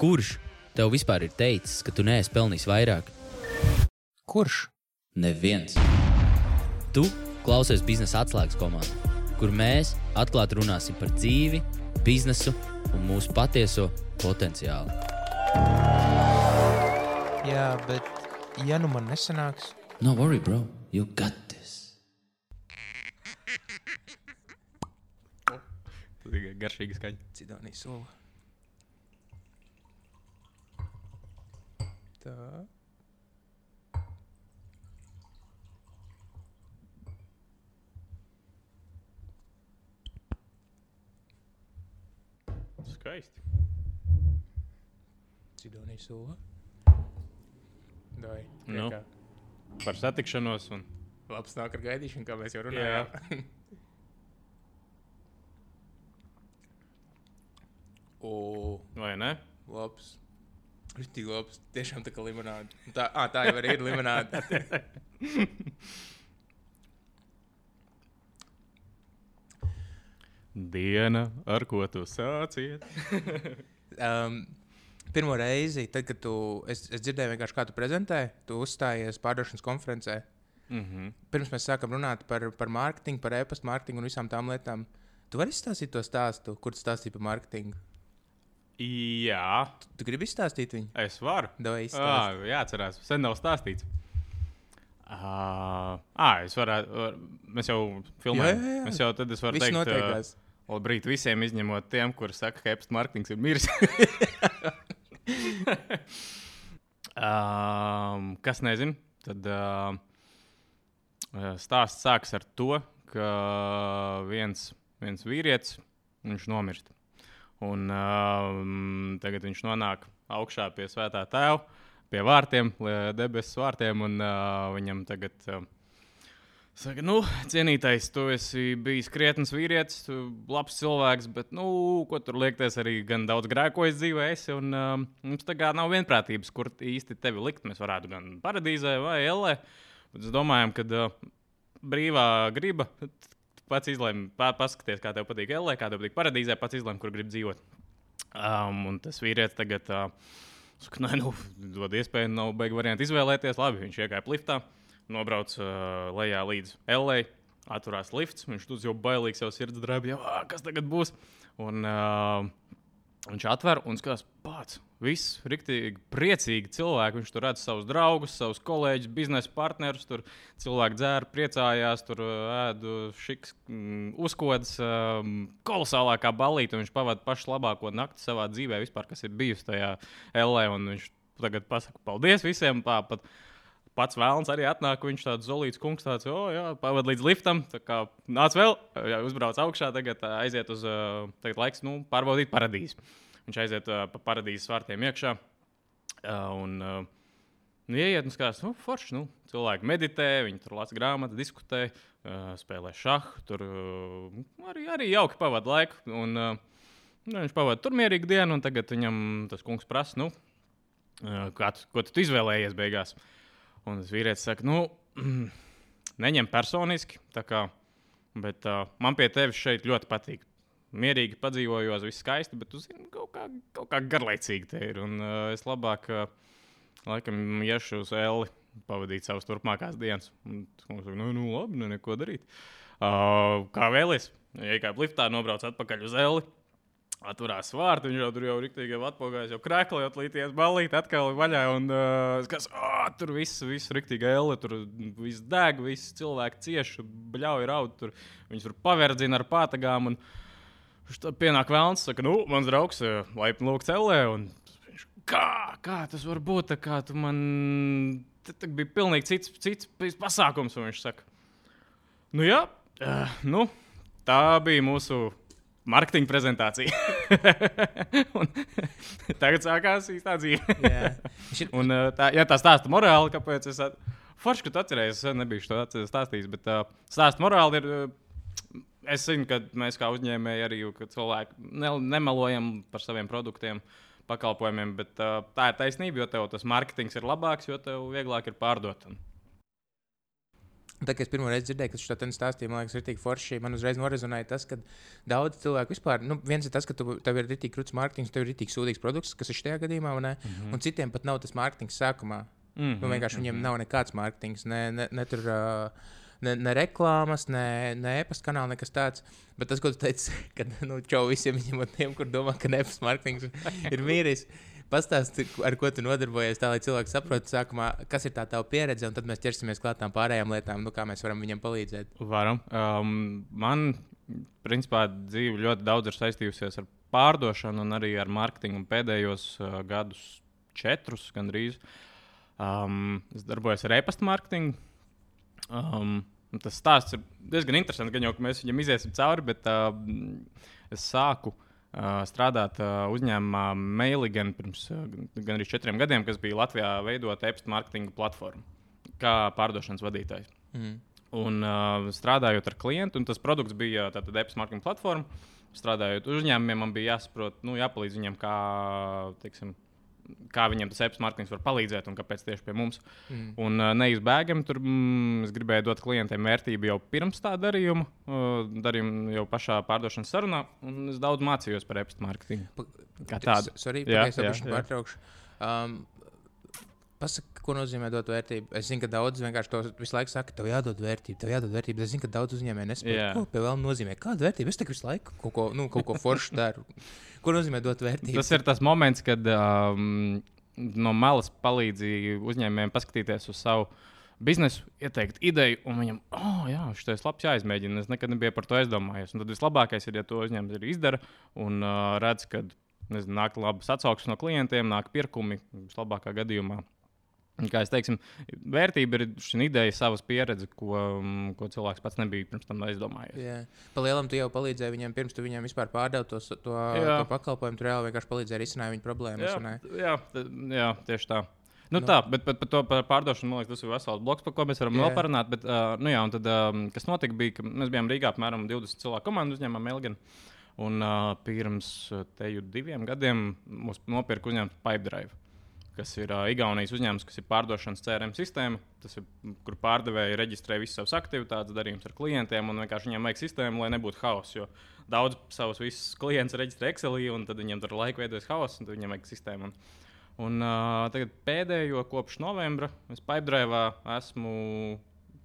Kurš tev vispār ir teicis, ka tu neesi pelnījis vairāk? Kurš? Neviens. Tu klausies biznesa atslēgas komandā, kur mēs atklāti runāsim par dzīvi, biznesu un mūsu patieso potenciālu. Jā, bet ja nu man nesanāks, No worry, bro. You got this. Tikai garšīgi skaņa. Cidonijas sula. Tā. Skaisti. Cidonijas sula. Dai. Nu. Kā Par satikšanos. Un... labs nāk ar gaidīšanu, kā mēs jau runājām. o, Vai ne? labs. Rītīgi labs. Tiešām tā kā limonāde. Tā, à, tā jau arī ir limonāde. Diena, ar ko tu sāciet? um, pirmo reizi, tad, kad tu, es, es dzirdēju, vienkārši kā tu prezentē, tu uzstājies pārdošanas konferencē. Mm -hmm. Pirms mēs sākam runāt par, par mārketingu, par e-pasta mārketingu un visām tām lietām. Tu vari izstāstīt to stāstu, kur tu stāstīji par mārketingu. Jā, Tu, tu gribi izstāstīt viņu? es varu. Ah, jā, atcerās. Sen nav stāstīts. Ah, ah, es varētu. Var, mēs jau filmējam. Jā, jā, jā. Mēs jau tad es varu Viss teikt, notiekās. uh, labrīt visiem, izņemot tiem, kuri saka, ka e-pasta mārketings ir miris. um, kas nezina, tad uh, stāsts sākas ar to, ka viens, viens vīrietis viņš nomirst. Un um, tagad viņš nonāk augšā pie svētā tēva, pie vārtiem, lie- debesu vārtiem, un uh, viņam tagad. Uh, Saka, nu, cienītais, tu esi bijis krietns vīrietis, labs cilvēks, bet, nu, ko tur liekties, arī gan daudz grēkojas dzīvē. Esi, un um, mums tagad nav vienprātības, kur īsti tevi likt. Mēs varētu gan paradīzē vai ellē. Bet es domāju, ka uh, brīvā griba. Pats izlēma, pa- paskaties, kā tev patīk ellē, kā tev patīk paradīzē, pats izlēma, kur grib dzīvot. Um, un tas vīrietis tagad uh, saka, nē, nu, dod iespēju, nav beigta variantu izvēlēties. Labi, viņš iekāpa liftā, nobrauc uh, lejā līdz LA, atturās lifts. Viņš tur jau bailīgs, jau sirds drēb, jau "Ā, kas tagad būs. Un, uh, viņš atver un skatās, pats. Viss rīktīgi priecīgi cilvēki. Viņš tur redz savus draugus, savus kolēģus, biznesa partnerus. Tur cilvēki dzēra, priecājās, tur ā, ēdu šiks, mm, uzkodas. Um, kolosālākā balīta. Viņš pavadīja pašu labāko nakti savā dzīvē, vispār, kas ir bijusi tajā LA. Viņš tagad pasaka paldies visiem. Tāpat pats vēlams arī atnāk. Viņš tāds zolīts kungs, tāds oh, pavadīja līdz liftam. Nāc vēl, jā, uzbrauc augšā, tagad aiziet uz tagad laiks nu, pārbaudīt paradīzi. Viņš aiziet pa paradīzes vārtiem iekšā. Un, Nu, ieiet un skatās, nu, forši. Nu, cilvēki meditē, viņi tur lasa grāmatas, diskutē, uh, spēlē šāhu. Tur uh, arī, arī jauki pavadīja laiku. Un, uh, nu, viņš pavadīja tur mierīgu dienu, un tagad viņam tas kungs prasa, nu, uh, tu, ko tu izvēlējies beigās. Un tas vīrietis saka, nu, neņem personiski, kā, bet uh, man pie tevis šeit ļoti patīk. Mierīgi padzīvojos, viss skaisti, bet tu zini, kaut kā, kaut kā garlaicīgi te ir. Un uh, es labāk. Uh, Laikam, iešu uz Eli, pavadīt savas turpmākās dienas. Un saka, nu, nu labi, nu, neko darīt. Uh, kā vēlies? Iekāp liftā, nobrauc atpakaļ uz Eli. Atverās vārtu, viņš jau tur jau rīktīgi atpakaļ, jau krāklējot līties balīt, atkal vaļā. Un uh, kas, oh, tur viss, viss rīktīgi Eli, tur viss deg, viss cilvēki cieši, bļauj raud, tur viņus tur paverdzina ar pātagām. Un tad pienāk vēlns, saka, nu, mans draugs, eh, laipni lūgts Elē. Un viņš, kā, kā tas var būt? Tā kā tu man. Tad bija pilnīgi cits, cits pasākums, un viņš saka, nu jā, uh, nu, tā bija mūsu marketinga prezentācija. Tagad sākās īstā dzīve. Jā. Ir- Un, uh, tā, ja tā stāsta morāli, kāpēc es. At... Forši, ka tu atceries, es nebiju to stāstījis, bet uh, stāsta morāli ir. Uh, es zinu, ka mēs kā uzņēmēji arī cilvēki ne, nemelojam par saviem produktiem, pakalpojumiem, bet uh, tā ir taisnība, jo tev tas mārketings ir labāks, jo tev vieglāk ir pārdot. Un, Tā kā es pirmo reizi dzirdēju, ka šis tāds stāstījums, man liekas, ir tik forši. Man uzreiz norezonēja tas, ka daudz cilvēku vispār, nu, viens ir tas, ka tu, tev ir tik krūts mārketings, tev ir tik sūdīgs produkts, kas ir šajā gadījumā, un, mm -hmm. un citiem pat nav tas mārketings sākumā. Mm -hmm. nu, vienkārši viņiem nav nekāds mārketings, ne, ne, ne tur. Uh, Ne, ne reklāmas, ne, ne e-pasta kanāla, nekas tāds. Bet tas, ko tu teici, ka nu, čau visiem viņiem, tiem, kur domā, ka e-pasta mārketings ir mīris. Pastāsti, ar ko tu nodarbojies, tā lai cilvēki saprotu, sākumā, kas ir tā tava pieredze, un tad mēs ķersimies klāt tām pārējām lietām, nu, kā mēs varam viņiem palīdzēt. Varam. Um, man, principā, dzīve ļoti daudz ir saistījusies ar pārdošanu un arī ar mārketingu pēdējos uh, gadus, četrus gandrīz. Um, es darbojos ar e-pasta mārketingu. Um, tas stāsts ir diezgan interesants, gan jau ka mēs viņam iziesim cauri, bet uh, es sāku uh, strādāt uzņēmumā Mailigan pirms gan arī četriem gadiem, kas bija Latvijā veidota e-pasta mārketinga platforma kā pārdošanas vadītājs. Mm. Un strādājot ar klientu, un tas produkts bija e-pasta mārketinga platforma. Strādājot uzņēmumiem, man bija jāsaprot, nu, jāpalīdz viņiem, kā, teiksim, kā viņiem tas e-pasta mārketings var palīdzēt un kāpēc tieši pie mums. Mm. Un uh, neizbēgami tur mm, es gribēju dot klientiem vērtību jau pirms tā darījuma, uh, darījuma jau pašā pārdošanas sarunā, un es daudz mācījos par e-pasta mārketingu. Kā tādu. Sorry, jā, jā, jā. pārtraukšu. Um, Pasaka, ko nozīmē dot vērtību. Es zinu, ka daudz vienkārši to visu laiku saka, tev jādod vērtība, tev jādod vērtība. Es zinu, ka daudz uzņēmēju nesaprot, Jā. ko pie vēl nozīmē. Kāda vērtība? Es tikai visu laiku kaut ko, nu, kaut ko foršu daru. Ko nozīmē dot vērtību? Tas ir tas moments, kad um, no malas palīdzi uzņēmējiem paskatīties uz savu biznesu, ieteikt ideju, un viņam, oh, jā, šis ir labs, jāizmēģina. Es nekad nebiju par to aizdomājies. Un tad vislabākais ir, ja to uzņēmējs arī izdara un uh, redz, ka nezinu, nāk labas atsauksmes no klientiem, nāk pirkumi vislabākā gadījumā. Kā es teiktu, vērtība ir šī ideja, savas pieredzes, ko, mm, ko cilvēks pats nebija pirms tam aizdomājies. Jā, pa lielam tu jau palīdzēji viņiem, pirms tu viņiem vispār pārdevi to, to, Jā. to pakalpojumu. Tu reāli vienkārši palīdzēji risināt viņu problēmas. Jā, jā, jā, tieši tā. Nu, Nu. Tā, bet, par to par pārdošanu, man liekas, tas ir vesels bloks, par ko mēs varam vēl parunāt. Bet, uh, nu, jā, tad, um, kas notika, bija, ka mēs bijām Rīgā apmēram 20 cilvēku komandu uzņēmumā Melgana. Un uh, pirms teju diviem gadiem mums nopirka uzņēmums Pipedrive, kas ir uh, Igaunijas uzņēmums, kas ir pārdošanas CRM sistēma. Tas ir, kur pārdevēji reģistrē visas savas aktivitātes, darījumus ar klientiem, un vienkārši viņiem vajag sistēmu, lai nebūtu hauss. Jo daudz savus visus klientus reģistrē Excelī, un tad viņiem tur laika veidojas hauss, un viņiem vajag sistēmu. Un, un uh, tagad pēdējo kopš novembra es Pipedrive esmu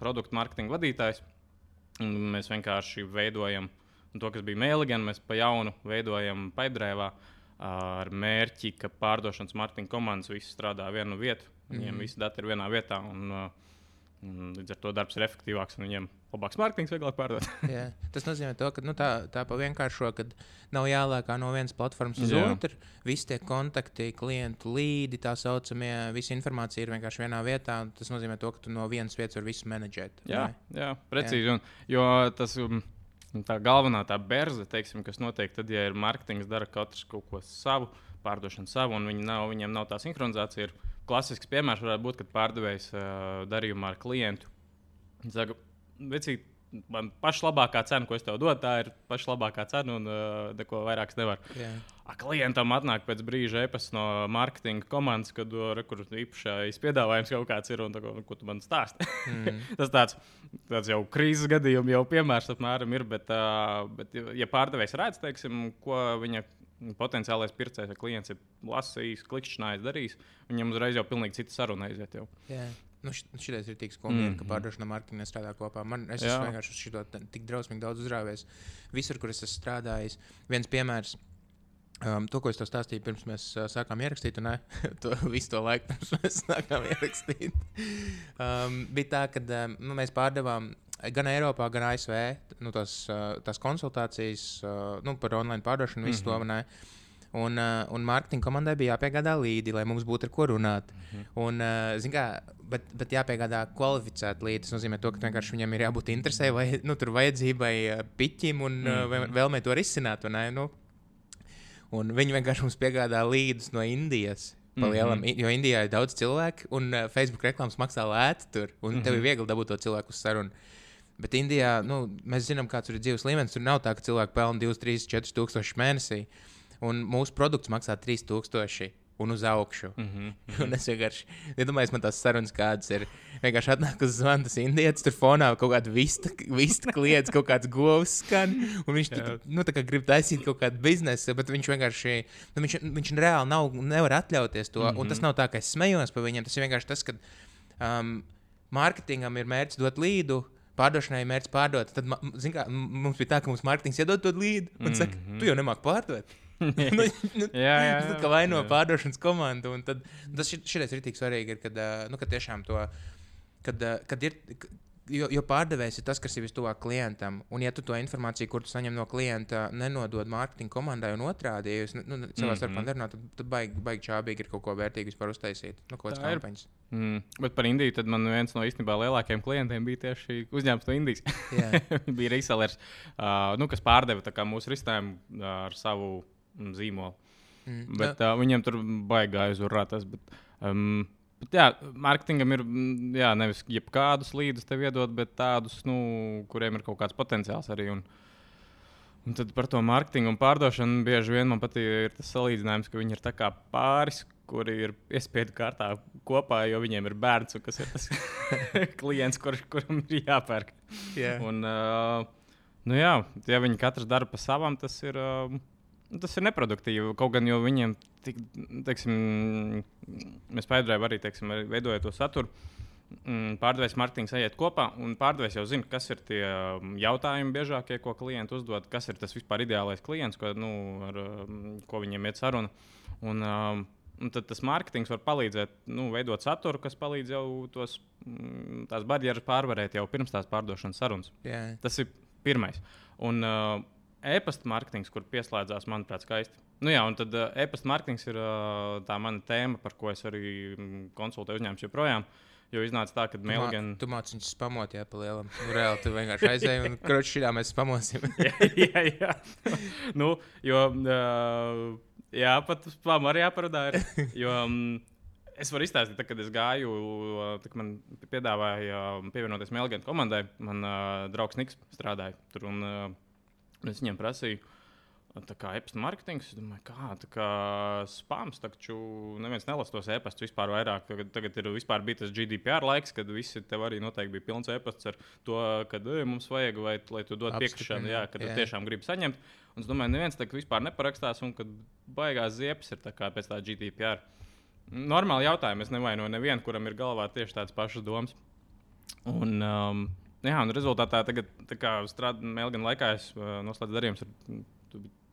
produktu mārketinga vadītājs. Un Mēs vienkārši veidojam to, kas bija mēlīgā, mēs pa jaunu veidojam Pipedrive ar mērķi, ka pārdošanas mārketinga komandas visi strādā vienu vietu. Viņiem mm. visi dati ir vienā vietā. Un, uh, un līdz ar to darbs ir efektīvāks un viņiem labāks mārketings, vieglāk pārdot. Jā. Tas nozīmē, to, ka nu, tā, tā pa vienkāršo, ka nav jālēkā no vienas platformas uz Jā. otru. Visi tie kontakti, klientu līdi, tā saucamie, visa informācija ir vienkārši vienā vietā. Tas nozīmē, to, ka tu no vienas vietas vari visu menedžēt. Jā, ne? jā precīzi. Un, jo tas um, tā galvenā tā berze, teiksim, kas notiek, tad, ja ir mārketings, dara katrs kaut ko savu, pārdošanu savu, un viņi nav, viņiem nav tā sinhronizācija. Ir klasisks piemērs varētu būt, kad pārdevējs uh, darījumā ar klientu. Saka, vecīt, man paša labākā cena, ko es tev dodu, tā ir paša labākā cena, un uh, neko vairāk nevaru. Jā. A, klientam atnāk pēc brīža e-pasta no mārketinga komandas, kad re, kur īpašais piedāvājums kaut kāds ir un tā, ko, ko tu man stāsti. Mm. Tas tāds, tāds jau krīzes gadījums, jau piemērs apmēram ir. Bet, uh, bet ja- ja pārdevējs redz, teiksim, ko viņa potenciālais pircējs vai klients ir lasījis, klikšķinājis, darījis, viņam uzreiz jau pilnīgi cita saruna aiziet. Jau. Jā. Nu, Šis ir tik skumji, mm -hmm. ka Mhm. pārdošana mārketinga nestrādā kopā. Man, es esmu vienkārši uz šo tik drausmīgi daudz uzrāvies. Visur, kur es esmu strādājis, viens piemērs. Um, to, ko es tev stāstīju, pirms mēs uh, sākām ierakstīt, un to visu to laiku pirms mēs sākām ierakstīt, um, bija tā, ka um, nu, mēs pārdevām gan Eiropā, gan ASV nu, tās, uh, tās konsultācijas uh, nu, par online pārdošanu, visu mm -hmm. to. vai ne? Un, uh, un mārketinga komandai bija jāpiegādā līdzi, lai mums būtu ar ko runāt. Mm -hmm. un, uh, kā, bet, bet jāpiegādā kvalificēti līdzi. Tas nozīmē, to, ka vienkārši viņam ir jābūt interesē vai nu, tur vajadzībai, uh, piķim un mm -hmm. uh, vēlmei to risināt. Nu, un viņi vienkārši mums piegādā līdus no Indijas. Pa Mhm. lielam, mm -hmm. Jo Indijā ir daudz cilvēku, un uh, Facebook reklāmas maksā lēti tur. Un mm -hmm. tev ir viegli dabūt to cilvēku uz sarunu. Bet Indijā nu, mēs zinām, kāds tur ir dzīves līmenis. Tur nav tā, ka cilvēki pelna 2, 3, 4 tūkstošus mēnesī. Un mūsu produkts maksā 3000. un uz augšu. Mm -hmm. Un es vienkārši iedomājos, man tās sarunas kādas ir. Vienkārši atnāk uz zvana, tas indietis tur fonā kaut kāda vista, vista kliedz, kaut kāds govs skan. Un viņš tur, nu, grib taisīt kaut kādu biznesu, bet viņš vienkārši, nu, viņš, viņš reāli nav, nevar atļauties to. Mm -hmm. Un tas nav tā, ka es smējos par viņiem. Tas ir vienkārši tas, ka um, mārketingam ir mērķis dot līdu. Pārdošanai ir mērķis pārdot. Tad, kā, mums bija tā, ka mums mārketings iedod to līdu un saka, mm -hmm. tu jau nemāki pārdot. nu, nu, Jā, jā, Tad, jā. kā vaino Jā. pārdošanas komandu. un Tad, tas šit- šitais ir tik svarīgi, ir, kad, nu, kad tiešām to. Kad, kad ir, jo, jo pārdevējs ir tas, kas ir vistuvāk klientam. Un, ja tu to informāciju, kur tu saņem no klienta, nenodod mārketinga komandai un otrādi, ja jūs nu, savā Mhm. starpā nerunājat, tad, tad baigi, baigi čābīgi ir kaut ko vērtīgu vispār uztaisīt. Nu, kaut kādas kampaņas. Mm, bet par Indiju tad man viens no īstenībā lielākajiem klientiem bija tieši uzņēmums no Indijas. Jā. bija resellers, uh, nu, kas pārdeva mūsu risinājumu ar savu mm, zīmolu. Mm. Bet uh, viņiem tur baigā aizvarēt tas. Bet, um, bet, jā, mārketingam ir mm, jā, nevis jebkādus līdzekļus tev iedot, bet tādus, nu, kuriem ir kaut kāds potenciāls arī. Un, un tad par to mārketingu un pārdošanu bieži vien man patīk tas salīdzinājums, ka viņi ir pāris, kuri ir piespiedu kārtā kopā, jo viņiem ir bērns, kas ir tas klients, kur, kuram ir jāpērk. Jā. Un, uh, nu jā, ja viņi katrs dara pa savam, tas ir, uh, tas ir neproduktīvi. Kaut gan viņiem, tik, teiksim, mēs paidrējam arī, teiksim, arī veidojot to saturu. mm, Pārdevējs Martins ejiet kopā, un pārdevējs jau zina, kas ir tie um, jautājumi biežākie, ko klienti uzdod, kas ir tas vispār ideālais klients, ko, nu, ar um, ko viņiem iet saruna. Un, um, un tad tas mārketings var palīdzēt nu, veidot saturu, kas palīdz jau tos, mm, tās barjeras pārvarēt jau pirms tās pārdošanas sarunas. Jā. Tas ir pirmais. Un uh, e-pasta mārketings, kur pieslēdzās, manuprāt, skaisti. Nu, jā, un tad uh, e-pasta mārketings ir uh, tā mana tēma, par ko es arī mm, konsultēju uzņēmumus joprojām. Jo iznāca tā, ka mā- Melgan. Tu māci viņus spamot, jā, pa lielam. Nu, reāli, tu vienkārši aizēji un kroči šī mēs spamosim. jā, jā, jā. nu, jo, uh, jā, pat spām arī jāparādā. Ir, jo, um, es varu izstāstīt, tad, kad es gāju, tad, kad man piedāvāja pievienoties Melgan komandai. Man uh, draugs Niks strādāja tur, un uh, es viņiem prasīju. Tā kā e-pasta mārketings, es domāju, kā, kā spams, taču neviens nelasa tos e-pastus vispār vairāk. Tagad, tagad ir vispār bija tas GDPR laiks, kad visi tev arī noteikti bija pilns e-pasts ar to, ka mums vajag, vai, lai tu dod piekrišanu, jā, ka tu jā. tiešām gribi saņemt. Un es domāju, neviens kā vispār neparakstās, un kad baigās ziepes ir tā kā pēc tā GDPR. Normāli jautājumi. Es nevainoju nevienu, kuram ir galvā tieši tādas pašas domas. Un, um, jā, un rezultātā tagad, kā strādājot Melnijas laikā, es uh, noslēdzu darījumus ar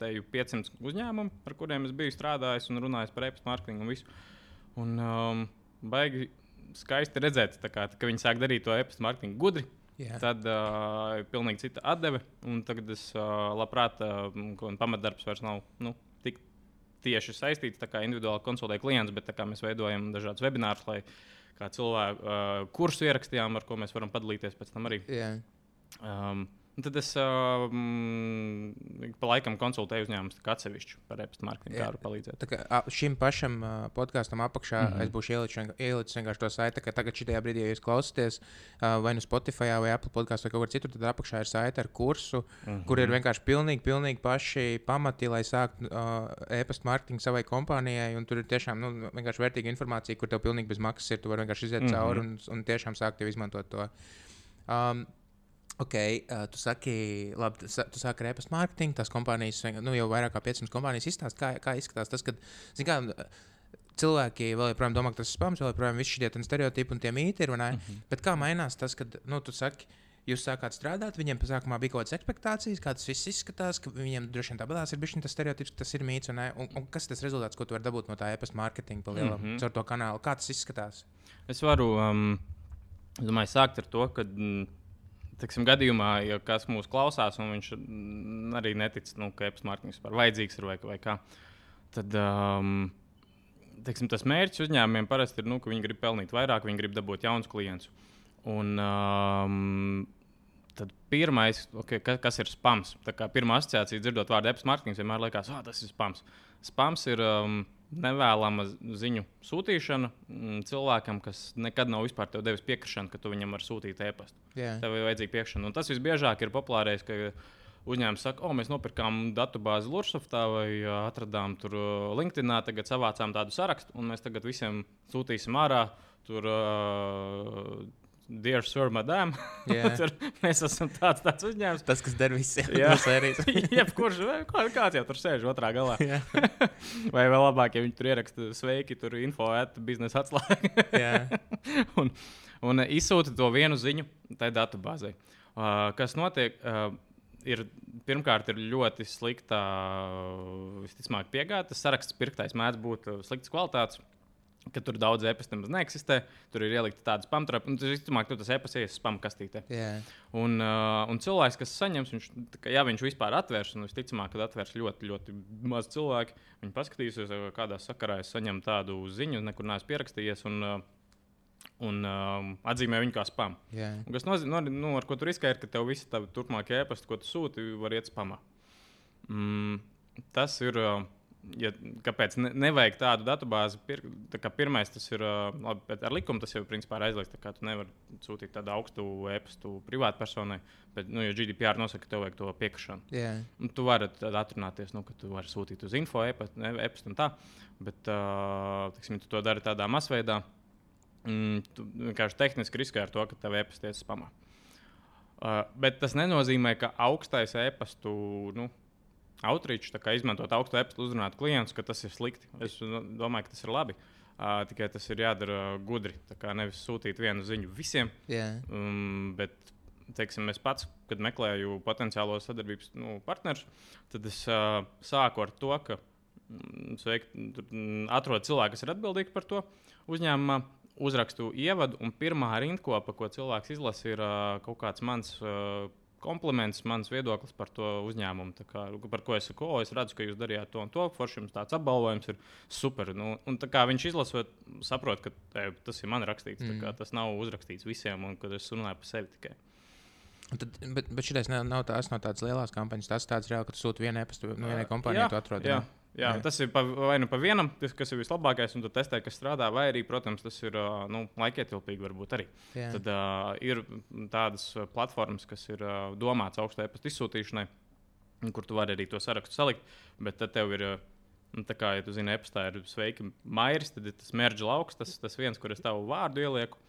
teju 500 uzņēmumu, ar kuriem es biju strādājis un runājis par e-pasta mārketingu un visu. Un um, baigi skaisti redzēt, kā, ka viņi sāk darīt to e-pasta mārketingu gudri. Jā. Tad uh, ir pilnīgi cita atdeve. un Tagad es uh, labprāt, uh, un pamatdarbs vairs nav nu, tik tieši saistīts. Tā kā individuāli konsultēju klientus, bet kā mēs veidojam dažādus webinārus, lai kā cilvēku uh, kursu ierakstījām, ar ko mēs varam padalīties pēc tam arī. Jā. Um, un tad es um, pa laikam konsultēju uzņēmumus atsevišķu par e-pasta mārketingu, kā var palīdzēt. Tā kā, šim pašam uh, podkāstam apakšā mm. -hmm. es būšu ielicis vienk- ielicis vienkārši to saiti, ka tagad šajā brīdī, ja jūs klausāties uh, vai nu Spotify vai Apple podkāstā vai kaut kur citur, tad apakšā ir saite ar kursu, mm -hmm. kur ir vienkārši pilnīgi, pilnīgi paši pamati, lai sāktu uh, e-pasta mārketingu savai kompānijai. un Tur ir tiešām nu, vienkārši vērtīga informācija, kur tev pilnīgi bez maksas ir. Tu vari vienkārši iziet mm. -hmm. cauri un, un tiešām sākt izmantot to. Um, Ok, uh, tu saki, labi, tu tu sāki ar e-pasta mārketingu, tās kompānijas, nu jau vairāk kā 500 kompānijas izstāsta, kā, kā izskatās tas, kad, zin kā, cilvēki vēl joprojām domā, ka tas ir spams, vēl joprojām visi šie stereotipi un tie mīti ir, vai ne? Mm -hmm. Bet kā mainās tas, kad, nu, tu saki, jūs sākāt strādāt, viņiem sākumā bija kaut kādas expectācijas, kā tas viss izskatās, ka viņiem droši vien tāpatās ir bijis tas stereotips, ka tas ir mīts, un, un, un kas ir tas rezultāts, ko tu vari dabūt no tā e-pasta mārketinga pa lielam, mm. -hmm. caur to kanālu, kā tas izskatās? Es varu, um, es domāju, sākt ar to, ka, mm, teiksim, gadījumā, ja kāds mūs klausās, un viņš arī netic, nu, ka e-pasta mārketings vispār vajadzīgs ir vai, vai kā, tad um, teiksim, tas mērķis uzņēmumiem parasti ir, nu, ka viņi grib pelnīt vairāk, viņi grib dabūt jaunus klientus. Un, um, Tad pirmais, okay, ka- kas ir spams? Pirmā asociācija, dzirdot vārdu e-pasta mārketings, vienmēr liekas, ka tas ir spams. Spams ir um, nevēlama ziņu sūtīšana mm, cilvēkam, kas nekad nav vispār devis piekrišanu, ka tu viņam vari sūtīt e-pastu. Jā, Tev ir vajadzīga piekrišana. Un tas visbiežāk ir populārais, ka uzņēmums saka, o, mēs nopirkām datubāzi Lursoftā vai atradām tur LinkedInā, tagad savācām tādu sarakstu, un mēs tagad visiem sūtīsim ārā. Tur, uh, Dear Sir, Madam, mēs esam tāds, tāds uzņēmums. Tas, kas der visiem Jā. sērijas. Jebkurš, kā- kāds jau tur sēž otrā galā. Vai vēl labāk, ja viņi tur ieraksta sveiki, tur info at biznesa atslēga. Un, un izsūta to vienu ziņu tai datubāzei. Uh, kas notiek? Uh, ir, pirmkārt, ir ļoti slikta, visticamāk, piegāde. Tas saraksts pirktais mēdz būt sliktas kvalitātes. Ka tur daudz e-pasta nemaz neeksistē. Tur ir ielikta tāda spamtrapa, un tas, visticamāk, tas e-pasts ies spam kastītē. Jā. Un, uh, un cilvēks, kas saņems, viņš, kā, ja viņš vispār atvērs, un visticamāk, ka atvērs ļoti, ļoti maz cilvēku, viņi paskatīsies, kādā sakarā es saņemu tādu ziņu, nekur neesmu pierakstījies, un, uh, un um, atzīmē viņu kā spam. Jā. Un kas nozīmē, nu, nu, ar ko tu riskē, ir, ka tev visi tavi turpmākie e-pasti, ko tu sūti, var iet spamā. Mm, tas ir. Uh, Ja, kāpēc ne, nevajag tādu datubāzi? Pir, tā kā pirmais tas ir labi, bet ar likumu, tas jau principā ir aizliegts. Tu nevari sūtīt tādu augstu e-pastu privātpersonai, bet, nu, GDPR nosaka, ka tev vajag to piekrišanu. Jā. Un tu vari atrunāties, nu, ka tu vari sūtīt uz info, e-pastu e un tā. Bet, uh, tiksim, tu to dari tādā masveidā. Mm, tu vienkārši tehniski riskē ar to, ka tev e-pasta ies spamā. Uh, bet tas nenozīmē, ka augstais e-pastu nu, outreach, kā izmantot augstu e-pastu, uzrunāt klientus, ka tas ir slikti. Es nu, domāju, ka tas ir labi. Uh, tikai tas ir jādara gudri. Nevis sūtīt vienu ziņu visiem, Jā. Um, bet, teiksim, es pats, kad meklēju potenciālo sadarbības nu, partnerus, tad es uh, sāku ar to, ka mm, sveik, mm, atrodu cilvēku, kas ir atbildīgs par to uzņēmumā. Uzrakstu ievadu, un pirmā rindkopa, ko cilvēks izlasa, ir uh, kaut kāds mans uh, kompliments, mans viedoklis par to uzņēmumu. Kā, par ko es saku, o, es redzu, ka jūs darījāt to un to, forši jums tāds apbalvojums ir super. Nu, un tā kā viņš izlasot, saprot, ka e, tas ir man rakstīts, mm. kā, tas nav uzrakstīts visiem, un ka es runāju par sevi tikai. Tad, bet, bet šis nav, nav tās no tādas lielas kampaņas. Tas tāds reāli, ka tu sūti vienu e-pastu no vienai kompānijai, tu atrod. Jā, jā. Jā, Jā. tas ir pa, vai nu pa vienam, tas, kas ir vislabākais, un tu testē, kas strādā, vai arī, protams, tas ir nu, laikietilpīgi varbūt arī. Jā. Tad uh, ir tādas platformas, kas ir uh, domātas augstai e-pasta izsūtīšanai, kur tu vari arī to sarakstu salikt. Bet tad tev ir, nu, tā kā, ja tu zini, e-pastā ir sveiki mairis, tad ir tas mērķa lauks, tas, tas viens, kur es tavu vārdu ielieku.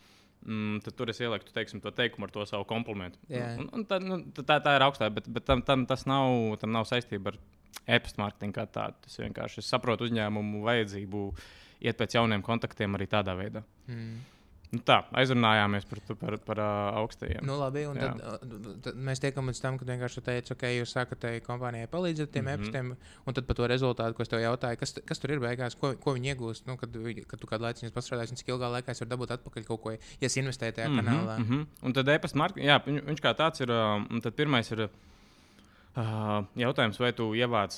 Mm, tad tur es ielieku teiksim, to teikumu ar to savu komplimentu. Jā. Un, un tā, nu, tā, tā ir augstā, bet, bet tam, tam, tas nav, tam nav saistība ar e-pasta mārketingu kā tādu. Tas vienkārši es saprotu uzņēmumu vajadzību iet pēc jauniem kontaktiem arī tādā veidā. Mm. Nu, tā, aizrunājāmies par, par, par uh, augstajiem. Nu, labi, un tad, uh, tad mēs tiekam līdz tam, ka vienkārši tu teici, ok, jūs sākat tai kompānijai palīdzēt tiem mm. -hmm. e-pastiem, un tad par to rezultātu, ko es tev jautāju, kas, kas tur ir beigās, ko, ko viņi iegūst, nu, kad, kad tu kādu laiku un cik ilgā laikā es varu dabūt atpakaļ kaut ko, ja es investēju tajā mm -hmm. kanālā. Mm -hmm. Un tad e-pasta viņ, viņš kā tāds ir. Un tad pirmais ir. Jautājums, vai tu ievāc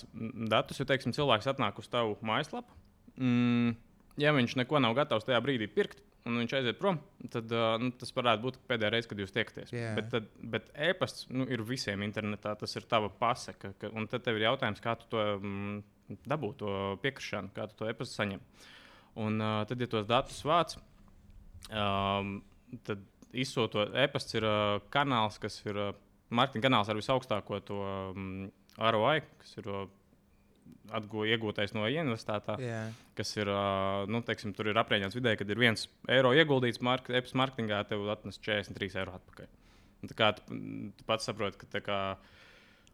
datus, jo, teiksim, cilvēks atnāk uz tavu mājaslapu. Mm, ja viņš neko nav gatavs tajā brīdī pirkt, un viņš aiziet prom, tad nu, tas varētu būt pēdējā reize, kad jūs tiekaties. Jā. Bet, tad, bet e-pasts nu, ir visiem internetā, tas ir tava pasaka. Ka, un tad tev ir jautājums, kā tu to mm, dabū, to piekrišanu, kā tu to e-pastu saņem. Un uh, tad, ja tos datus vāc, um, tad izsūtot e-pasts ir uh, kanāls, kas ir uh, marketinga kanāls ar visaugstāko to um, ROI, kas ir uh, atgū, iegūtais no investētā Jā, kas ir, ā, nu, teiksim, tur ir aprēķināts vidēji, kad ir viens eiro ieguldīts mark e-pasta marketingā, tev atnes 43 eiro atpakaļ. Un Tā kā tu, tu pats saproti, ka kā,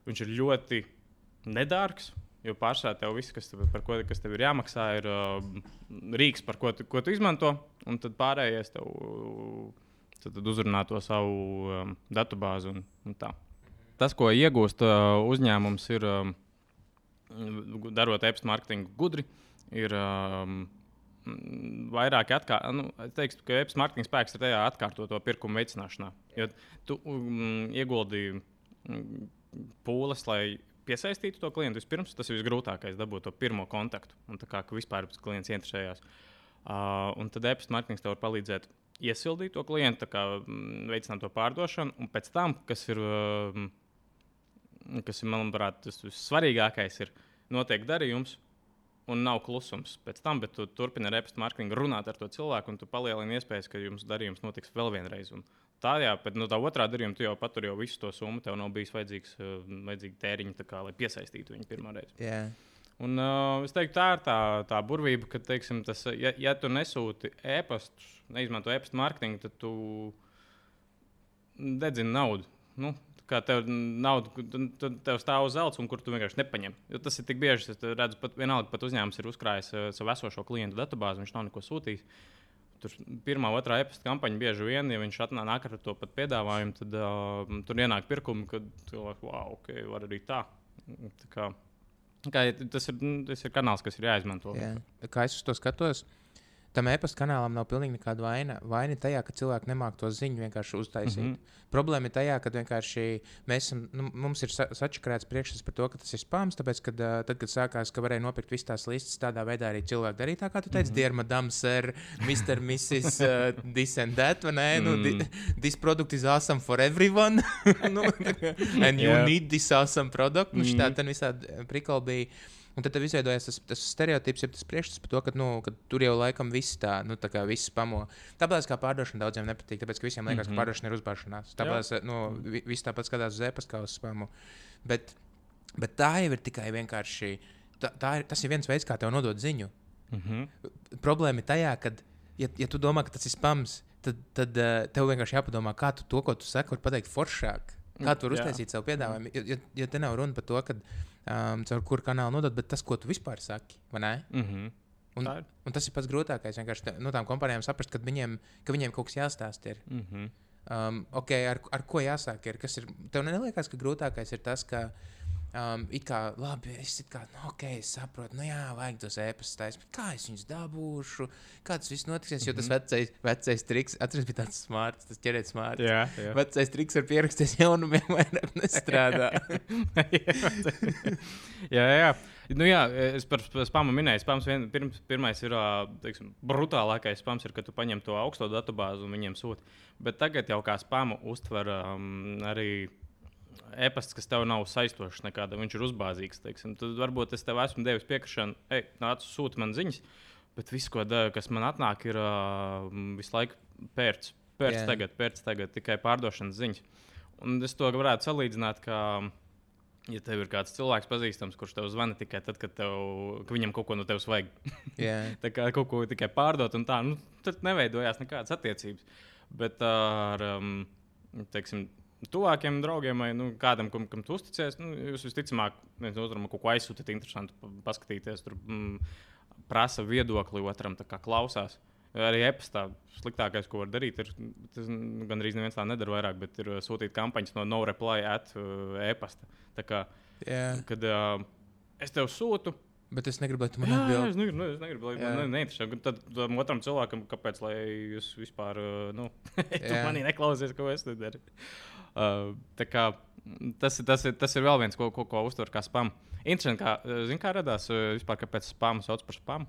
viņš ir ļoti nedārgs. Jo pārsvarā tev viss, kas tev, par ko kas tev ir jāmaksā, ir uh, rīks, par ko tu, ko tu izmanto. Un tad pārējais tev tad, tad uzrunā to savu um, datubāzi. Un, un tā. Tas, ko iegūst uh, uzņēmums, ir um, darot e-pasta marketingu gudri, ir um, vairāk atkārtot. Nu, teiktu, ka e-pasta marketinga spēks ir tajā atkārtot to pirkumu veicināšanā. Jo tu um, ieguldīji mm, pūles, lai piesaistītu to klientu vispirms, tas ir visgrūtākais, dabūt to pirmo kontaktu. Un kā vispār klients interesējās. Uh, un tad e-pasta marketings tev var palīdzēt iesildīt to klientu, kā, mm, veicināt to pārdošanu, un pēc tam, kas ir, um, kas ir manuprāt, tas svarīgākais, ir notiek darījums. Un nav klusums pēc tam, bet tu turpini ar e-pasta marketingu runāt ar to cilvēku, un tu palielini iespējas, ka jums darījums notiks vēl vienreiz. Un tā, jā, bet no tā otrā darījuma tu jau patur jau visu to summu. Tev nav bijis vajadzīgs, uh, vajadzīgi tēriņi, kā, lai piesaistītu viņu pirmā reize. Jā. Un, uh, es teiktu, tā ir tā, tā burvība, ka, teiksim, tas, ja, ja tu nesūti e-pastus, neizmanto e-pasta mārketingu, tad tu dedzini naudu. Nu, kā tev nauda, tad tev stāv uz zelta, un kur tu vienkārši nepaņem. Jo tas ir tik bieži, es redzu, pat vienalga, pat uzņēmums ir uzkrājis uh, savu esošo klientu datubāzi, viņš nav neko sūtījis. Tur pirmā, otrā e-pasta kampaņa bieži vien, ja viņš atnāk ar to pat piedāvājumu, tad uh, tur ienāk pirkumi, kad cilvēki, wow, ok, var arī tā. tā kā, kā, tas, ir, nu, tas ir kanāls, kas ir jāizmanto. Jā. Kā es uz to skatos, tam e-pasta kanālam nav pilnīgi nekāda vaina. Vaina ir tajā, ka cilvēki nemāk to ziņu vienkārši uztaisīt. Mm -hmm. Problēma ir tajā, ka vienkārši mēs esam, nu, mums ir sa sačakarēts priekšstats par to, ka tas ir spams. Tāpēc, kad, uh, tad, kad sākās, ka varēja nopirkt visas tās listas, tādā veidā arī cilvēki darīja tā, kā tu teici, mm -hmm. Dear Madam, Sir, Mr. Mrs. Uh, this and that, vai ne? Mm. Nu, di this product is awesome for everyone. nu, and you yeah. need this awesome product. Nu, šitā, visādi prikoli bija. Un tad izveidojās tas, tas stereotips, tas priekšstats par to, ka, nu, ka tur jau laikam viss tā, nu, tā kā viss pamo. Tāpēc kā pārdošana daudziem nepatīk, tāpēc ka visiem liekas, mm -hmm. ka pārdošana ir uzbāšanās. Tāpēc, nu, vi, viss tāpat skatās uz e-pasta kā uz spamu. Bet, bet tā jau ir tikai vienkārši, tā, tā ir, tas ir viens veids, kā tev nodot ziņu. Mm -hmm. Problēma ir tajā, ka, ja, ja tu domā, ka tas ir spams, tad, tad uh, tev vienkārši jāpadomā, kā tu to, ko tu saki, var pateikt foršāk. Kā tu vari uztaisīt savu piedāvājumu? Jo, jo, jo te nav runa par to, ka um, caur kuru kanālu nodot, bet tas, ko tu vispār saki, vai ne? Mm -hmm. Un, un tas ir pats grūtākais. Vienkārši no tām kompānijām saprast, ka viņiem, ka viņiem kaut kas jāstāsta. Ir. Mm -hmm. um, okay, ar, ar ko jāsāk? Ir, ir, tev neliekas, ka grūtākais ir tas, ka Um, it kā labi, es kā, nu, ok, es saprotu, nu, jā, vajag tos ēpastus taisīt, bet kā es viņus dabūšu, kā tas viss notiksies. Jo tas Mhm. vecais, vecais triks, atceries, bija tāds smarts, tas ķerēt smarts. Jā, jā. Vecais triks ar pierakstīties jaunumiem vairāk nestrādā. jā, jā. Nu, jā, es par spamu minēju. Spams vien, pirms, pirmais ir teiksim, brutālākais spams, ir, kad tu paņem to augsto datubāzi un viņiem sūti. Bet tagad jau kā spamu uztver um, arī e-pasts, kas tev nav saistošs nekāda. Viņš ir uzbāzīgs. Teiksim. Tad varbūt es tev esmu devis piekrišanu, ej, nāc, sūti man ziņas. Bet viss, ko da, kas man atnāk, ir uh, visu laiku pērts. Pērts Jā. tagad, pērts tagad, tikai pārdošanas ziņas. Un es to varētu salīdzināt, ka, ja tev ir kāds cilvēks pazīstams, kurš tev zvana tikai tad, kad, tev, ka viņam kaut ko no tevis vajag. jā, tā kā kaut ko tikai pārdot, un tā, nu, tad neveidojās nekādas attiecības. Bet ar, um, teiksim, tuvākiem draugiem vai nu, kādam, kam, kam tu uzticies, nu, jūs visticamāk viens otram kaut ko aizsūtāt, interesanti pa- paskatīties. Tur mm, prasa viedokli otram, tā kā klausās. Arī e-pastā sliktākais, ko var darīt, ir tas nu, gandrīz neviens tā nedara vairāk, bet ir uh, sūtīt kampaņas no no reply at uh, e-pasta. Tā kā, jā. kad uh, es tev sūtu, Bet es negribu, lai tu man atbildi. es negribu, nu, es negribu lai man ne, neinteresē. Tad tam otram cilvēkam, kāpēc lai jūs vispār, uh, nu, tu manī neklausies, ko es te daru. Uh, tas, tas, ir, tas ir vēl viens, ko, ko, ko uztver kā spam. Interesanti, kā, zin, kā radās vispār, kāpēc spam sauc par spam.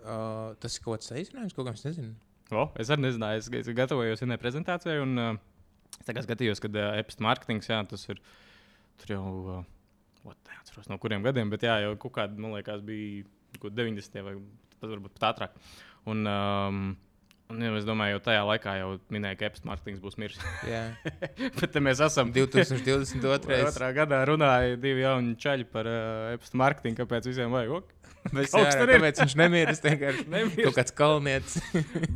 Uh, tas ir kaut kāds saīsinājums, kam es nezinu. O, es arī nezināju, es, es gatavojos vienai prezentācijai, un uh, tagad skatījos, ka uh, e-pasta mārketings, jā, tas ir tur jau, uh, ot, neatceros no kuriem gadiem, bet jā, jau kaut kādi, man liekas, bija kaut kādi 90. vai pat varbūt pat ātrāk. Un, um, un jau es domāju, jau tajā laikā jau minēja, ka e-pasta mārketings būs miris. Jā, bet mēs esam 2022. Otrā gadā runāja divi jauni čaļi par uh, e-pasta mārketingu, kāpēc visiem vajag. Ok. Kas tur ir. kāpēc viņš nemirst? vienkārši Nemirst. Kaut kāds kalnietis.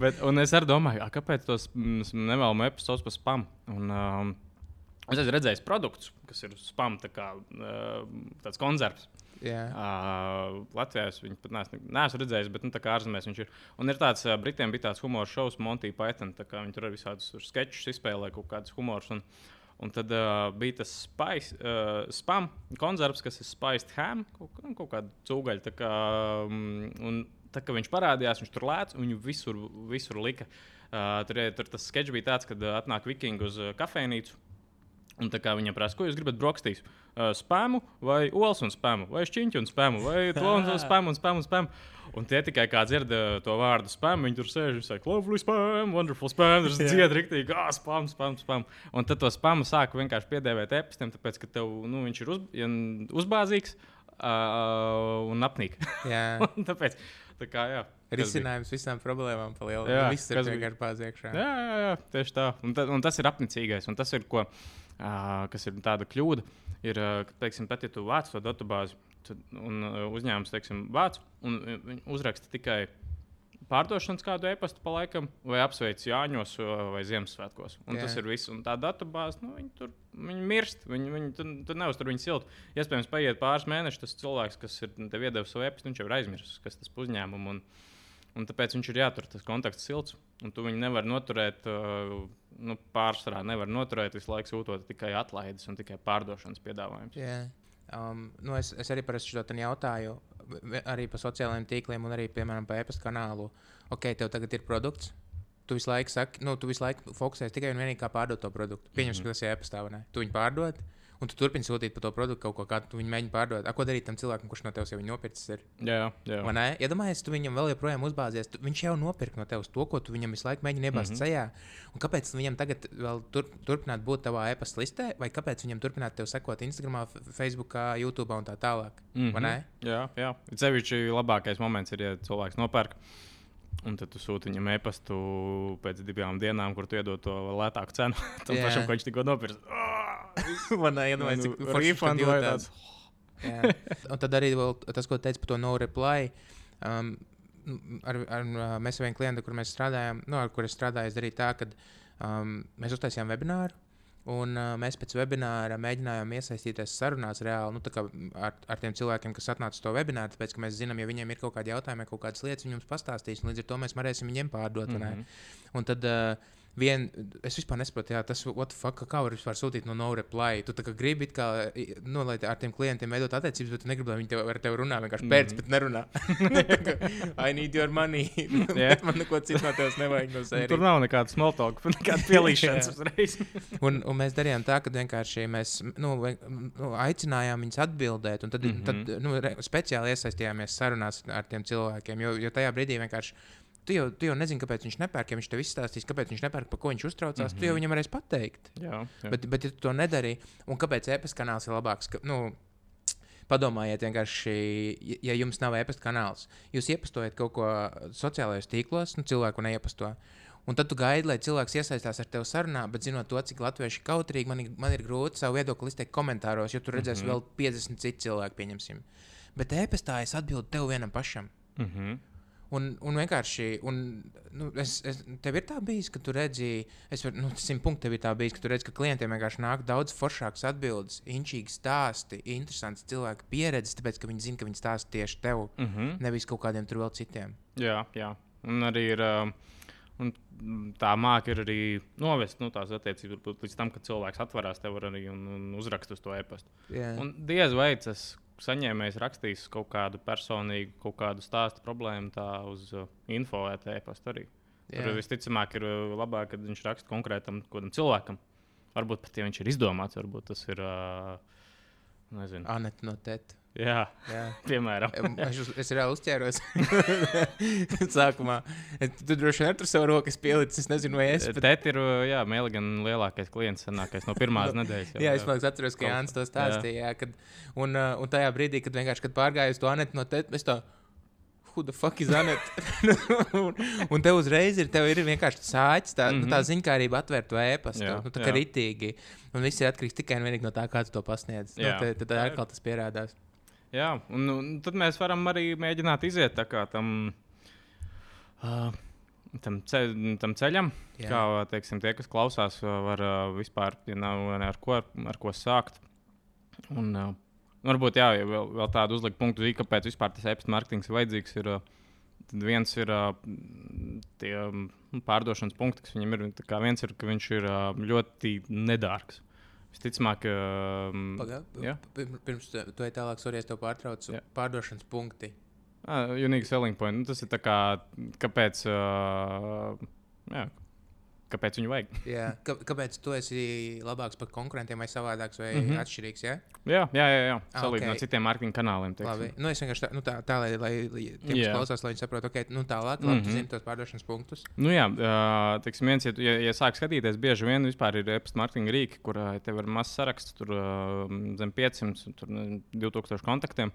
Bet, un es arī domāju, a, kāpēc tos nevēlamu epizodus par spam. Un, um, es esmu redzējis produktus, kas ir spam, tā kā uh, tāds koncerts. Jā, Uh, Latvijā es viņu pat neesmu, neesmu redzējis, bet nu, ārzemēs viņš ir. Un ir tāds, uh, Britiem bija tāds humora šovs, Monty Python. Viņi tur arī visādus sketčus izspēlē, kaut kādus humorus. Un, un tad uh, bija tas spice, uh, spam koncerts, kas ir spiced ham, kaut, nu, kaut kāda cūgaļa. Kā, um, un, tā viņš parādījās, viņš tur lēca, un viņu visur, visur lika. Uh, tur, tur tas sketčs bija tāds, kad uh, atnāk vikingi uz uh, kafejnīcu. Un tā kā viņam prasa, ko jūs gribat brokastīs? Uh, spēmu vai olas un spēmu, vai šķiņķu un spēmu, vai to un spēmu un spēmu un spēmu. Un tie tikai kā dzird uh, to vārdu spēmu, viņi tur sēž un saka, lovely spēmu, wonderful spēmu, tur dzied riktīgi, ah, spēmu, spēmu, spēmu. Un tad to spēmu sāk vienkārši piedēvēt epistiem, tāpēc, ka tev, nu, viņš ir uz, ja uzbāzīgs. uh, un apnīk. Jā. Un Tāpēc, tā kā, jā. Risinājums visām problēmām palielina. Jā, viss ir vienkārši pāziekšā. Jā, jā, jā, tieši tā. Un, ta, un tas ir apnicīgais. Un tas ir, ko, kas ir tāda kļūda. Ir, teiksim, pat ja tu vāc to datubāzi, tad, un uzņēmums teiksim, vāc, un viņi uzraksta tikai pārdošanas kādu e-pastu pa laikam, vai apsveic Jāņos vai Ziemassvētkos. Un Jā. tas ir viss. Un tā datubāze, nu, viņi tur viņi mirst. Viņi, viņi tur, tur neuztur viņu siltu. Iespējams, paiet pāris mēneši, tas cilvēks, kas ir tev iedevis savu e-pastu, viņš jau ir aizmirsis, kas tas par uzņēmumu. Un, Un tāpēc viņš ir jātur tas kontakts silts. Un tu viņu nevari noturēt, uh, nu, pārsvarā nevar noturēt visu laiku sūtot tikai atlaides un tikai pārdošanas piedāvājumus. Jā. Um, nu es, es arī parasti šo jautāju, arī pa sociālajiem tīkliem, un arī, piemēram, pa e-pasta kanālu. Ok, tev tagad ir produkts. Tu visu laiku saki, nu, tu visu laiku fokusējies tikai un vienīgi kā pārdot to produktu. Pieņemsim, mm -hmm. ka tas ir e-pastā, vai ne? Tu viņu pārdod, un tu turpini sūtīt par to produktu kaut ko, kādu tu viņu mēģini pārdot. A, ko darīt tam cilvēkam, kurš no tevis jau ir nopircis? Ir? Jā, jā. Vai? Iedomājies, tu viņam vēl joprojām uzbāzies. Tu, viņš jau nopirka no tevis to, ko tu viņam visu laiku mēģini iebāzt mm -hmm. sejā. Un kāpēc viņam tagad vēl tur, turpināt būt tavā e-pasta listē, vai kāpēc viņam turpināt tev sekot Instagram, Facebook, YouTube un tā tālāk? Mm -hmm. Jā, jā. Cevišķi labākais moments ir, ja cilvēks nopērk. Un tad tu sūti viņam e-pastu pēc divām dienām, kur tu iedod to lētāku cenu. Tam Jā. pašam, ko viņš tikko nopirka. Man iedomājas, cik Nu, forši refund tad vai. Jā. Un tad arī tas, ko teicu par to no reply. Um, ar, ar, uh, mēs ar vienu klientu, kur mēs strādājām, nu, ar kuriem strādājām, es darīju tā, ka um, mēs uztaisījām webināru. Un uh, mēs pēc webināra mēģinājām iesaistīties sarunās reāli nu, ar, ar tiem cilvēkiem, kas atnāca uz to webināru. Tāpēc, ka mēs zinām, ja viņiem ir kaut kādi jautājumi, kaut kādas lietas, viņi mums pastāstīs. un Līdz ar to mēs varēsim viņiem pārdot. Mm. -hmm. Un tad uh, vien, es vispār nesaprotu, jā, tas, fuck, kā var vispār sūtīt no no reply. Tu kā gribi, kā, nu, lai ar tiem klientiem veidot attiecības, bet tu negribi, lai viņi tev, ar tevi runā. Vienkārši pēc, Mhm. bet nerunā. I need your money. Jā. Man neko citu no tevis nevajag no Nu, Tur sērijas. nav nekāda smoltoka, nekāda pielīšanas uzreiz. Un, un mēs darījām tā, ka vienkārši mēs nu, nu, aicinājām viņus atbildēt, un tad, mm Mhm. -hmm. tad nu, re, speciāli iesaistījāmies sarunās ar tiem cilvēkiem. Jo, jo tajā brīdī vienkārši. Tu jau, tu jau nezini, kāpēc viņš nepērk. Ja viņš tev izstāstīs, kāpēc viņš nepērk, par ko viņš uztraucās, mm -hmm. tu jau viņam varēsi pateikt. Jā, jā. Bet, bet ja tu to nedari, un kāpēc e-pasta kanāls ir labāks? Ka, nu, Padomājiet, vienkārši, ja- jums nav e-pasta kanāls, jūs iepastojat kaut ko sociālajos tīklos, nu, cilvēku neiepasto. Un tad tu gaidi, lai cilvēks iesaistās ar tevi sarunā, bet zinot to, cik latvieši kautrīgi, man, ir- man ir grūti savu viedokli izteikt komentāros, jo tur redzēs mm -hmm. vēl 50 citu cilvēku, pieņemsim. Bet e-pastā es atbildu tev vienam pašam. Mhm. Un, un vienkārši, un, nu, es, es, tev ir tā bijis, ka tu redzi, es varu, nu, simt punktu tev ir tā bijis, ka tu redzi, ka klientiem vienkārši nāk daudz foršākas atbildes, inčīgi stāsti, interesants cilvēku pieredzes, tāpēc, ka viņi zina, ka viņi stāsta tieši tev, Mhm. nevis kaut kādiem tur vēl citiem. Jā, jā. Un arī ir. Uh, un tā māca ir arī novest nu, tās attiecības līdz tam, kad cilvēks atverās tev arī un, un uzraksta uz to e-pastu. Jā, Un diez vai tas saņēmējs rakstīs kaut kādu personīgu, kaut kādu stāstu problēmu tā uz uh, info vai e-pastu arī. Jā. Tur visticamāk ir uh, labāk, kad viņš raksta konkrētam cilvēkam. Varbūt pat ja viņš ir izdomāts, varbūt tas ir. Uh, nezinu. Anita no tēta. Jā, Jā. piemēram. Em, Es, es reāli uzķēros. Sākumā. Tu droši vien ar to savu roku pielicis. Es nezinu, vai es. Bet... Tēt ir jā, mēlī gan lielākais klients, senākais no pirmās nedēļas. Jā, es domāju, atceros, ka Jānis to stāstīja. Jā, kad, un, uh, un tajā brīdī, kad vienkārši kad pārgāju uz to Anetu no tēta, es tā. Who the fuck is Anita? un, un tev uzreiz ir, tev ir vienkārši sācis tā, mm -hmm. nu, tā Mhm. ziņkārība atvērt to e-pastu. Jā, Nu, tā kā jā. ritīgi. Un viss ir atkarīgs tikai un vienīgi no tā, kā tu to pasniedz. Nu, tad atkal tas pierādās. Jā, un, un tad mēs varam arī mēģināt iziet tam, uh, tam, ce, tam ceļam. Jā. Kā teiksim, tie, kas klausās, var uh, vispār, ja nav ar ko, ar ko sākt. Un, uh, varbūt jā, ja vēl, vēl tādu uzlikt punktu, kāpēc vispār tas e-pasta mārketings ir vajadzīgs. Ir, uh, Tad viens ir uh, tie um, pārdošanas punkti, kas viņam ir. Viens ir, ka viņš ir uh, ļoti nedārgs. Visticamāk, um, Paga, jā. pir- pirms tu tu ej tālāk, sorry, es tev pārtraucu. Jā. Pārdošanas punkti. Uh, unique selling point. Nu, tas ir tā kā, kāpēc, uh, jā, kāpēc viņu vajag. Jā. Kā, kāpēc tu esi labāks par konkurentiem vai savādāks vai mm Mhm. -hmm. atšķirīgs? Ja? Jā, jā, jā. jā. Ah, salīdzinot ok. ar citiem mārketinga kanāliem. teiksim. Labi. Nu, es vienkārši tā, nu, tā, tā lai, lai tiem, kas klausās, lai viņi saprotu, ok, nu, tālāk, labi, mm Mhm. -hmm. tu zini tos pārdošanas punktus. Nu, jā, uh, teiksim, viens, ja, tu- ja, ja sāk skatīties, bieži vien vispār ir e-pasta marketinga rīki, kur uh, tev ir mazs saraksts, tur uh, zem 500, tur, nezinu, 2000 kontaktiem.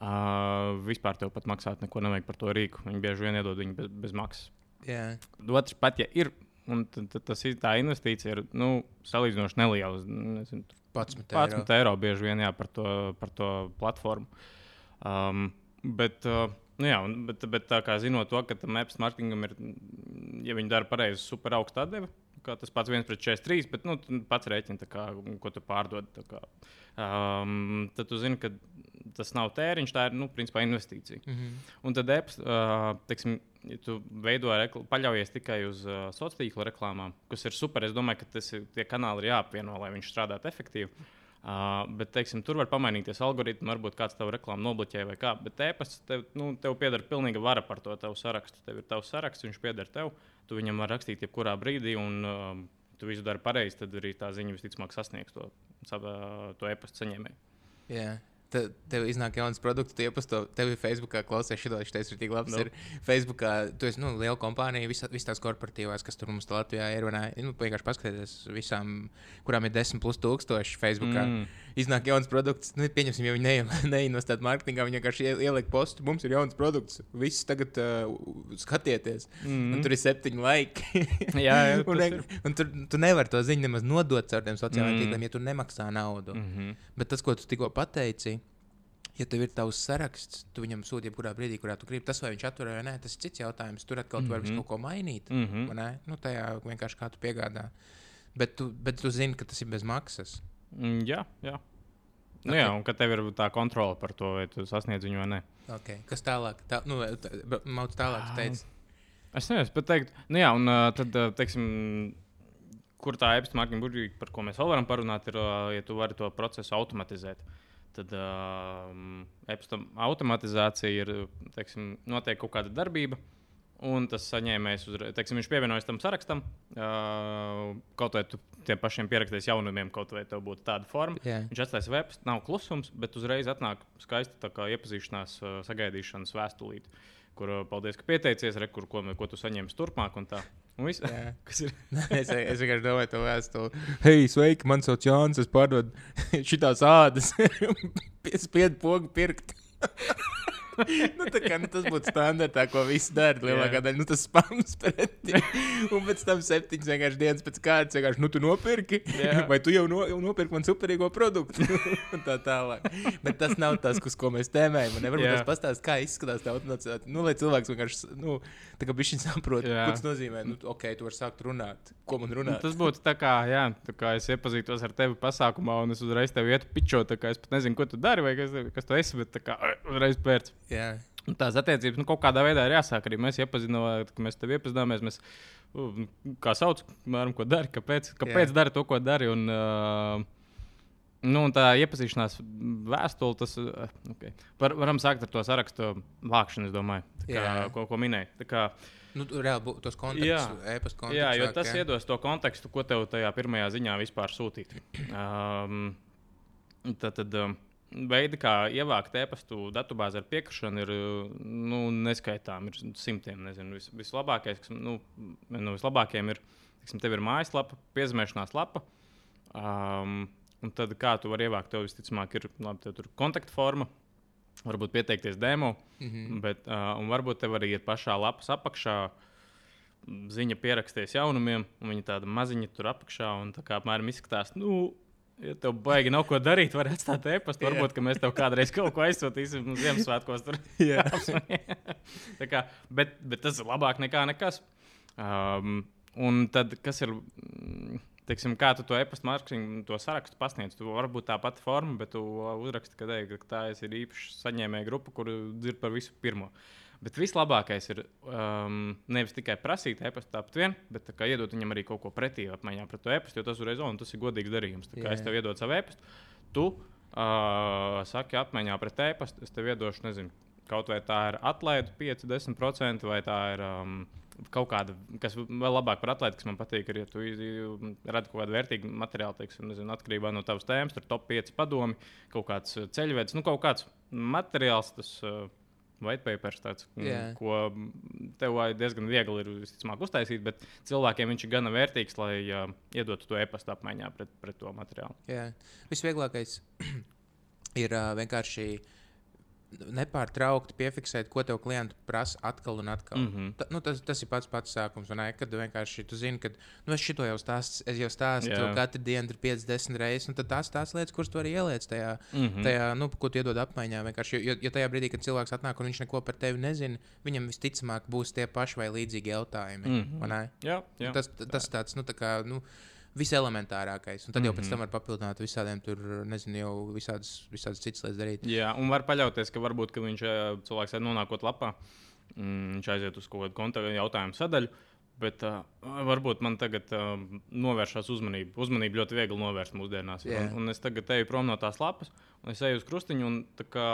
Uh, vispār tev pat maksāt neko nevajag par to rīku. Viņi bieži vien iedod viņu bez, bez maksas. Jā, Otrs pat, ja ir, un tad, tad tas ir tā investīcija, ir nu, salīdzinoši neliela. Nezinu, tur 11 11 eiro. bieži vien jā, par, to, par to platformu. Um, bet, uh, nu jā, un- bet, bet tā kā zinot to, ka tam apps marketingam ir, ja viņi dara pareizi, super augsta atdeve. Kā tas pats viens pret 43, bet nu, pats rēķini, kā, ko tu pārdod. kā. Um, tad tu zini, ka tas nav tēriņš, tā ir nu, principā investīcija. Mm -hmm. Un tad apps, teiksim, ja tu veido rekl- paļaujies tikai uz uh, sociālo tīklu reklāmām, kas ir super. Es domāju, ka tas ir, tie kanāli ir jāapvieno, lai viņš strādātu efektīvi. Uh, bet, teiksim, tur var pamainīties algoritmi, varbūt kāds tavu reklāmu nobloķē vai kā. Bet ēpasts tev, nu, tev pieder pilnīga vara par to tavu sarakstu. Tev ir tavs saraksts, viņš pieder tev. Tu viņam vari rakstīt jebkurā brīdī, un uh, tu visu dari pareizi. Tad arī tā ziņa visticamāk sasniegs to, sava- to e-pasta saņēmēju. Jā. Te, tev iznāk jauns produkts, tu iepasto, tev ir Facebookā, klausies, šī tas ir tik labs. Nu. No. Ir Facebookā, tu esi nu, liela kompānija, visas vis tās korporatīvās, kas tur mums te Latvijā ir. un, ā, Nu, vienkārši paskatieties visām, kurām ir 10 plus tūkstoši Facebookā. Mm. Iznāk jauns produkts, nu, pieņemsim, ja viņi neie- neinvestētu mārketingā, viņi vienkārši ie- ieliek postu, mums ir jauns produkts, viss tagad uh, skatieties. Mm. Un tur ir septiņi laiki. Jā, jā, un, ne, ir. un tur tu nevari to ziņu nemaz nodot caur tiem sociālajiem Mm. tīkliem, ja tu nemaksā naudu. Mm -hmm. Bet tas, ko tu tikko pateici, ja tev ir tavs saraksts, tu viņam sūti jebkurā brīdī, kurā tu gribi. Tas, vai viņš atver vai nē, tas ir cits jautājums. Tur atkal mm -hmm. tu vari Mhm. kaut ko mainīt. Mm Mm. -hmm. Nu, tajā vienkārši kā tu piegādā. Bet tu, bet tu zini, ka tas ir bez maksas. Mm, jā, jā. Nu, Ok. jā, un ka tev ir tā kontrole par to, vai tu sasniedz viņu vai nē. Okay. Kas tālāk? Tā, nu, Mauts tālāk, tu teici. Es nezinu, es pat teiktu, nu, jā, un uh, tad, uh, teiksim, kur tā e-pasta marketinga burbuļi, par ko mēs vēl varam parunāt, ir, uh, ja tu vari to procesu automatizēt. Tad uh, e-pasta automatizācija ir, teiksim, notiek kaut kāda darbība. Un tas saņēmējs, teiksim, viņš pievienojas tam sarakstam. Uh, kaut vai tu tiem pašiem pierakstīs jaunumiem, kaut vai tev būtu tāda forma. Jā. Viņš atstās webs, nav klusums, bet uzreiz atnāk skaista iepazīšanās, uh, sagaidīšanas vēstulīte, kur uh, paldies, ka pieteicies, re, kur, ko, ko tu saņemsi turpmāk. Un tā. Un viss, kas ir. es, es vienkārši domāju, to vēstuli. Hei, sveiki, man sauc Jānis, es pārdodu šitās ādas. Piespiedu pogu pirkt. nu, tā kā, nu, tas būtu standartā, ko visi dara. Lielākā Jā. daļa nu, tas spams pretī. Un pēc tam septiņas vienkārši dienas pēc kārtas vienkārši, nu, tu nopirki. Jā. Vai tu jau, no, jau nopirki man superīgo produktu? Un tā tālāk. Bet tas nav tas, uz ko mēs tēmējam. Man Nevarbūt Jā. tas pastāstīs, kā izskatās tā automatizācija. Nu, lai cilvēks vienkārši, nu, tā kā viņš saprot, Jā. ko tas nozīmē. Nu, ok, tu vari sākt runāt. Ko man Nu, runāt? tas būtu tā kā, jā, tā kā es iepazītos ar tevi pasākumā, un es uzreiz tevi ietu pičot. tā kā Es pat nezinu, ko tu dari vai kas, kas tu esi, bet tā kā uzreiz pērts. Jā. Un Tās attiecības nu, kaut kādā veidā ir jāsāk arī. Mēs iepazinām, ka mēs tevi iepazināmies. Mēs, uh, kā sauc, mēram, ko dari, kāpēc, kāpēc Jā. dari to, ko dari. Un, uh, nu, tā iepazīšanās vēstule, tas okay. Var, varam sākt ar to sarakstu vākšanu, es domāju, tā kā, ko, ko minēji. Tā kā, Nu, reāli tos kontaktus, Jā. e-pasta kontaktus. Jā, jo tas jā. iedos to kontekstu, ko tev tajā pirmajā ziņā vispār sūtīt. Um, tad, tad um, veidi, kā ievākt e-pastu datubāzi ar piekrišanu, ir nu, neskaitām, ir simtiem. Nezinu, vis, vislabākais, kas, nu, no vislabākajiem ir, tiksim, tev ir mājaslapa, piezīmēšanās lapa. Um, un tad, kā tu vari ievākt, tev visticamāk ir labi, tev tur kontaktforma. Varbūt pieteikties demo, mm. -hmm. bet uh, un varbūt tev arī ir pašā lapas apakšā ziņa pieraksties jaunumiem, un viņi tāda maziņa tur apakšā, un tā kā apmēram izskatās, nu, ja tev baigi nav ko darīt, var atstāt e-pastu. Varbūt, ka mēs tev kādreiz kaut ko aizsūtīsim Ziemassvētkos. Tur. Tā kā, bet, bet tas ir labāk nekā nekas. Um, un tad, kas ir, mm, teiksim, kā tu to e-pasta mārketingu, to sarakstu pasniedz? Tu vari būt tā pati forma, bet tu uzraksti, ka, ka tā ir īpaša saņēmēja grupa, kur dzird par visu pirmo. Bet vislabākais ir um, nevis tikai prasīt e-pastu tāpat vien, bet kā iedot viņam arī kaut ko pretī apmaiņā pret to e-pastu, jo tas uzreiz on, tas ir godīgs darījums. Tā kā Jā, es tev iedodu savu e-pastu, tu uh, saki apmaiņā pret e-pastu, es tev iedošu, nezinu, kaut vai tā ir atlaide 5-10%, vai tā ir um, kaut kāda, kas vēl labāk par atlēti, kas man patīk, ir, ja tu redzi kaut kādu vērtīgu materiālu, teiksim, nezinu, atkarībā no tavas tēmas, tur top 5 padomi, kaut kāds uh, ceļvedis, nu, kaut kāds materiāls, tas uh, white papers, tāds, mm, Jā. ko mm, tev diezgan viegli ir visticamāk uztaisīt, bet cilvēkiem viņš ir gana vērtīgs, lai uh, iedotu to e-pasta apmaiņā pret, pret to materiālu. Jā. Visvieglākais ir uh, vienkārši nepārtraukti piefiksēt, ko tev klients prasa atkal un atkal. Mm. -hmm. Ta, nu, tas, tas ir pats pats sākums. Ne, kad vienkārši tu zini, ka nu, es šito jau stāstu, es jau stāstu to katru dienu, tur 50 reizes, tad tās tās lietas, kuras tu arī ieliec tajā, mm. -hmm. tajā nu, ko tu iedod apmaiņā. Vienkārši, jo, jo tajā brīdī, kad cilvēks atnāk un viņš neko par tevi nezina, viņam visticamāk būs tie paši vai līdzīgi jautājumi. Mm. -hmm. Jā, jā. Tas, tas tāds, nu, tā kā, nu, viselementārākais. Un tad jau Mhm. pēc tam var papildināt visādiem tur, nezinu, jau visādas, visādas citas lietas darīt. Jā, un var paļauties, ka varbūt ka viņš ā, cilvēks nonākot lapā, mm, viņš aiziet uz kaut kādu kontaktu jautājumu sadaļu. Bet uh, varbūt man tagad uh, novēršas uzmanība. Uzmanība ļoti viegli novērst mūsdienās. Jā. Un, un es tagad eju prom no tās lapas, un es eju uz krustiņu. Un, tā kā,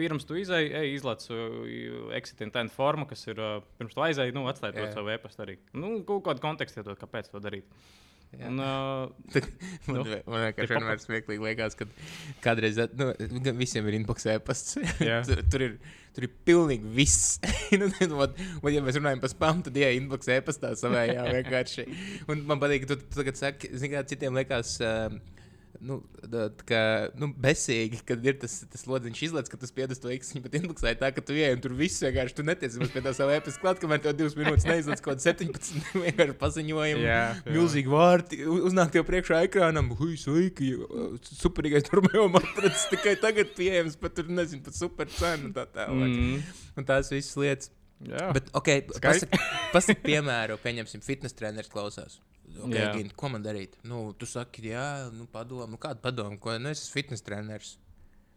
pirms tu izēji, ej, izlaiž uh, exit intent formu, kas ir uh, pirms tu aizēji, nu, atstāj to Jā. savu e-pastu arī. Nu, kaut kādu kontekstu kāpēc to darīt. Jā. Un, uh, Man, Nu, nu, man vienkārši vienmēr smieklīgi liekas, ka kādreiz nu, visiem ir inbox e-pasts. Tur, tur, ir, tur ir pilnīgi viss. nu, vat, vat, ja mēs runājam par spam, tad jā, inbox e-pastā savējā vienkārši. Un man patīk, ka tu, tu tagad saki, zini, kā citiem liekas. Uh, Nu, kā, nu, besīgi, kad ir tas, tas lodziņš izlaists, ka tu spiedzi to īstenībā, bet inboxā ir tā, ka tu ej un tur viss vienkārši tu nemaz pie tā sava e-pasta klāt, kamēr tev divas minūtes neizlaiž kaut kāds 17 vienkārši paziņojumi. Jā, jā. Milzīgi vārti, uznāk tev priekšā ekrānam, hui, sveiki, superīgais turmējums atrasts tikai tagad pieejams, pat tur nezinu, pat super cenu tā tālāk. mm, Un tās visas lietas. jā. Bet, ok, pasak, pasak piemēru, pieņemsim, fitnes treneris klausās. Okay, Jā. Gint, ko man darīt? Nu, tu saki, jā, nu, padomu, nu, kādu padomu, ko nu, es esmu fitnes treneris.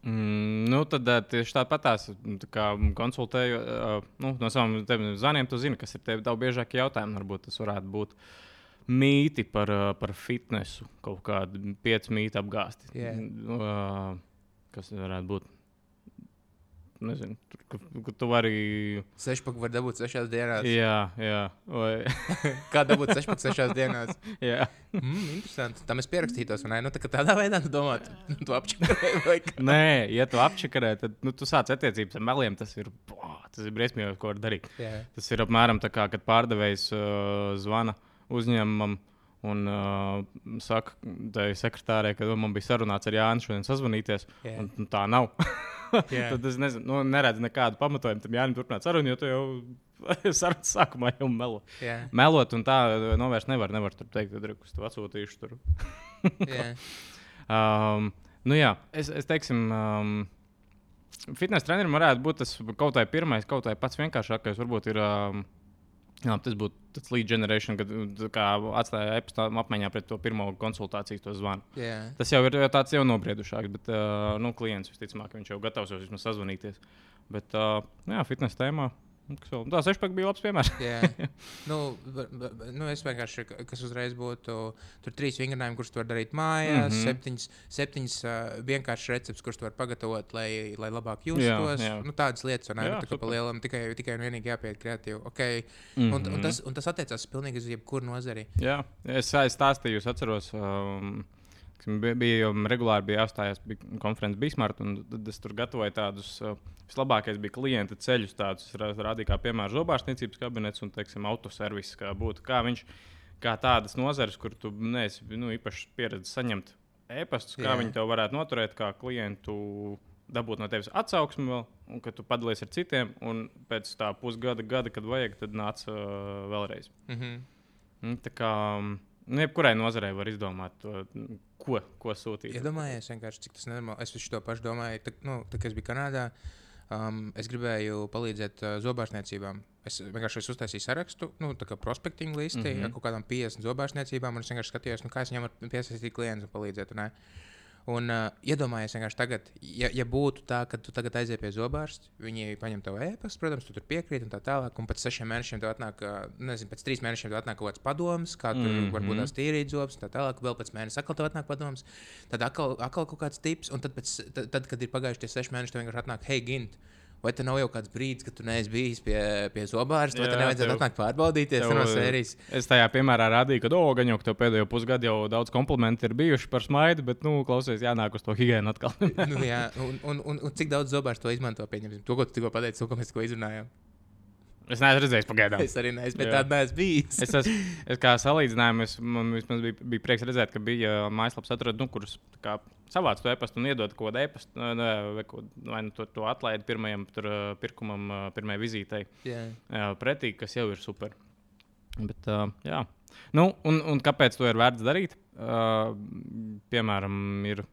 Mm, nu, tad ā, tieši tāpatās tā kā konsultēju ā, nu, no saviem zvaniem. Tu zini, kas ir tev daudz biežākie jautājumi. Varbūt tas varētu būt mīti par, ā, par fitnesu, kaut kādi pieci mīti apgāsti. Jā. Nu, ā, Kas varētu būt? Nezinu, tur, ka, ka tu vari. Sešpaku var dabūt sešās dienās. Jā, jā. Vai, Kā dabūt sešpaku sešās dienās? jā. Mm, interesanti. Tam es pierakstītos, un nu, tā, tādā veidā tu domā, tu, tu apčakarē vai kā. Nē, ja tu apčakarē, tad nu, tu sāc attiecības ar meliem. Tas ir, boh, tas ir briesmīgi, ko var darīt. Jā. Tas ir apmēram tā, kā, kad pārdevējs uh, zvana uzņēmumam un uh, saka, tai sekretārei, ka "Nu, man bija sarunāts ar Jānu šodien sazvanīties. Jā. Un, un tā nav. Jā. Tad es nezinu, nu, neredzu nekādu pamatojumu tam Jānis turpināt sarunu, jo tu jau sarunas sākumā jau melo. Jā. Melot un tā novērst nevar. Nevar tur teikt, ka es tev atsūtīšu tur. Jā. Um, nu jā, es, es teiksim, um, fitnes trenerim varētu būt tas kaut kā pirmais, kaut kā pats vienkāršākais. Varbūt ir, um, jā, tas būtu tas lead generation, kad uh, atstāja e-pastā apmaiņā pret to pirmo konsultāciju, to zvanu. Jā. Tas jau ir tāds jau nobriedušāks, bet uh, nu, klients visticamāk, viņš jau gatavs jau vismaz sazvanīties. Bet uh, jā, fitnes tēmā. Nu? Tā sešpaka bija labs piemērs. Jā, nu, va- va- nu, es vienkārši, ka- kas uzreiz būtu, tur trīs vingrinājumi, kurus tu vari darīt mājās, mm Mhm. -hmm. septiņas, septiņas uh, vienkāršas receptes, kurus tu vari pagatavot, lai, lai labāk justos. jā. Nu, tādas lietas? Jā, Nu, tā kā pa lielam tikai, tikai un vienīgi jāpiet kreatīvi. Okay. Mm Mhm. -hmm. un, un, tas, un tas attiecās pilnīgi uz jebkuru nozari. Jā, es, es stāstīju, es atceros, um, bija, bija regulāri bija jāstājās bija konferences Bismarck, un tad es tur gatavoju tādus. Uh, vislabākais bija klienta ceļus, tādus rādīju kā piemēram zobārstniecības kabinets un, teiksim, autoservis, kā būtu. Kā viņš, kā tādas nozares, kur tu neesi nu, īpaši pieredzējis saņemt e-pastus, kā Jā. viņi tev varētu noturēt, kā klientu dabūt no tevis atsauksmi vēl, un ka tu padalies ar citiem, un pēc tā pusgada, gada, kad vajag, tad nāc uh, vēlreiz. Mm -hmm. Nu, Tā kā nu, jebkurai nozarei var izdomāt, to, ko, ko sūtīt. Iedomājies vienkārši, cik tas nenormāli. Es visu to pašu domāju, tā, nu, tā, kad es biju Kanādā. Um, es gribēju palīdzēt uh, zobārstniecībām. Es vienkārši esmu uztaisījis sarakstu, nu, tā kā prospecting listi mm. -hmm. ar kaut kādām 50 zobārstniecībām. Es vienkārši skatījos, nu, kā es viņam varu piesaistīt klientus un palīdzēt. Un? Un uh, iedomājies vienkārši tagad, ja, ja būtu tā, ka tu tagad aizies pie zobārsta, viņi paņem tavu e-pastu, protams, tu tur piekrīti un tā tālāk. Un pēc sešiem mēnešiem tev atnāk, uh, nezinu, pēc trīs mēnešiem tev atnāk kaut kāds padoms, kā tur mm Mhm. -hmm. varbūt tās tīrīt zobus, un tā tālāk. Vēl pēc mēneša atkal tev atnāk padoms. Tad atkal, atkal kaut kāds tips, un tad, pēc, tad, tad kad ir pagājuši tie seši mēneši, tev vienkārši atnāk, hei, gint. Vai te nav jau kāds brīdis, kad tu neesi bijis pie, pie zobārsta, vai Jā, tev nevajadzētu atnākt pārbaudīties tev, no eh, sērijas? Es tajā piemērā rādīju, ka, oh, ka tev pēdējo pusgadu jau daudz komplimentu ir bijuši par smaidu, bet, nu, klausies, jānāk uz to higiēnu atkal. nu, jā, un, un, un, un cik daudz zobārstu to izmanto? Pieņemsim, to, ko tu tikko pateici, to, ko mēs tikko izrunājām. Es neesmu redzējis pagaidām. Es arī neesmu, bet Jā. tāda neesmu bijis. Es, es, es kā salīdzinājumu, es, man vismaz bija, bija prieks redzēt, ka bija uh, mājaslapas, atradu, nu, kurus savāc to e-pastu un iedod kaut kādu e-pastu, uh, vai, vai nu to, to atlaidi pirmajam tur, uh, pirkumam, pirmajai vizītei Jā. uh, pretī, kas jau ir super. Bet, uh, jā. Nu, un, un kāpēc to ir vērts darīt? Uh, piemēram, ir,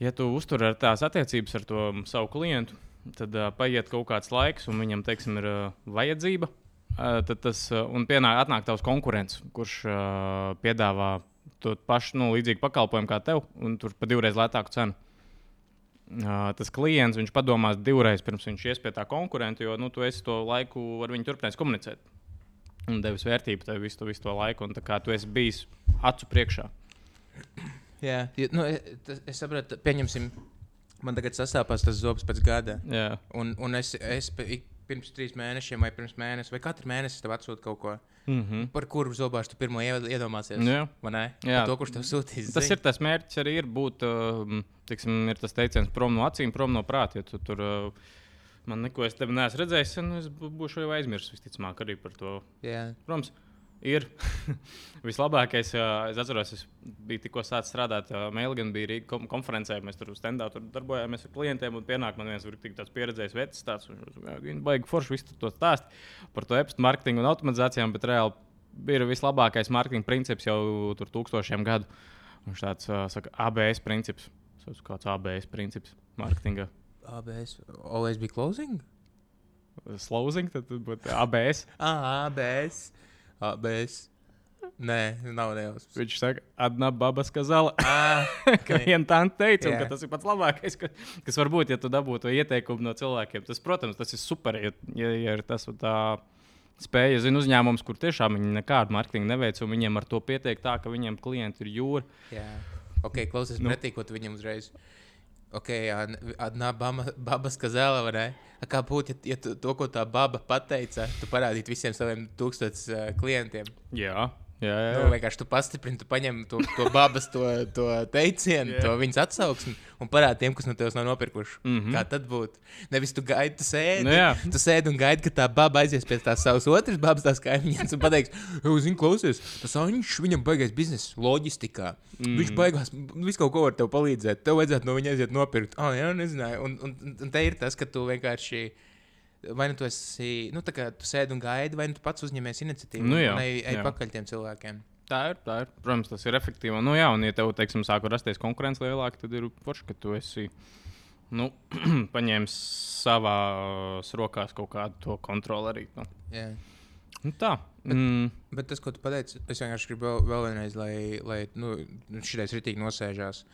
ja tu uztur tās attiecības ar to savu klientu, tad uh, paiet kaut kāds laiks, un viņam, teiksim, ir uh, vajadzība. Uh, tad tas uh, pienāk, atnāk tavs konkurents, kurš uh, piedāvā to pašu nu, līdzīgu pakalpojumu kā tev, un tur par divreiz lētāku cenu. Uh, tas klients viņš padomās divreiz pirms viņš ies pie tā konkurenta, jo nu, tu esi to laiku ar viņu turpinājis komunicēt. Un devis vērtību tev visu, visu to laiku, un tā kā tu esi bijis acu priekšā. Jā, nu, e- tas- es saprotu, pieņemsim, man tagad sasāpās tas zobs pēc gada. Jā, Un, un es, es pirms trīs mēnešiem, vai pirms mēneša, vai katru mēnesi tev atsūtu kaut ko, mm -hmm. par kuru zobārstu pirmo ied- iedomāsies. Jā. Jā. To, kurš tev sūtīs. tas ziņu. ir tas mērķis arī ir būt, uh, tiksim, ir tas teiciens, prom no acīm, prom no prāta. Ja tu tur uh, man neko es tevi neesmu redzējis, un es bū- būšu jau aizmirsis visticamāk arī par to. Jā. Protams, ir vislabākais. Es atceros, es biju tikko sācis strādāt Mēlgānā, bija Rīgas kom konferencē. Mēs tur standā tur darbojāmies ar klientiem. Un pienāk man viens tāds pieredzējis vecs, tāds - baigi forši visu to stāst par to e-pasta mārketingu un automatizācijām, bet reāli ir vislabākais mārketinga princips jau tur tūkstošiem gadu. Viņš tāds saka, ABS princips. Tas kāds ABS princips mārketinga. ABS. Always be closing? Slowing, tad būtu ABS. Ah, ABS. ABS. Nē, nav nejausmas. Viņš saka, Adna Baba Skazala. Ah, ka viena tā teica, un ka tas ir pats labākais, ka, kas var būt, ja tu dabūtu ieteikumu no cilvēkiem. Tas, protams, tas ir super, ja, ja, ja ir tas tā spēja. Es zinu uzņēmums, kur tiešām viņi nekādu mārketingu neveic, un viņiem ar to pietiek tā, ka viņiem klienti ir jūra. jā. Ok, klausies, Nu. pretī, ko tu viņam uzreiz. Ok, jā, Adnā babas kazēla, vai ne? Kā būtu, ja, ja tu, to, ko tā baba pateica, tu parādītu visiem saviem tūkstotis uh, klientiem? Jā, jā, jā. Nu, vienkārši tu pastiprini, tu paņem to, to babas, to, to teicienu, Jā. to viņas atsauksmi un parādi tiem, kas no tevis nav nopirkuši. Mm. -hmm. Kā tad būtu? Nevis tu gaidi, tu sēdi. Nu, jā. tu sēdi un gaidi, ka tā baba aizies pie tās savas otras babas, tās kaimiņas, un pateiks, Zini, klausies, tas Anģis, viņam baigais biznesa loģistikā. Mm. Viņš baigās, visu kaut ko var tev palīdzēt. Tev vajadzētu no viņa aiziet nopirkt. Ah, jā, nezināju. Un, un, un te ir tas, ka tu vienkārši. Vai nu tu esi, nu tā kā tu sēdi un gaidi, vai nu tu pats uzņemies iniciatīvu Nu jā, un ej, ej pakaļ tiem cilvēkiem. Tā ir, tā ir. Protams, tas ir efektīvi. Nu, jā, un, ja tev, teiksim, sāk rasties konkurence lielāka, tad ir forši, ka tu esi nu, paņēmis savā rokās kaut kādu to kontroli arī. Nu. Jā. Nu, tā. Mm. Bet tas, ko tu pateici, es vienkārši gribu vēl, vēl vienreiz, lai, lai nu, šis ritīgi nosēžās.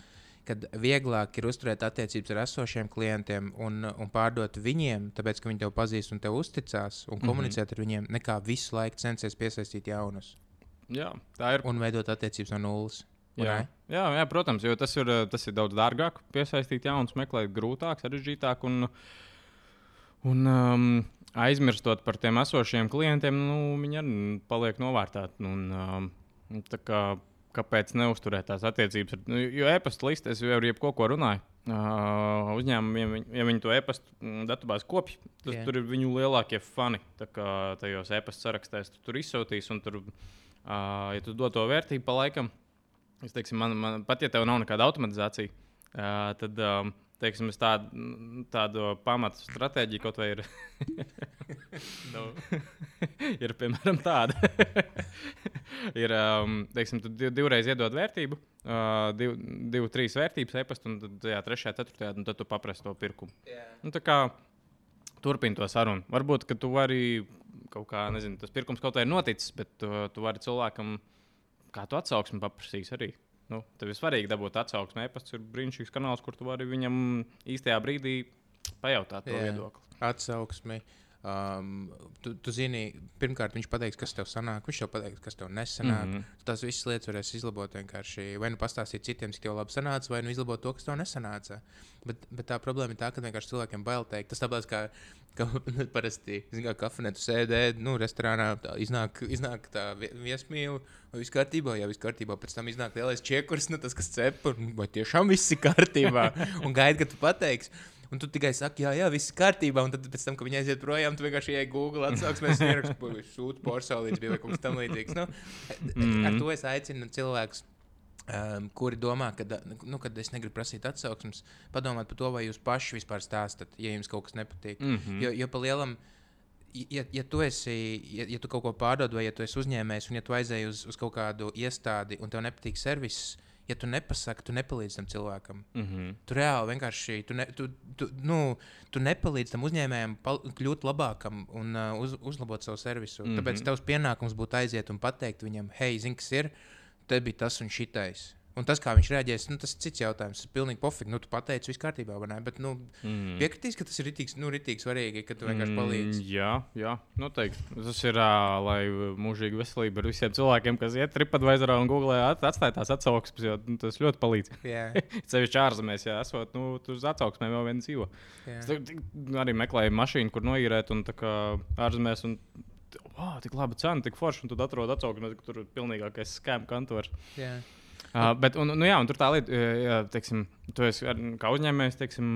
Kad vieglāk ir uzturēt attiecības ar esošiem klientiem un, un pārdot viņiem, tāpēc ka viņi tev pazīst un tev uzticās, un Mhm. komunicēt ar viņiem, nekā visu laiku censties piesaistīt jaunus Jā, tā ir. un veidot attiecības no nulles. Jā. Jā, jā, protams, jo tas ir, tas ir daudz dārgāk. Piesaistīt jaunus, meklēt grūtāk, sarežģītāk. Un, un um, aizmirstot par tiem esošiem klientiem, nu, viņi arī paliek novērtēti. Un, um, tā kā, kāpēc neusturēt tās attiecības? Ar, nu, jo e-pasta listē es jau ar jebko ko runāju. Uh, uzņēmumiem, ja ja viņi to e-pasta mm, datubāzi kopj, tad Jā. tur ir viņu lielākie fani. Tā kā tajos e-pasta sarakstēs tu tur izsūtīs, un tur, uh, ja tu dod to vērtību pa laikam, Es teiksim, man, man, pat ja tev nav nekāda automatizācija, uh, tad um, teiksim, es tādu, tādu pamatu stratēģiju kaut vai ir. nu, ir piemēram tāda. ir, um, teiksim, tu div, divreiz iedod vērtību, uh, div, divu, trīs vērtības e-pasta, un tad tajā trešajā, ceturtajā, un tad tu paprasti to pirkumu. Nu, tā kā turpini to sarunu. Varbūt, ka tu vari kaut kā, nezinu, tas pirkums kaut kā ir noticis, bet uh, tu vari cilvēkam, kā tu atsauksmi paprasīs arī. Nu, tev ir svarīgi dabūt atsauksmi. E-pasts ir brīnišķīgs kanāls, kur tu vari viņam īstajā brīdī pajautāt to viedokli. Atsauksmi. Um, tu, tu zini, pirmkārt, viņš pateiks, kas tev sanāk, viņš tev pateiks, kas tev nesanāk. Mm. -hmm. Tās visas lietas varēs izlabot vienkārši. Vai nu pastāstīt citiem, cik tev labi sanāca, vai nu izlabot to, kas tev nesanāca. Bet, bet tā problēma ir tā, ka vienkārši cilvēkiem bail teikt. Tas tāpat kā, ka nu, parasti, kafejnē tu sēdē, nu, restorānā tā, iznāk, iznāk tā vie- viesmīla, vai viss kārtībā, ja viss kārtībā, pēc tam iznāk lielais čiekurs, nu, tas, kas cep, vai tiešām viss ir kārtībā, un gaida, ka tu pateiksi. Un tu tikai saki, jā, jā, viss kārtībā. Un tad, pēc tam, kad viņi aiziet projām, tu vienkārši ienāc Google, atsauksies, ieraksti, sūti porcelānītes, bija vai kaut kas tamlīdzīgs. Nu, Mhm. Ar to es aicinu cilvēkus. Um, kuri domā, ka nu, kad es negribu prasīt atsauksmes, padomāt par to, vai jūs paši vispār stāstat, ja jums kaut kas nepatīk. Mm -hmm. Jo, jo pa lielam, ja, ja tu esi, ja, ja tu kaut ko pārdod, vai ja tu esi uzņēmējs, un ja tu aizēji uz, uz kaut kādu iestādi, un tev nepatīk servis, ja tu nepasaki, tu nepalīdzi tam cilvēkam. Mm -hmm. Tu reāli vienkārši tu ne, tu, tu, nu, tu nepalīdzi tam uzņēmējam pal, kļūt labākam un uh, uz, uzlabot savu servisu. Mm Mhm. -hmm. Tāpēc tavs pienākums būtu aiziet un pateikt viņam, hei, zini, kas ir, te bija tas un šitais. Un tas, kā viņš reaģēs, nu, tas ir cits jautājums. Tas ir pilnīgi pofīgi. Nu, tu pateici, viss kārtībā, vai ne? Bet, nu, mm. piekritīs, ka tas ir ritīgi, nu, ritīgi svarīgi, ka tu vienkārši palīdzi. Mm, jā, jā, noteikti. Tas ir, uh, lai mūžīga veselība ir visiem cilvēkiem, kas iet TripAdvisorā un Google at, atstāj tās atsauksmes, jo nu, tas ļoti palīdz. Jā, Ceļš ārzemēs, ja esot, nu, tur uz atsauksmēm jau viens dzīvo. jā. Es tik- arī meklēju mašīnu, kur noīrēt, un tā kā ārzemēs. Un, Wow, tik laba cena, tik forša, un tad atrod atsauksmi, ka tur ir pilnīgākais skēmu kantors. jā. Uh, bet, un, nu, jā, un tur tā lieta, ja, teiksim, tu esi ar- kā uzņēmējs, teiksim,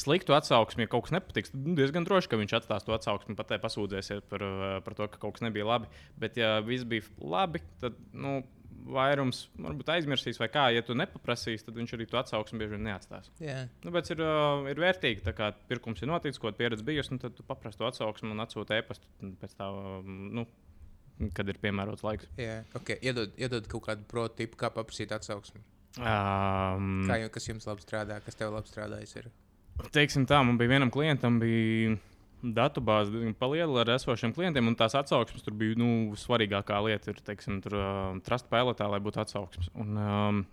sliktu atsauksmi, ja kaut kas nepatiks, tad nu, diezgan droši, ka viņš atstās to atsauksmi, pat te pasūdzēsies par, uh, par to, ka kaut kas nebija labi. Bet, ja viss bija labi, tad nu, vairums varbūt aizmirsīs, vai kā, ja tu nepaprasīsi, tad viņš arī to atsauksmi bieži vien neatstās. jā. Nu, bet ir, uh, ir vērtīgi, tā kā pirkums ir noticis, ko pieredze bijusi, nu, tad tu paprasti to atsauksmi un atsūti e-pastu pēc tā, um, nu, kad ir piemērots laiks. jā. Okay. Iedod, iedod kaut kādu prototypu, kā paprasīt atsauksmi. Um, Kā, jau- kas jums labi strādā, kas tev labi strādājis? Ir? Teiksim tā, man bija vienam klientam, bija datubāze paliela ar esošiem klientiem, un tās atsauksmes tur bija nu, svarīgākā lieta. Ir, teiksim, tur uh, trust pilotā, lai būtu atsauksmes. Un, um,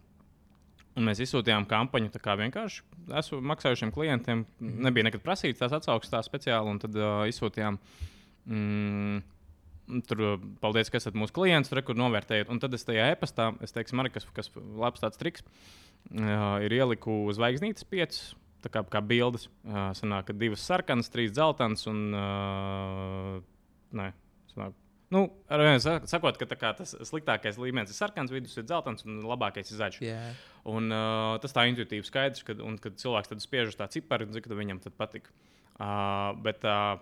Un mēs izsūtījām kampaņu tā kā vienkārši esmu maksājušiem klientiem. Nebija nekad prasīts tās atsauksmes tā speciāli, un tad uh, izsūtījām. Mm, Tur, paldies, ka esat mūsu klients, tur, kur novērtējat. Un tad es tajā e-pastā, es teikšu, man, kas, kas labs tāds triks, uh, ir ieliku zvaigznītes piecas, tā kā, kā bildes. Uh, sanāk, divas sarkanas, trīs dzeltenas un. Uh, nē, sanāk, Nu, sakot, ka kā tas sliktākais līmenis ir sarkans, vidus ir dzeltens un labākais ir zaļš. Jā, Un, uh, tas tā intuitīvi skaidrs, kad, un, kad cilvēks spiež uz tā ciparu, ka viņam tad patika. Uh, bet uh,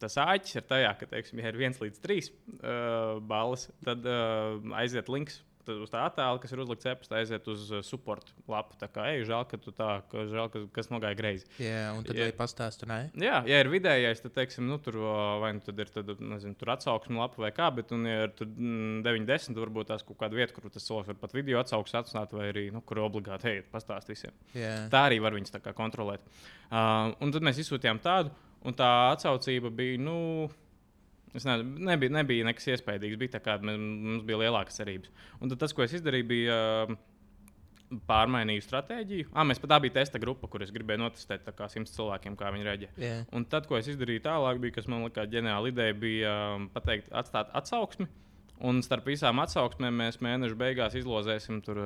tas āķis ir tajā, ka, teiksim, ja ir viens līdz trīs uh, balvas, tad uh, aiziet links. Uz tā attēla, kas ir uzlikts e-pastā, aiziet uz uh, support lapu. Tā kā, ej, žēl, ka tu tā, ka žēl, ka, kas nogāja greizi. jā un tad yeah. pastāstu, nē? Jā, ja ir vidējais, tad, teiksim, nu, tur uh, vai nu tad ir tad, nezinu, tur atsauksme lapa vai kā, bet, un, ja ir tur mm, 90, tad varbūt tās kaut kāda vieta, kur tas cilvēks var pat video atsauksmes atstāt, vai arī, nu, kur obligāti, hei, pastāst visiem. Jā, Tā arī var viņus tā kā kontrolēt. Uh, un tad mēs izsūtījām tādu, un tā atsaucība bija, nu, es nezinu, nebija, nebija nekas iespējams. Bija tā kā mēs, mums bija lielākas cerības. Un tas, ko es izdarīju, bija. Uh, Pārmainīju stratēģiju. Ah, mēs pat tā bija testa grupa, kur es gribēju notestēt kā simts cilvēkiem, kā viņi reaģē. jā. Un tad, ko es izdarīju tālāk, bija, kas man likās ģeniāla ideja, bija um, pateikt, atstāt atsauksmi. Un starp visām atsauksmēm mēs mēneša beigās izlozēsim tur,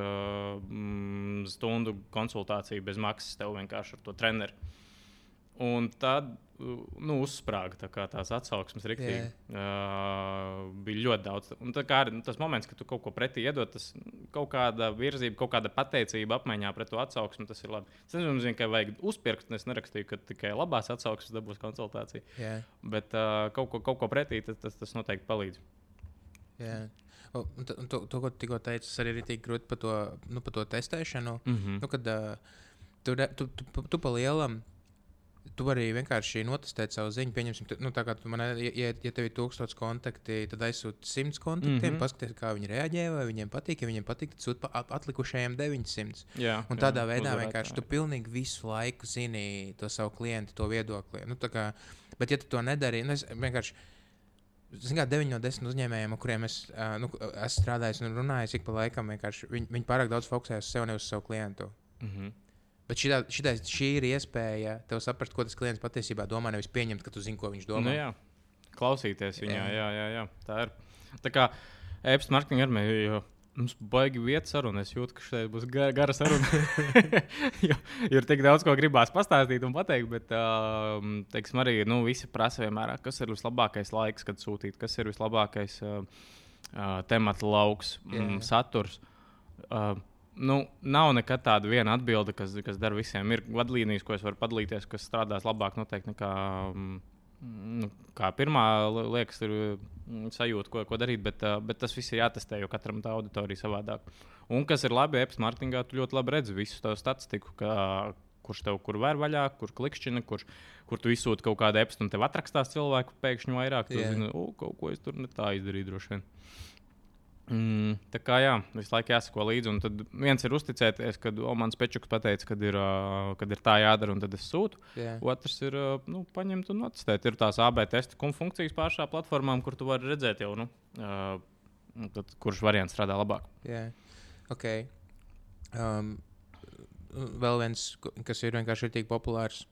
mm, stundu konsultāciju bez maksas tev vienkārši ar to treneru. Un tad nu, uzsprāga tā kā tās atsauksmes rīktīgi. Uh, bija ļoti daudz. Un kā arī nu, tas moments, kad tu kaut ko pretī iedod, tas kaut kāda virzība, kaut kāda pateicība apmaiņā pret to atsauksmi, tas ir labi. Es nezinu, ka vajag uzpirkt, un es nerakstīju, ka tikai labās atsauksmes dabūs konsultāciju. jā. Bet uh, kaut, ko, kaut ko pretī tas, tas, tas noteikti palīdz. jā. Un t- un to, to, ko tu tikko teici, arī ir tik grūti par to, nu, par to testēšanu. Mm -hmm. Nu, kad uh, tu, tu, tu, tu, tu pa lielam. Tu vari vienkārši notestēt savu ziņu. Pieņemsim, tu, nu, tā kā man, ja, ja tev ir tūkstoš kontakti, tad aizsūti simts kontaktiem, mm. -hmm. paskaties, kā viņi reaģē, vai viņiem patīk. Ja viņiem patīk, tad sūti pa- at- atlikušajiem 900. Jā, Un jā, tādā veidā vienkārši tu pilnīgi visu laiku zini to savu klientu, to viedokli. Nu, kā, bet, ja tu to nedari, nu, es vienkārši. Ziniet, kā 9 no 10 uzņēmējiem, ar kuriem es, nu, esmu strādājis un runājis ik pa laikam, vienkārši viņi, viņi pārāk daudz fokusējas uz sevi, nevis uz savu klientu. Mhm. Bet šitā, šitā, šī ir iespēja tev saprast, ko tas klients patiesībā domā. Nevis pieņemt, ka tu zini, ko viņš domā. Nu, jā, klausīties viņā. Jā. Jā, jā. Tā ir. Tā kā e-pasta marketinga armija, jo mums baigi vietas saruna. Es jūtu, ka šeit būs gara, gara saruna. ir tik daudz, ko gribās pastāstīt un pateikt, bet, uh, teiksim, arī nu, visi prasa vienmēr, kas ir vislabākais laiks, kad sūtīt, kas ir vislabākais uh, uh, temata lauks, mm, saturs. Uh, Nu, nav nekad tāda viena atbilde, kas, kas der visiem. Ir vadlīnijas, ko es varu padalīties, kas strādās labāk noteikti nekā mm, nu, kā pirmā li- liekas, ir mm, sajūta, ko, ko darīt, bet, bet tas viss ir jātestē, jo katram tā auditorija savādāk. Un kas ir labi, e-pasta marketingā, tu ļoti labi redzi visu to statistiku. Kā, Kurš tev kur var vaļā, kur klikšķina, kur, kur tu izsūti kaut kādu e-pastu, un tev atrakstās cilvēku pēkšņi vairāk. Tu Jā. zini, o, kaut ko es tur ne tā izdarīju droši vien. Mm, tā kā jā, visu laiku jāsako līdzi. Un tad viens ir uzticēties, kad o, mans pečuks pateica, kad ir, ā, kad ir tā jādara, un tad es sūtu. Jā. Otrs ir ā, nu, paņemt un atstāt. Ir tās AB testa funkcijas pāršā platformā, kur tu vari redzēt jau, nu, ā, tad, kurš variants strādā labāk. Jā, ok. Um, vēl viens, kas ir vienkārši tik populārs.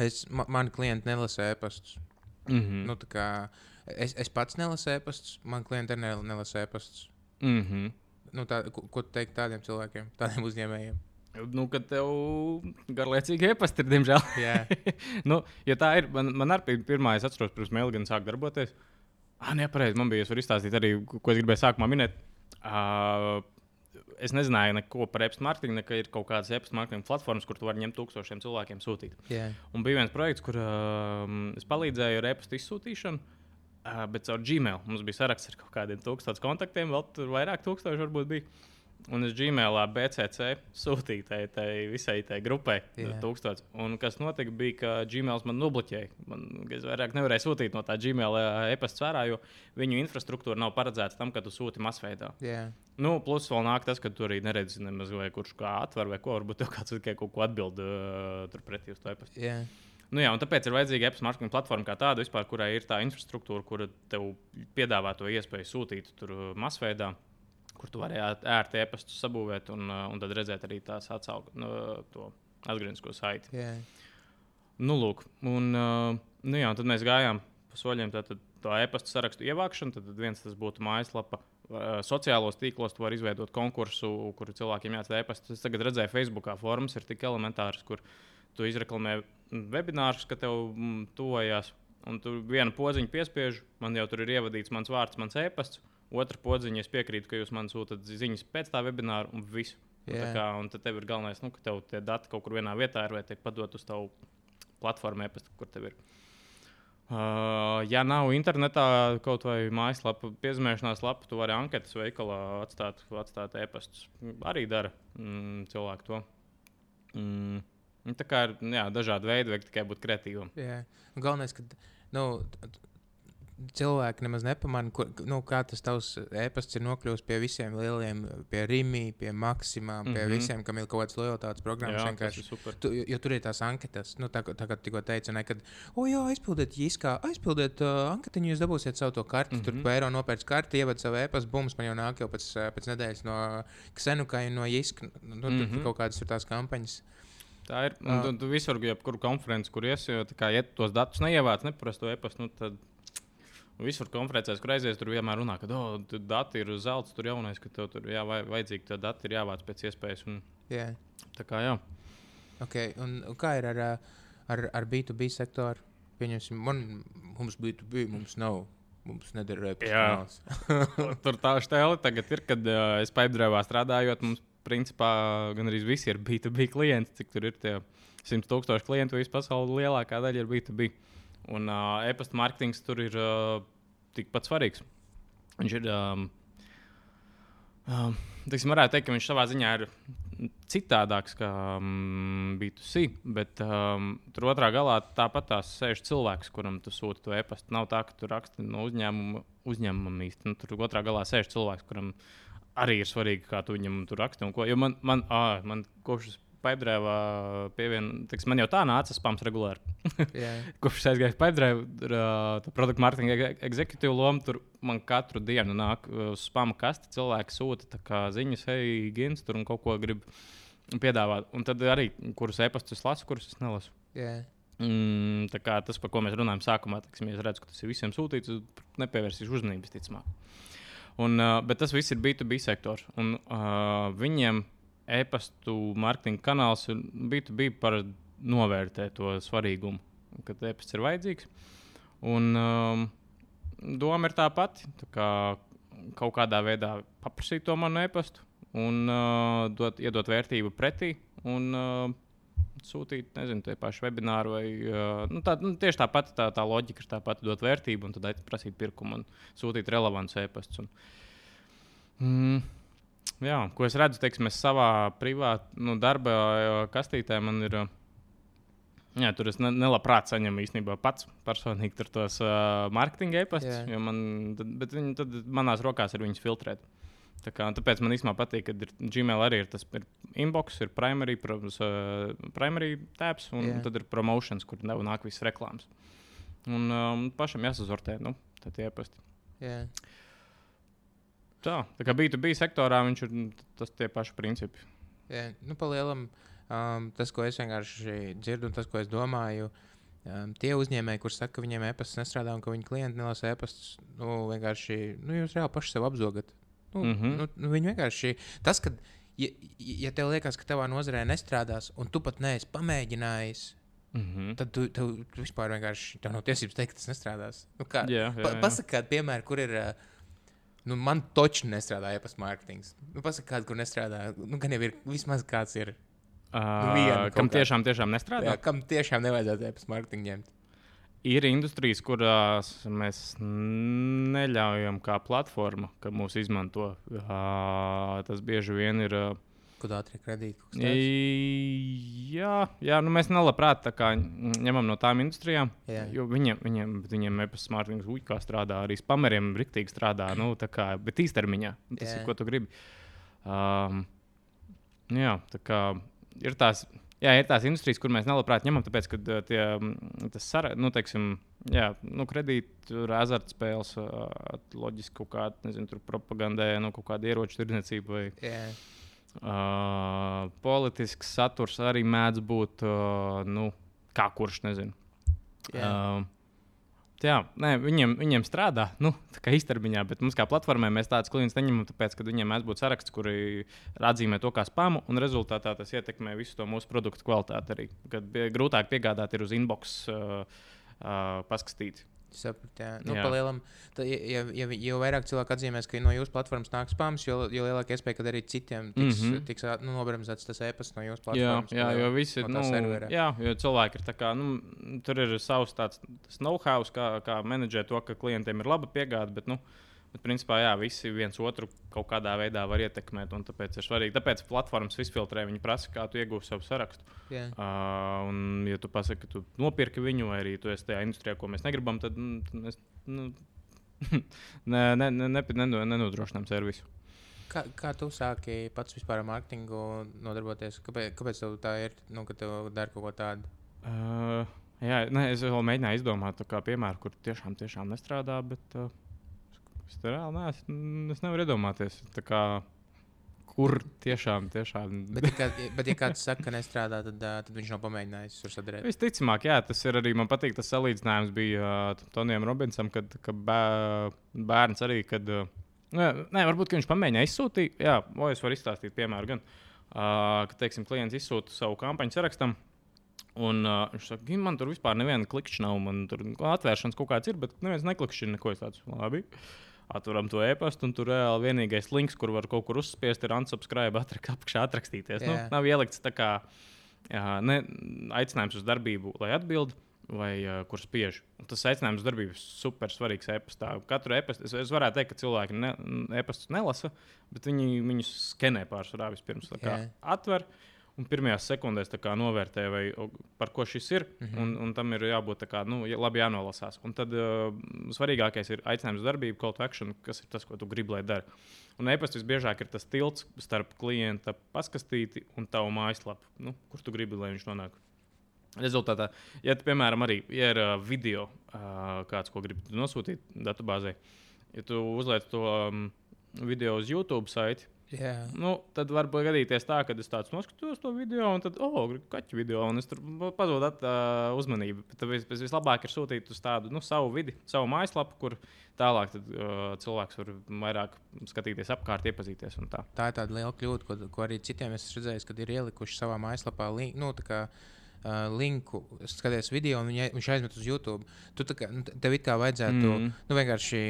Es, ma, mani klienti nelasa e-pastus. Mm -hmm. Nu, es, es pats nelasu e-pastus, man klienti arī nel- nelasa e-pastus. mm -hmm. Nu, tā, ko, ko tu teiksi tādiem cilvēkiem, tādiem uzņēmējiem? Nu, kad tev garlaicīgi e-pasta ir, diemžēl. Jā, nu, ja tā ir, man, man arī bija pirmā, es atceros, pirms Melnijas sāk darboties. Ah, nepareizi. Man bija, es varu izstāstīt arī, ko es gribēju sākumā minēt. Uh, es nezināju neko par e-pasta marketingu, ne, ka ir kaut kādas e-pasta marketinga platformas, kur tu vari ņemt tūkstošiem cilvēkiem sūtīt. jā, Un bija viens projekts, kur uh, es palīdzēju ar e-pasta izsūtīšanu. Uh, bet caur Gmail mums bija saraksts ar kaut kādiem tūkstošiem kontaktiem, vēl tur vairāk tūkstoši varbūt bija. Un es Gmailā BCC sūtīju tai, tai visai tai grupai Jā. tūkstoši. Un kas notika, bija, ka Gmails man nobloķēja. Man, es vairāk nevarēju sūtīt no tā Gmail e-pasta svērā, jo viņu infrastruktūra nav paredzēta tam, ka tu sūti masveidā. jā, Nu, plus vēl nāk tas, ka tu arī neredzi nemaz, vai kurš kā atver vai ko. Varbūt tev kāds tikai kaut ko atbild uh, turpretī uz to e-pastu. jā, Nu, jā, tāpēc ir vajadzīga e-pasta marketinga platforma kā tāda, vispār, kurai ir tā infrastruktūra, kura tev piedāvā to iespēju sūtīt tur uh, masveidā, kur tu vari ērti e-pastu sabūvēt un, uh, un tad redzēt arī tās atsauksmes, no, to atgrieznisko saiti. jā, Nu, lūk, un, uh, nu, jā, tad mēs gājām pa soļiem. Tātad tā e-pasta sarakstu ievākšana, tad viens tas būtu mājaslapa. Uh, Sociālos tīklos tu vari izveidot konkursu, kur cilvēkiem jāatstāj e-pasta. Es tagad redzēju, ka Facebookā formas ir tik elementāras, kur tu izreklamē webinārus, ka tev mm, tuvojās. Un tur viena podziņa piespiež, man jau tur ir ievadīts mans vārds, mans e-pasts. Otra podziņa, es piekrītu, ka jūs man sūtat ziņas pēc tā webināra un visu. Un, tā Jā. kā, un tad tev ir galvenais, nu, ka tev tie dati kaut kur vienā vietā ir vai tiek padot uz tavu platformu, e-pasta, kur tev ir. Uh, ja nav internetā kaut vai mājaslapa, piezīmēšanās lapa, tu vari anketas veikalā atstāt, atstāt e-pastus. Arī dara mm, cilvēki to. Mm. Nu, Tā kā ir jā, dažādi veidi, vajag tikai būt kreatīvam. Un Galvenais, ka nu, cilvēki nemaz nepamanā, nu, kā tas tavs e-pasts ir nokļuvis pie visiem lieliem, pie Rīgā, pie Maksimām, pie mm Mhm. -hmm. visiem, kam ir kaut kādas lojalitātes programmas. Jā, vienkārši. Tu, jo, jo tur ir tās anketas, nu, tā, tā kā tikko teica, ne, kad, o, jā, aizpildiet, īskā, aizpildiet uh, anketiņu, jūs dabūsiet savu to karti. Mm -hmm. Tur Mhm. pa eiro nopērts karti, ievad savu e-pastu, bums, man jau nāk jau pēc, pēc nedēļas no Ksenukai un no Jiska. Nu, mm -hmm. Mhm. Tur kaut kādas ir tās kampaņas. Tā ir. Ah. Un tu, visur, jebkuru konferenci, kur iesi, jo, kā, ja tos datus neievāc, neparast to e-pastu, nu, tad visur konferencēs, kur aizies, tur vienmēr runā, ka oh, tu dati ir zelts, tur jaunais, ka tev tur jā, vajadzīgi tie dati ir jāvāc pēc iespējas. Un, Jā, tā kā jā. ok. Un, un kā ir ar, ar, ar B2B sektoru? Pieņemsim, man, mums B2B, mums nav. Mums nedara Jā. e-pasta. Tur tā stēle tagad ir, kad uh, es Pipedrive strādājot, mums principā gan arī visi ir B2B klienti, cik tur ir tie 100 tūkstoši klientu, visā pasaulē lielākā daļa ir B2B. Un uh, e-pasta mārketings tur ir uh, tikpat svarīgs. Viņš ir, um, um, teiksim, varētu teikt, ka viņš savā ziņā ir citādāks kā um, B2C, bet um, tur otrā galā tāpat tās sēž cilvēks, kuram tu sūti to e-pastu. Nav tā, ka tu raksti no uzņēmuma uzņēmumam īsti. Nu, tur otrā galā sēž cilvēks, kuram arī ir svarīgi, kā tu viņam tur raksti. Jo man, man, ā, man kopš Pipedrive pievienojas, man jau tā nāca spams regulāri. Jā, Kopš aizgāju Pipedrive, produktu mārketinga executīvu lomu, tur man katru dienu nāk spama kasti. Cilvēki sūta tā ziņas, hei, Gins, tur un kaut ko grib. piedāvāt. Un tad arī, kurus e-pastus lasu, kurus es nelasu. Jā. Mm, tā kā tas, par ko mēs runājam, sākumā, tiksim, es redzu, ka tas ir visiem sūtīts, nepievērsīšu uzmanības, ticamāk. Un, uh, bet tas viss ir B2B sektors. Un, uh, viņiem e-pastu mārketinga kanāls un B2B par novērtē to svarīgumu, kad e-pasts ir vajadzīgs. Un, um, doma ir tā pati. Tā kā kaut kādā veidā paprasīt to manu e-pastu un uh, dot, iedot vērtību pretī. Un, uh, Sūtīt, nezinu, tie paši webināri, vai uh, nu, tā, nu, tieši tāpat tā, tā loģika tā pati dot vērtību, un tad prasīt pirkumu un sūtīt relevants e-pastus. Mm, jā, ko es redzu, teiksim, es savā privātā nu, darba uh, kastītē man ir. Uh, Jā, tur es ne, nelabprāt saņemu īstenībā pats personīgi tos uh, marketinga e-pastus, jo man, tad, bet viņi, tad manās rokās ir viņus filtrēt. Tā kā, tāpēc man īstenībā patīk, ka ir Gmail arī ir tas ir inbox, ir primary, protams, uh, primary tabs, un Jā. tad ir promotions, kur nav nāk visas reklāmas. Un um, pašam jāsazortē, nu, tad tie e-pasti. Jā. Tā, tā kā B2B sektorā viņš ir mm, tas tie paši principi. Jā, nu, pa lielam, um, tas, ko es vienkārši dzirdu, un tas, ko es domāju, um, tie uzņēmēji, kuriem saka, ka viņiem e-pasts nestrādā un ka viņu klienti nelasa e-pastus, nu, vienkārši, nu, jūs reāli paši sev apzogat. Nu, mm. -hmm. nu, nu, viņi vienkārši, tas, ka, ja, ja tev liekas, ka tavā nozarē nestrādās, un tu pat neesi pamēģinājis, Mm -hmm. tad tu, tu, tu vispār vienkārši tev nav tiesības teikt, ka tas nestrādās. Nu, kā, Jā, jā, pa, kādu piemēru, kur ir. Uh, Nu, man točs nestrādā e-pasta mārketings. Nu, Pasaka, kāda, kur nestrādā. Nu, gan jau ir vismaz kāds ir. Uh, viena kaut kam kāda. tiešām, tiešām nestrādā? Jā, kam tiešām nevajadzētu e-pasta mārketingu ņemt? Ir industrijas, kurās mēs neļaujam kā platforma, ka mūs izmanto. Uh, tas bieži vien ir. Uh, kaut kas tāds? jā, jā nu mēs nelabprāt kā ņemam no tām industrijām. Jā. Jo viņiem, viņiem, viņiem e-pasta mārketings uj, kā strādā, arī spameriem riktīgi strādā. Nu, kā, bet īstermiņā tas Jā. ir, ko tu gribi. Um, jā, tā kā ir tās. Jā, ir tās industrijas, kur mēs nelabprāt ņemam, tāpēc, ka uh, tie, tas sara, nu, teiksim, jā, nu, kredīti, tur azartspēles, uh, loģiski kaut kāda, nezinu, tur propagandē, nu, kaut kāda ieroču tirdzniecība vai Jā, uh, politisks saturs arī mēdz būt, uh, nu, kā kurš, nezinu. jā. Uh, jā, nē, viņiem, viņiem strādā nu, tā kā īstermiņā, bet mums kā platformai mēs tādus klientus neņemam, tāpēc, ka viņiem mēdz būt saraksts, kuri atzīmē to kā spamu, un rezultātā tas ietekmē visu to mūsu produktu kvalitāti arī. Kad grūtāk piegādāt ir uz inbox uh, uh, paskatīt. Sapratu, jā. Nu, Jā. palielam, tad, ja, ja, ja, vairāk cilvēku atzīmēs, ka no jūsu platformas nāk spams, jo, jo lielāka iespēja, ka arī citiem tiks, mm. -hmm. tiks nu, nobremzēts tas e-pasts no jūsu Jā, platformas. jā, jo visi ir. no tā Nu, servera. jā, jo cilvēki ir tā kā, nu, tur ir savs tāds know-how, kā, kā menedžēt to, ka klientiem ir laba piegāde. Bet, nu, bet principā, jā, visi viens otru kaut kādā veidā var ietekmēt. un Tāpēc ir svarīgi. Tāpēc platformas izfiltrē, viņi prasa, kā tu iegūsi savu sarakstu. Jā. Uh, un, ja tu pasaki, ka tu nopirki viņu, vai arī tu esi tajā industrijā, ko mēs negribam, tad mm, mēs nu, ne, ne, ne, ne, ne, nenodrošinām servisu. Kā, kā tu sāki pats vispār ar mārketingu nodarboties? Kāpēc, kāpēc tā ir, nu, ka tev dara kaut ko tādu? Uh, jā, nē, es vēl mēģināju izdomāt, kā piemēru, kur tiešām, tiešām nestrādā. Bet uh, es tā reāli neesmu. Es nevaru iedomāties, kā, kur tiešām, tiešām. Bet, ja, kā, bet, ja kāds saka, ka nestrādā, tad, tad viņš nav pamēģinājis tur sadarboties. Visticamāk, jā, tas ir arī. Man patīk tas salīdzinājums bija uh, Tonijam Robinsam, kad, bē, bērns arī. Kad, uh, nē, nē, varbūt ka viņš pamēģināja izsūtīt. Jā, vai es varu izstāstīt piemēru. Gan, uh, kad teiksim, klients izsūta savu kampaņu sarakstam. Un uh, viņš saka, ka man tur vispār neviena klikšķina nav. Man tur atvēršanas kaut kāds ir, bet neviens neklikšķina neko tāds. Labi. Atveram to e-pastu, un tur reāli vienīgais links, kur var kaut kur uzspiest, ir unsubscribe, apakšā atrakstīties. Nu, Jā. nav ielikts tā kā jā, ne, aicinājums uz darbību, lai atbildētu, vai uh, kur spiež. Un tas aicinājums ir super svarīgs e-pastā. Katru e-pastu es, es varētu teikt, ka cilvēki ne, e-pastus nelasa, bet viņi viņus skenē pārsvarā vispirms. Tā kā Jā. Un pirmajās sekundēs novērtē, vai, par ko šis ir. Mm. -hmm. un, un tam ir jābūt kā, nu, labi jānolasās. Un tad uh, svarīgākais ir aicinājums darbību, call to action, kas ir tas, ko tu gribi, lai dara. Un e-pasta visbiežāk ir tas tilts starp klienta paskastīti un tavu mājaslapu, nu, kur tu gribi, lai viņš nonāk. Rezultātā, ja, tu, piemēram, arī ja ir uh, video, uh, kāds, ko gribi nosūtīt datubāzē, ja tu uzliec to um, video uz YouTube saiti, Jā. Nu, tad var gadīties tā, ka es tāds noskatos to video, un tad, oh, gribu kaķu video, un es tur pazudu uh, uzmanību. Tad vis, vis- vislabāk ir sūtīt uz tādu nu, savu vidi, savu mājaslapu, kur tālāk tad, uh, cilvēks var vairāk skatīties apkārt, iepazīties tā. Tā ir tāda liela kļūda, ko, ko arī citiem esmu redzējis, kad ir ielikuši savā mājaslapā link, nu, uh, linku, skaties video, un viņa, viņš aizmet uz YouTube. Tu kā, nu, te- tev it kā vajadzētu Mm. mm. nu, vienkārši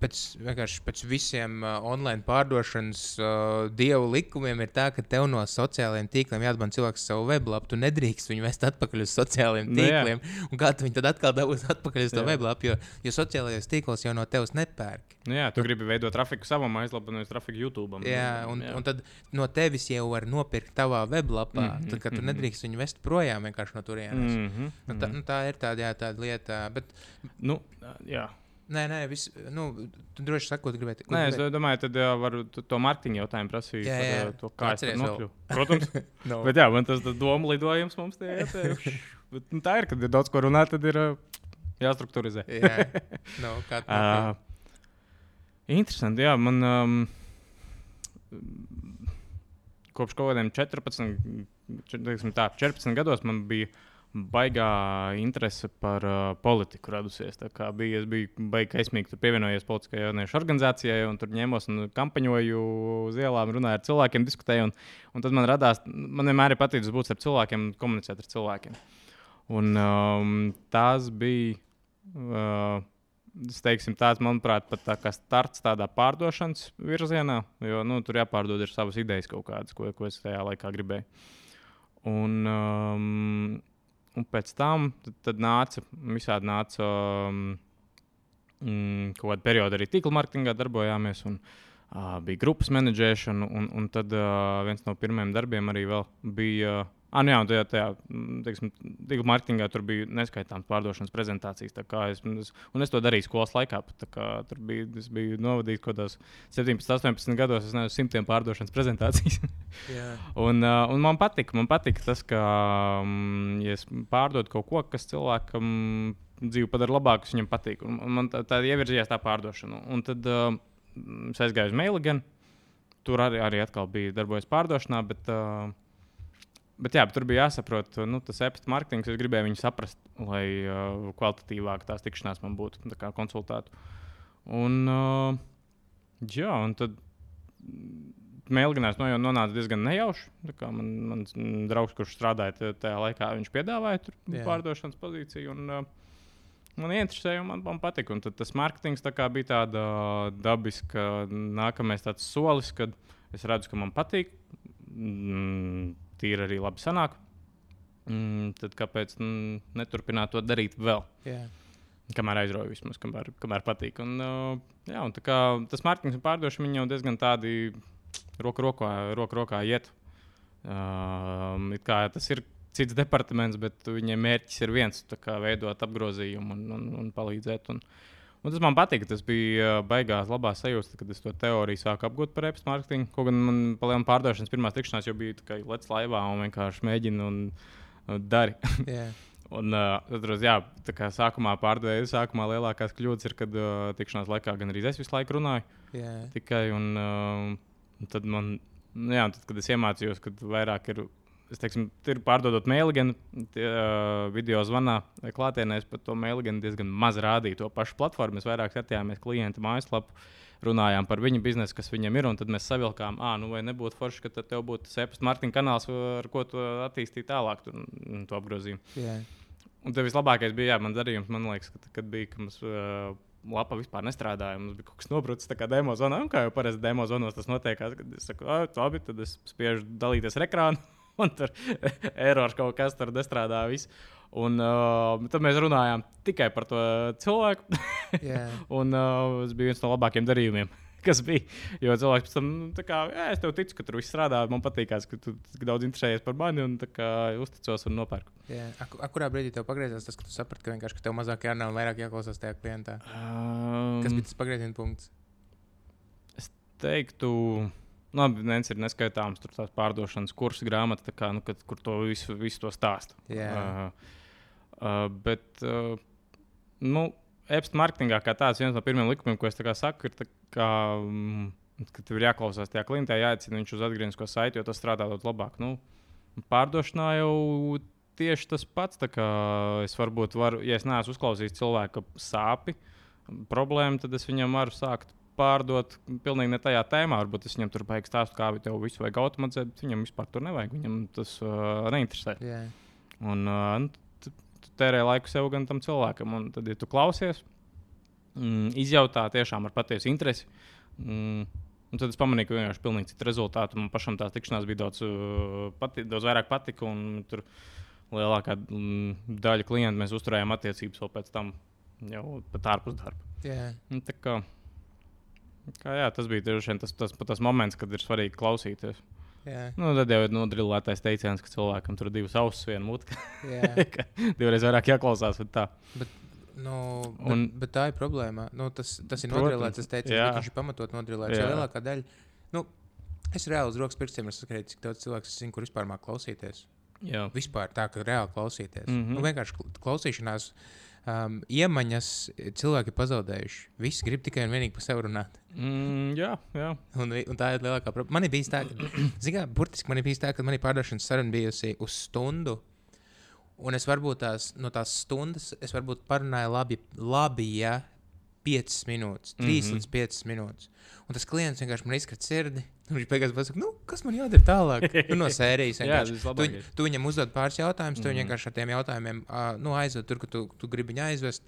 pēc, vienkārši pēc visiem uh, online pārdošanas uh, dievu likumiem ir tā, ka tev no sociālajiem tīkliem jāatbalsta cilvēks savu weblapu. Tu nedrīkst viņu vest atpakaļ uz sociālajiem Nu, tīkliem. Un kā tu viņu tad atkal dabūsi atpakaļ uz to weblapu, jo, jo sociālajos tīklos jau no tevis nepērk. Nu, jā, tu gribi veidot trafiku savam mājaslapam, nevis trafiku YouTube. Jā, un, jā. un tad no tevis jau var nopirkt tavā weblapā. Mm -hmm, tad, kad tu mhm. nedrīkst viņu vest projām vienkārši no turienes. Mm Mm -hmm. nu, tā, nu, tā ir tāda, jā, tāda lieta. Bet, nu, jā. nē, nē, vis, nu, tu droši sakot, gribēji. Nē, es domāju, tad uh, varu to Mārtiņu jautājumu prasīt. Jā, par, jā. uh, To, kā es vēl? nokļuvu. Protams. no. Bet jā, man tas doma lidojums mums tie ir. Bet, nu, tā ir, kad ir daudz ko runāt, tad ir jāstrukturizē. jā, no, kā tu Uh, interesanti, jā, man um, kopš kaut kādiem 14, čet- teiksim tā, 14 gados man bija baigā interese par uh, politiku radusies. Bija, es biju baigi kaismīgi tur pievienojies politiskajai jauniešu organizācijai, un tur ņēmos un kampaņoju uz ielām, runāju ar cilvēkiem, diskutēju. Un, un tad man radās, man vienmēr ir paticis būt ar cilvēkiem un komunicēt ar cilvēkiem. Un um, tas bija. Uh, teiksim, tāds, manuprāt, pat tā kā starts tādā pārdošanas virzienā, jo nu, tur jāpārdod savas idejas kaut kādas, ko, ko es tajā laikā gribēju. Un, um, un pēc tam tad, tad nāca, visādi nāca um, mm, kaut kāda perioda arī tīkla mārketingā darbojāmies. Un, uh, bija grupas menedžēšana, un, un tad uh, viens no pirmajiem darbiem arī bija. Uh, Ah, nu jā, tajā, tajā teiksim, mārketingā tur bija neskaitāmas pārdošanas prezentācijas. Es, es, un es to darīju skolas laikā. kā Tur bija, es biju novadījis kaut kādos 17, 18 gados, es nezinu, simtiem pārdošanas prezentācijas. Un, un man patika, man patika tas, ka, ja es pārdodu kaut ko, kas cilvēkam dzīvi padara labāku, viņam patīk. Un, man tā, tā ievirzījās tā pārdošana. Un tad uh, es aizgāju uz Mailigan. Tur arī, arī atkal bija darbojies pārdošanā, bet, uh, bet, jā, bet tur bija jāsaprot, nu, tas e-pasta mārketings. Es gribēju viņu saprast, lai uh, kvalitatīvāk tās tikšanās man būtu kā konsultātu. Un, uh, jā, un tad Mēlganās no, nonāca diezgan nejauši. Man, mans draugs, kurš strādāja tajā- laikā, viņš piedāvāja tur Jā. pārdošanas pozīciju. Un, uh, man interesēja, man, man patika. Un tad tas mārketings tā bija tāda dabiska nākamais tāds solis, kad es redzu, ka man patīk. Mm, tīri arī labi sanāk. Mm, tad kāpēc mm, neturpināt to darīt vēl? Jā. Kamēr aizrauju, vismaz, kamēr, kamēr patīk. Un, uh, jā, un tā kā tas mārketings un pārdošana jau diezgan tādi roku rokā, roku rokā iet. It kā tas ir cits departaments, bet viņiem mērķis ir viens - veidot apgrozījumu un, un, un palīdzēt. Un, un tas man patīk. Tas bija baigās labās sajūtas, kad es to teoriju sāku apgūt par e-pasta mārketingu. Kaut gan man palielinājuma pārdošanas pirmās tikšanās jau bija kā lec laivā un vienkārši mēģinu un, un dari. Jā. Un, uh, atceros, jā, tā kā sākumā pārdevēju, sākumā lielākās kļūdas ir, kad uh, tikšanās laikā gan arī es visu laiku runāju. Jā. Tikai, un, uh, un tad man, nu, jā, tad, kad es iemācījos, ka vairāk ir, es teiksim, ir pārdodot tie, uh, video zvanā vai klātienē, es par to gan diezgan maz rādīju to pašu platformu. Mēs vairāk skatījāmies klienta mājaslapu. Runājām par viņu biznesu, kas viņam ir, un tad mēs savilkām, ah, nu vai nebūtu forši, ka tev būtu e-pasta marketinga kanāls, ar ko to attīstīt tālāk, tu, un to apgrozījumu. Jā. Un tas vislabākais bija, jā, man darījums, man liekas, kad, kad bija, ka mums uh, lapa vispār nestrādāja. Mums bija kaut kas nobrucis, tā kā demo zonā. Un kā jau parasti demo zonos tas notiek, kad es saku, labi, tad es spiežu dalīties ar ekrānu. Un tur erors kaut kas tur nestrādā. Viss. Un uh, tad mēs runājām tikai par to cilvēku. Jā. un uh, tas bija viens no labākajiem darījumiem. Kas bija? Jo cilvēks pēc tam, nu, kā, jā, es tev ticu, ka tur viss strādā. Man patīk, ka tu daudz interesējies par mani un kā, uzticos un nopērku. Jā. A, ku- a, kurā brīdī tev pagriezās tas, ka tu saprati, ka vienkārši ka tev mazāk jārunā un vairāk jāklausās tajā klientā? Um, Kas bija tas pagrieziena punkts? teiktu, nu, viens ir neskaitāms tur tās pārdošanas kursu grāmata, kā, nu, kad, kur to visu, visu to stāstu. Jā. Uh, uh, bet, uh, nu, e-pasta mārketingā kā tāds viens no pirmajiem likumiem, ko es saku, ir kā, mm, Kad tev ir jāklausās tajā klientā, jāaicina viņš uz atgrieznisko saiti, jo tas strādā daudz labāk. Nu, pārdošanā jau tieši tas pats. Es varbūt varu, ja es neesmu uzklausījis cilvēka sāpes, problēmu, tad es viņam varu sākt pārdot pilnīgi ne tajā tēmā. Varbūt es viņam tur beigšu stāstu, kā tev visu vajag automatizēt, viņam vispār tur nevajag. Viņam tas uh, neinteresē. Jā. Un uh, nu, tu, tu tērē laiku sev gan tam cilvēkam. Un tad, ja tu klausies, mm, izjautā tiešām ar patiesu interesi. Mm, Un tad es pamanīju, ka vienkārši pilnīgi cits rezultāts. Man pašam tā tikšanās bija daudz, uh, pati, daudz vairāk patika. un Tur lielākā mm, daļa klientu mēs uzturējām attiecības vēl pēc tam, jau pat ārpus darba. Jā. Nu, tā kā, kā, jā, tas bija tieši tas, tas, tas moments, kad ir svarīgi klausīties. Jā. Nu, tad jau ir nodrillētais teiciens, ka cilvēkam tur ir divas ausis, viena ka divreiz vairāk jāklausās. bet Tā. Nu, bet, Un- bet tā ir problēma. Nu, tas, tas ir teicu, jā. ka viņš ir pamatot. Jo lielākā daļa, nu, es reāli uz rokas pirkstiem esmu saskaitījis, cik daudz cilvēku es zinu, kur vispār māk klausīties. Jā. Vispār tā, ka reāli klausīties. Mm. -hmm. nu, vienkārši kl- klausīšanās um, iemaņas cilvēki ir pazaudējuši. Visi grib tikai un vienīgi par sevi runāt. Mm, jā, jā. Un, un tā ir lielākā problēma. Man bijis tā, ka, zināmā mērā, burtiski man ir bijis tā, ka man ir pārdošanas saruna bijusi uz stundu. Un es varbūt tās no tās stundas, es varbūt parunāju labi, labi ja 5 minūtes, 3 mm Mhm. -hmm. līdz 5 minūtes. Un tas klients vienkārši man izkrīt sirdi. Viņš beigās pasakā, nu, kas man jādara tālāk? Nu, no sērijas Jā, vienkārši. ir tu, tu viņam uzdod pāris jautājumus, tu mm Mhm. -hmm. vienkārši ar tiem jautājumiem uh, nu, aizved tur, kur tu, tu gribi viņu aizvest.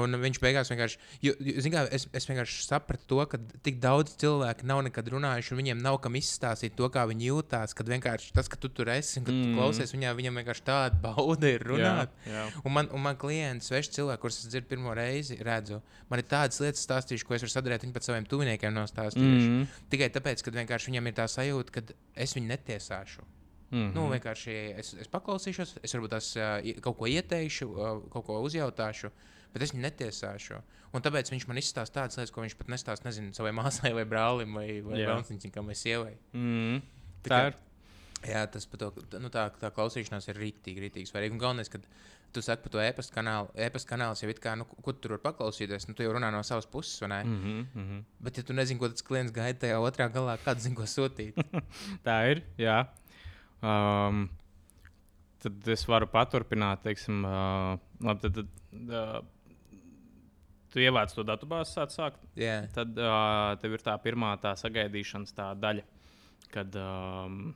Un viņš beigās vienkārši, jo, jo, zini kā, es, es vienkārši sapratu to, ka tik daudz cilvēku nav nekad runājuši, un viņiem nav kam izstāstīt to, kā viņi jūtās. Kad vienkārši tas, ka tu tur esi un ka tu Mm. klausies, viņā, viņam vienkārši tāda bauda ir runāt. Jā, jā. Un man, un man klients, sveši cilvēki, kurus es dzirdu pirmo reizi, redzu, man ir tādas lietas stāstījuši, ko es varu sadarīt viņu pat saviem tuviniekiem nostāstījuši. Mm. Tikai tāpēc, ka vienkārši viņam ir tā sajūta, ka es viņu netiesāšu. mm, Nu, vienkārši es, es paklausīšos, es varbūt tās uh, kaut ko ieteikšu, uh, kaut ko uzjautāšu, bet es viņu netiesāšu. Un tāpēc viņš man izstāsta tādas lietas, ko viņš pat nestāsta, nezinu, savai māsai vai brālim vai, vai brālniņam vai sievai. mm. Tā Tā ir. Jā, tas par to, nu, tā, tā klausīšanās ir rītīgi, rītīgi svarīgi. Un galvenais, kad tu saki par to e-pasta kanālu, e-pasta kanāls jau ir kā, nu, ko tu tur vari paklausīties, nu, tu jau runā no savas puses, vai ne? Mm -hmm, mm -hmm. Bet, ja tu nezini, ko tas klients gaida tajā otrā galā, kāds zina, ko sūtīt. Tā ir. Jā. Um, tad es varu paturpināt, teiksim, uh, labi, tad, tad uh, tu ievāc to datubāzi, sāc sākt. Jā, Tad uh, tev ir tā pirmā tā sagaidīšanas tā daļa, kad um,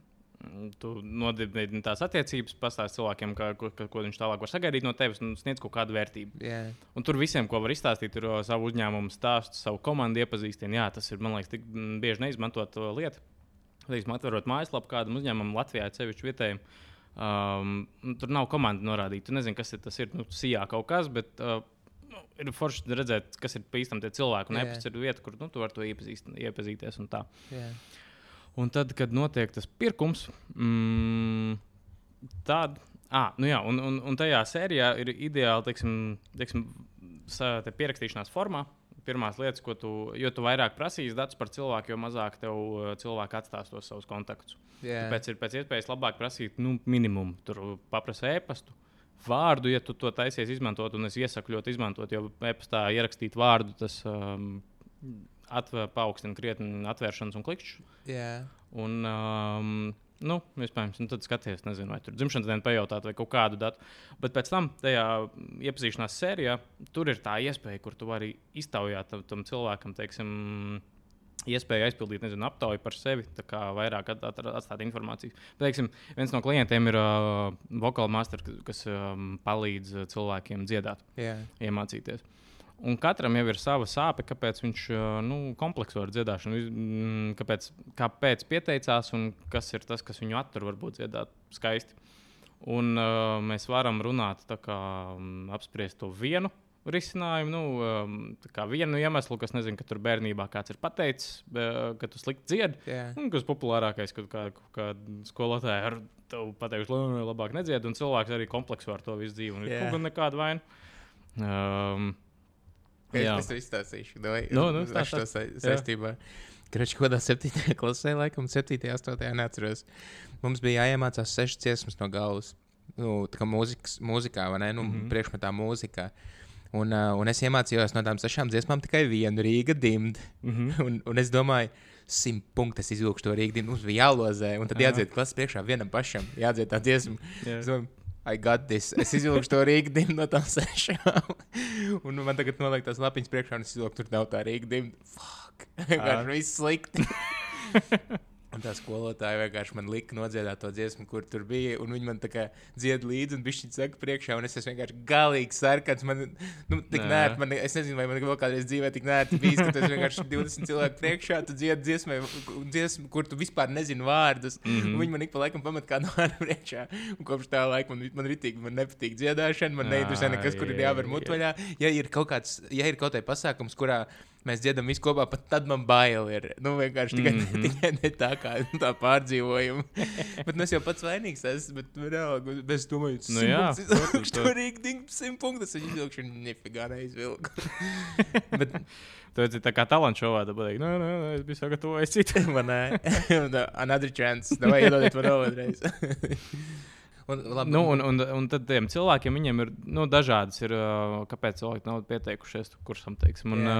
tu nodibini tās attiecības, pastāsti cilvēkiem, ka, ko, ko viņš tālāk var sagaidīt no tevis un sniedz kaut kādu vērtību. jā, Un tur visiem, ko var izstāstīt, ir savu uzņēmumu stāstu, savu komandu iepazīstina. Jā, tas ir, man liekas, tik bieži neizmantot lieta. Teiksim, atverot mājaslapu kādam uzņēmumam, Latvijā, sevišķi vietējiem. Um, tur nav komanda norādīta. Tu nezini, kas ir, tas ir. Nu, sijā kaut kas, bet uh, nu, ir forši redzēt, kas ir pīstami tie cilvēki. Un e-pasts ir vieta, kur nu, tu vari to iepazīst, iepazīties. Un tā. jā. Un tad, kad notiek tas pirkums, mm, tad, ah, nu jā, un, un, un tajā sērijā ir ideāli, teiksim, teiksim te pierakstīšanās formā. Pirmās lietas, ko tu, jo tu vairāk prasīsi datus par cilvēku, jo mazāk tev uh, cilvēki atstās tos savus kontaktus. jā. Tāpēc ir pēc iespējas labāk prasīt nu, minimumu. Tur paprasti e-pastu, vārdu, ja tu to taisies izmantot, un es iesaku ļoti izmantot, jo e-pastā ierakstīt vārdu, tas um, atver, paaugstina krietni atvēršanas un klikšķus. jā. Un, um, nu, iespējams, nu, tad skaties, nezinu, vai tur dzimšanas dienu pajautāt vai kaut kādu datu. Bet pēc tam, tajā iepazīšanās sērijā, tur ir tā iespēja, kur tu vari iztaujāt tam, tam cilvēkam, teiksim, iespēju aizpildīt, nezinu, aptauju par sevi, tā kā vairāk at, at, atstāt informāciju. Bet, teiksim, viens no klientiem ir uh, vokāla master, kas um, palīdz uh, cilvēkiem dziedāt jā. iemācīties. Un katram jau ir sava sāpe, kāpēc viņš ā, nu, komplekso ar dziedāšanu, mm, kāpēc, kāpēc pieteicās un kas ir tas, kas viņu attur varbūt dziedāt skaisti. Un, uh, mēs varam runāt, kā um, apspriest to vienu risinājumu, nu, um, tā vienu iemeslu, kas nezinu, ka tur bērnībā kāds ir pateicis, uh, ka tu slikti dziedi. jā. Un kas populārākais, kad kā, kā skolotāji ar tevi pateikuši, lai labāk nedzied, un cilvēks arī komplekso ar to visu dzīvi. Un ir kaut kāda nekāda vaina. Um, Jā. es to izstāstīšu. Vai, Nu, nu, šo stāst. sa saistībā. Kroči, kādā 7. klasē, laikam, 7. 8. neatceros. Mums bija jāiemācās sešas dziesmas no galvas. Nu, tā kā mūzikas, mūzikā, vai ne? Nu, mm. -hmm. Priekšmetā mūzikā. Un, uh, un es iemācījos no tām sešām dziesmām tikai vienu Rīga dimdu. mm -hmm. Un, un es domāju, simt punktus izvilkšu to rīkdienu. Mums bija jālozē, un tad Jā. jādzied klases priekšā vienam pašam. Jādzied tā dziesma. Es domāju, I got this. Es izvilku to rīkdienu no tām sešām. un man tagad noliek tās lapiņas priekšā, un es izvilku tur nav tā rīkdiena. Fuck. Vienkārši viss slikti. Un tā skolotāja vienkārši man lika nodziedāt to dziesmu, kur tur bija. Un viņi man tā kā dzied līdzi, un viņš viņa saka priekšā. Un es esmu vienkārši galīgi sarkans. Man, nu, tik Nē. man, es nezinu, vai man vēl kādreiz dzīvē tik nērti bijis, ka tas vienkārši 20 cilvēku priekšā. Tu dziedi dziesmai, dziesmu, kur tu vispār nezini vārdus. Mm. -hmm. Viņi man ik pa laikam pamet kādu vārdu priekšā. Un kopš tā laika man, man ritīgi, man nepatīk dziedāšana. Man neinteresē nekas, kur ir jāver mutvaļā. Ja ir kaut kāds, ja ir kaut kāds pasākums, kurā mēs dziedam visu kopā, pat tad man bail ir. Nu, vienkārši tikai, mm. -hmm. tikai ne tā kā nu, tā pārdzīvojuma. bet nu, es jau pats vainīgs esmu, bet vienalga, es domāju, Nu jā, tas protams, ir rīktīgi, simt punktus, un izvilkšu, nefigā neizvilku. bet, Tu esi tā kā talants šovā, tad pateikt, nē, nē, nē, es biju sagatavojis citu. man nē, another chance, vai iedodiet man vēl vienreiz. un, labi, Nu, un, un, un tad tiem cilvēkiem viņiem ir nu, dažādas, ir, kāpēc cilvēki nav pieteikušies kursam. Teiksim, un, Jā.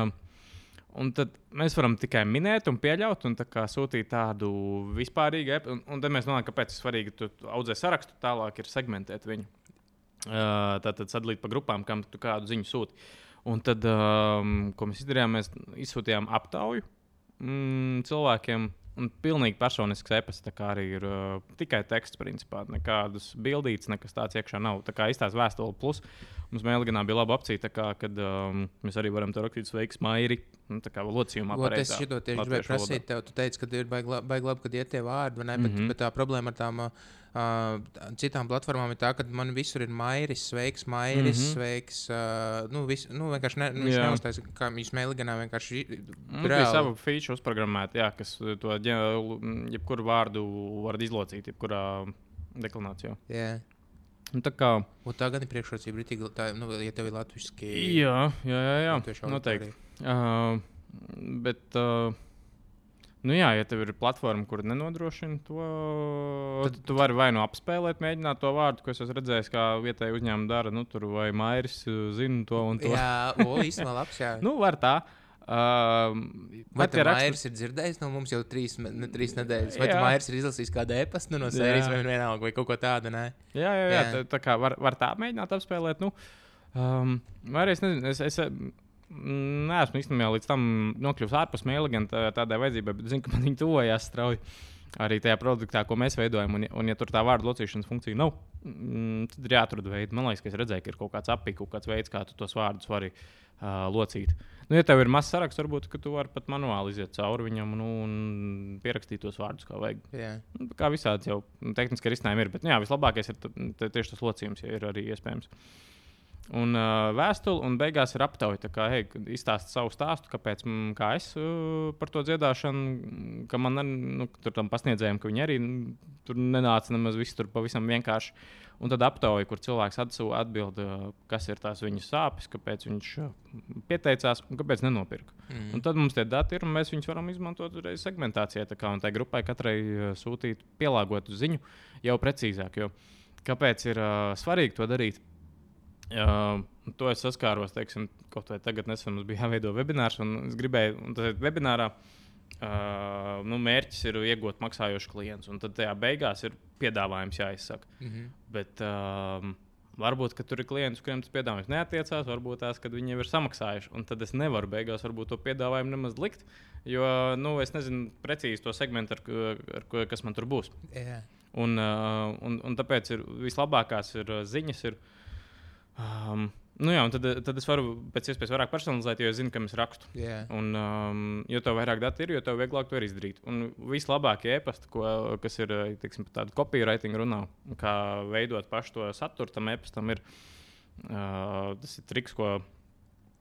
Un tad mēs varam tikai minēt un pieļaut, un tā sūtīt tādu vispārīgu, un, un tad mēs nonākam, kāpēc tas svarīgi. Tu tu audzē sarakstu, tālāk ir segmentēt viņu. Uh, Tātad sadalīt pa grupām, kam tu kādu ziņu sūti. Un tad, um, ko mēs izdarījām, mēs izsūtījām aptauju mm, cilvēkiem. Un pilnīgi personisks e-pasts, tā kā arī ir uh, tikai teksts, principā. Nekādas bildītas, nekas tāds iekšā nav. Tā kā izstāsta vēstule, plus mums mēlīganā bija laba opcija, tā kā, kad um, mēs arī varam te rakstīt sveiks, mairi, nu, tā kā locījumā. Ot, es pareizā šito tieši gribēju prasīt. Tev, tu teici, ka ir baigi la- baigi labi, kad iet tie vārdi, vai ne? Bet, mm Mhm. -hmm. bet tā problēma ar tām uh, citām platformām ir tā, ka man visur ir mairis, sveiks, mairis, mm. -hmm. sveiks. Uh, nu, vis, nu, vienkārši ne, nu, viņš Jā. neuzstājas, kā viņš mēlīganā vienkārši Mums bija reāli. sava feature uzprogrammēta, jā, kas uh, to jebkuru vārdu var izlocīt, jebkurā deklamācijā. Jā. Un tā kā, Un tā gan ir priekšrocība, ritīgi, tā, nu, ja tev ir latviešu jā, jā, jā, jā Latviešu noteikti. Uh, bet, uh, nu jā, ja tev ir platforma, kur nenodrošina to, tad tu vari vai nu apspēlēt, mēģināt to vārdu, ko es esmu redzējis, kā vietēji uzņēmumi dara. Nu, tur vai Mairis uh, zina to un to. Jā, o, īstenībā labs. Jā. Nu, var tā. Uh, Vai raksti- Mairis ir dzirdējis no mums jau trīs, ne, trīs nedēļas? Vai Mairis ir izlasījis kādu e-pastu nu, no sērijas vai vienalga, vai kaut ko tādu? Nē? Jā, jā, jā, Jā. tā, tā kā var, var tā mēģināt apspēlēt. Nu, um, vai arī es nezinu, es, es mm, neesmu īstenībā līdz tam nokļuvis ārpus mēlī, gan tā, tādai vajadzībai, bet zinu, ka man viņi tuvojās strauji. Arī tajā produktā, ko mēs veidojam, un, un ja tur tā vārdu locīšanas funkcija nav, mm, tad ir jāatrod veidi. Man liekas, ka es redzēju, ka ir kaut kāds apgājums, kaut kāds veids, kā tu tos vārdus vari uh, locīt. Nu, ja tev ir mazs saraksts, varbūt tu vari pat manuāli iziet cauri viņam nu, un pierakstīt tos vārdus, kā vajag. Jā. Nu, Kā visādi jau tehniski risinājumi ir. Bet nu, jā, vislabākais ir tieši tas locījums, ja ir arī iespējams. Un uh, vēstule, un beigās ir aptauja. Kā hey, izstāsta savu stāstu, kāpēc mm, kā es uh, par to dziedāšanu, ka man ne, nu, tur tam pasniedzējiem, ka viņi arī mm, tur nenāca nemaz viss tur pavisam vienkārši. Un tad aptauja, kur cilvēks atbild, uh, kas ir tās viņa sāpes, kāpēc viņš pieteicās un kāpēc nenopirka. Mm. Un tad mums tie dati ir, un mēs viņus varam izmantot arī segmentācijā. Tā kā tai grupai katrai sūtīt pielāgotu ziņu jau precīzāk. Jo kāpēc ir uh, svarīgi to darīt? Uh, to es saskāros, teiksim, kaut vai tagad nesen mums bija jāveido webinārs, un es gribēju, un tas ir webinārā. Uh, nu, mērķis ir iegūt maksājošu klientu, un tad tajā beigās ir piedāvājums jāizsaka. Mm -hmm. Bet um, varbūt ka tur ir klienti, kuriem tas piedāvājums neatiecās, varbūt tās, kad viņi jau ir samaksājuši. Un tad es nevaru beigās to piedāvājumu nemaz likt, jo nu, es nezinu precīzi to segmentu, ar, ar ko kas man tur būs. Jā. Un, uh, un, un tāpēc ir vislabākās ir, uh, ziņas. Ir, um, nu jā, tad, tad es varu pēc iespējas vairāk personalizēt, jo es zinu, kam es rakstu. Jā. Un, um, jo tev vairāk datu ir, jo tev vieglāk to ir izdarīt. Un vislabākie e-pasti, kas ir teiksim, par tādu copywriting runā, kā veidot pašu to saturu tam e-pastam, ir uh, tas ir triks, ko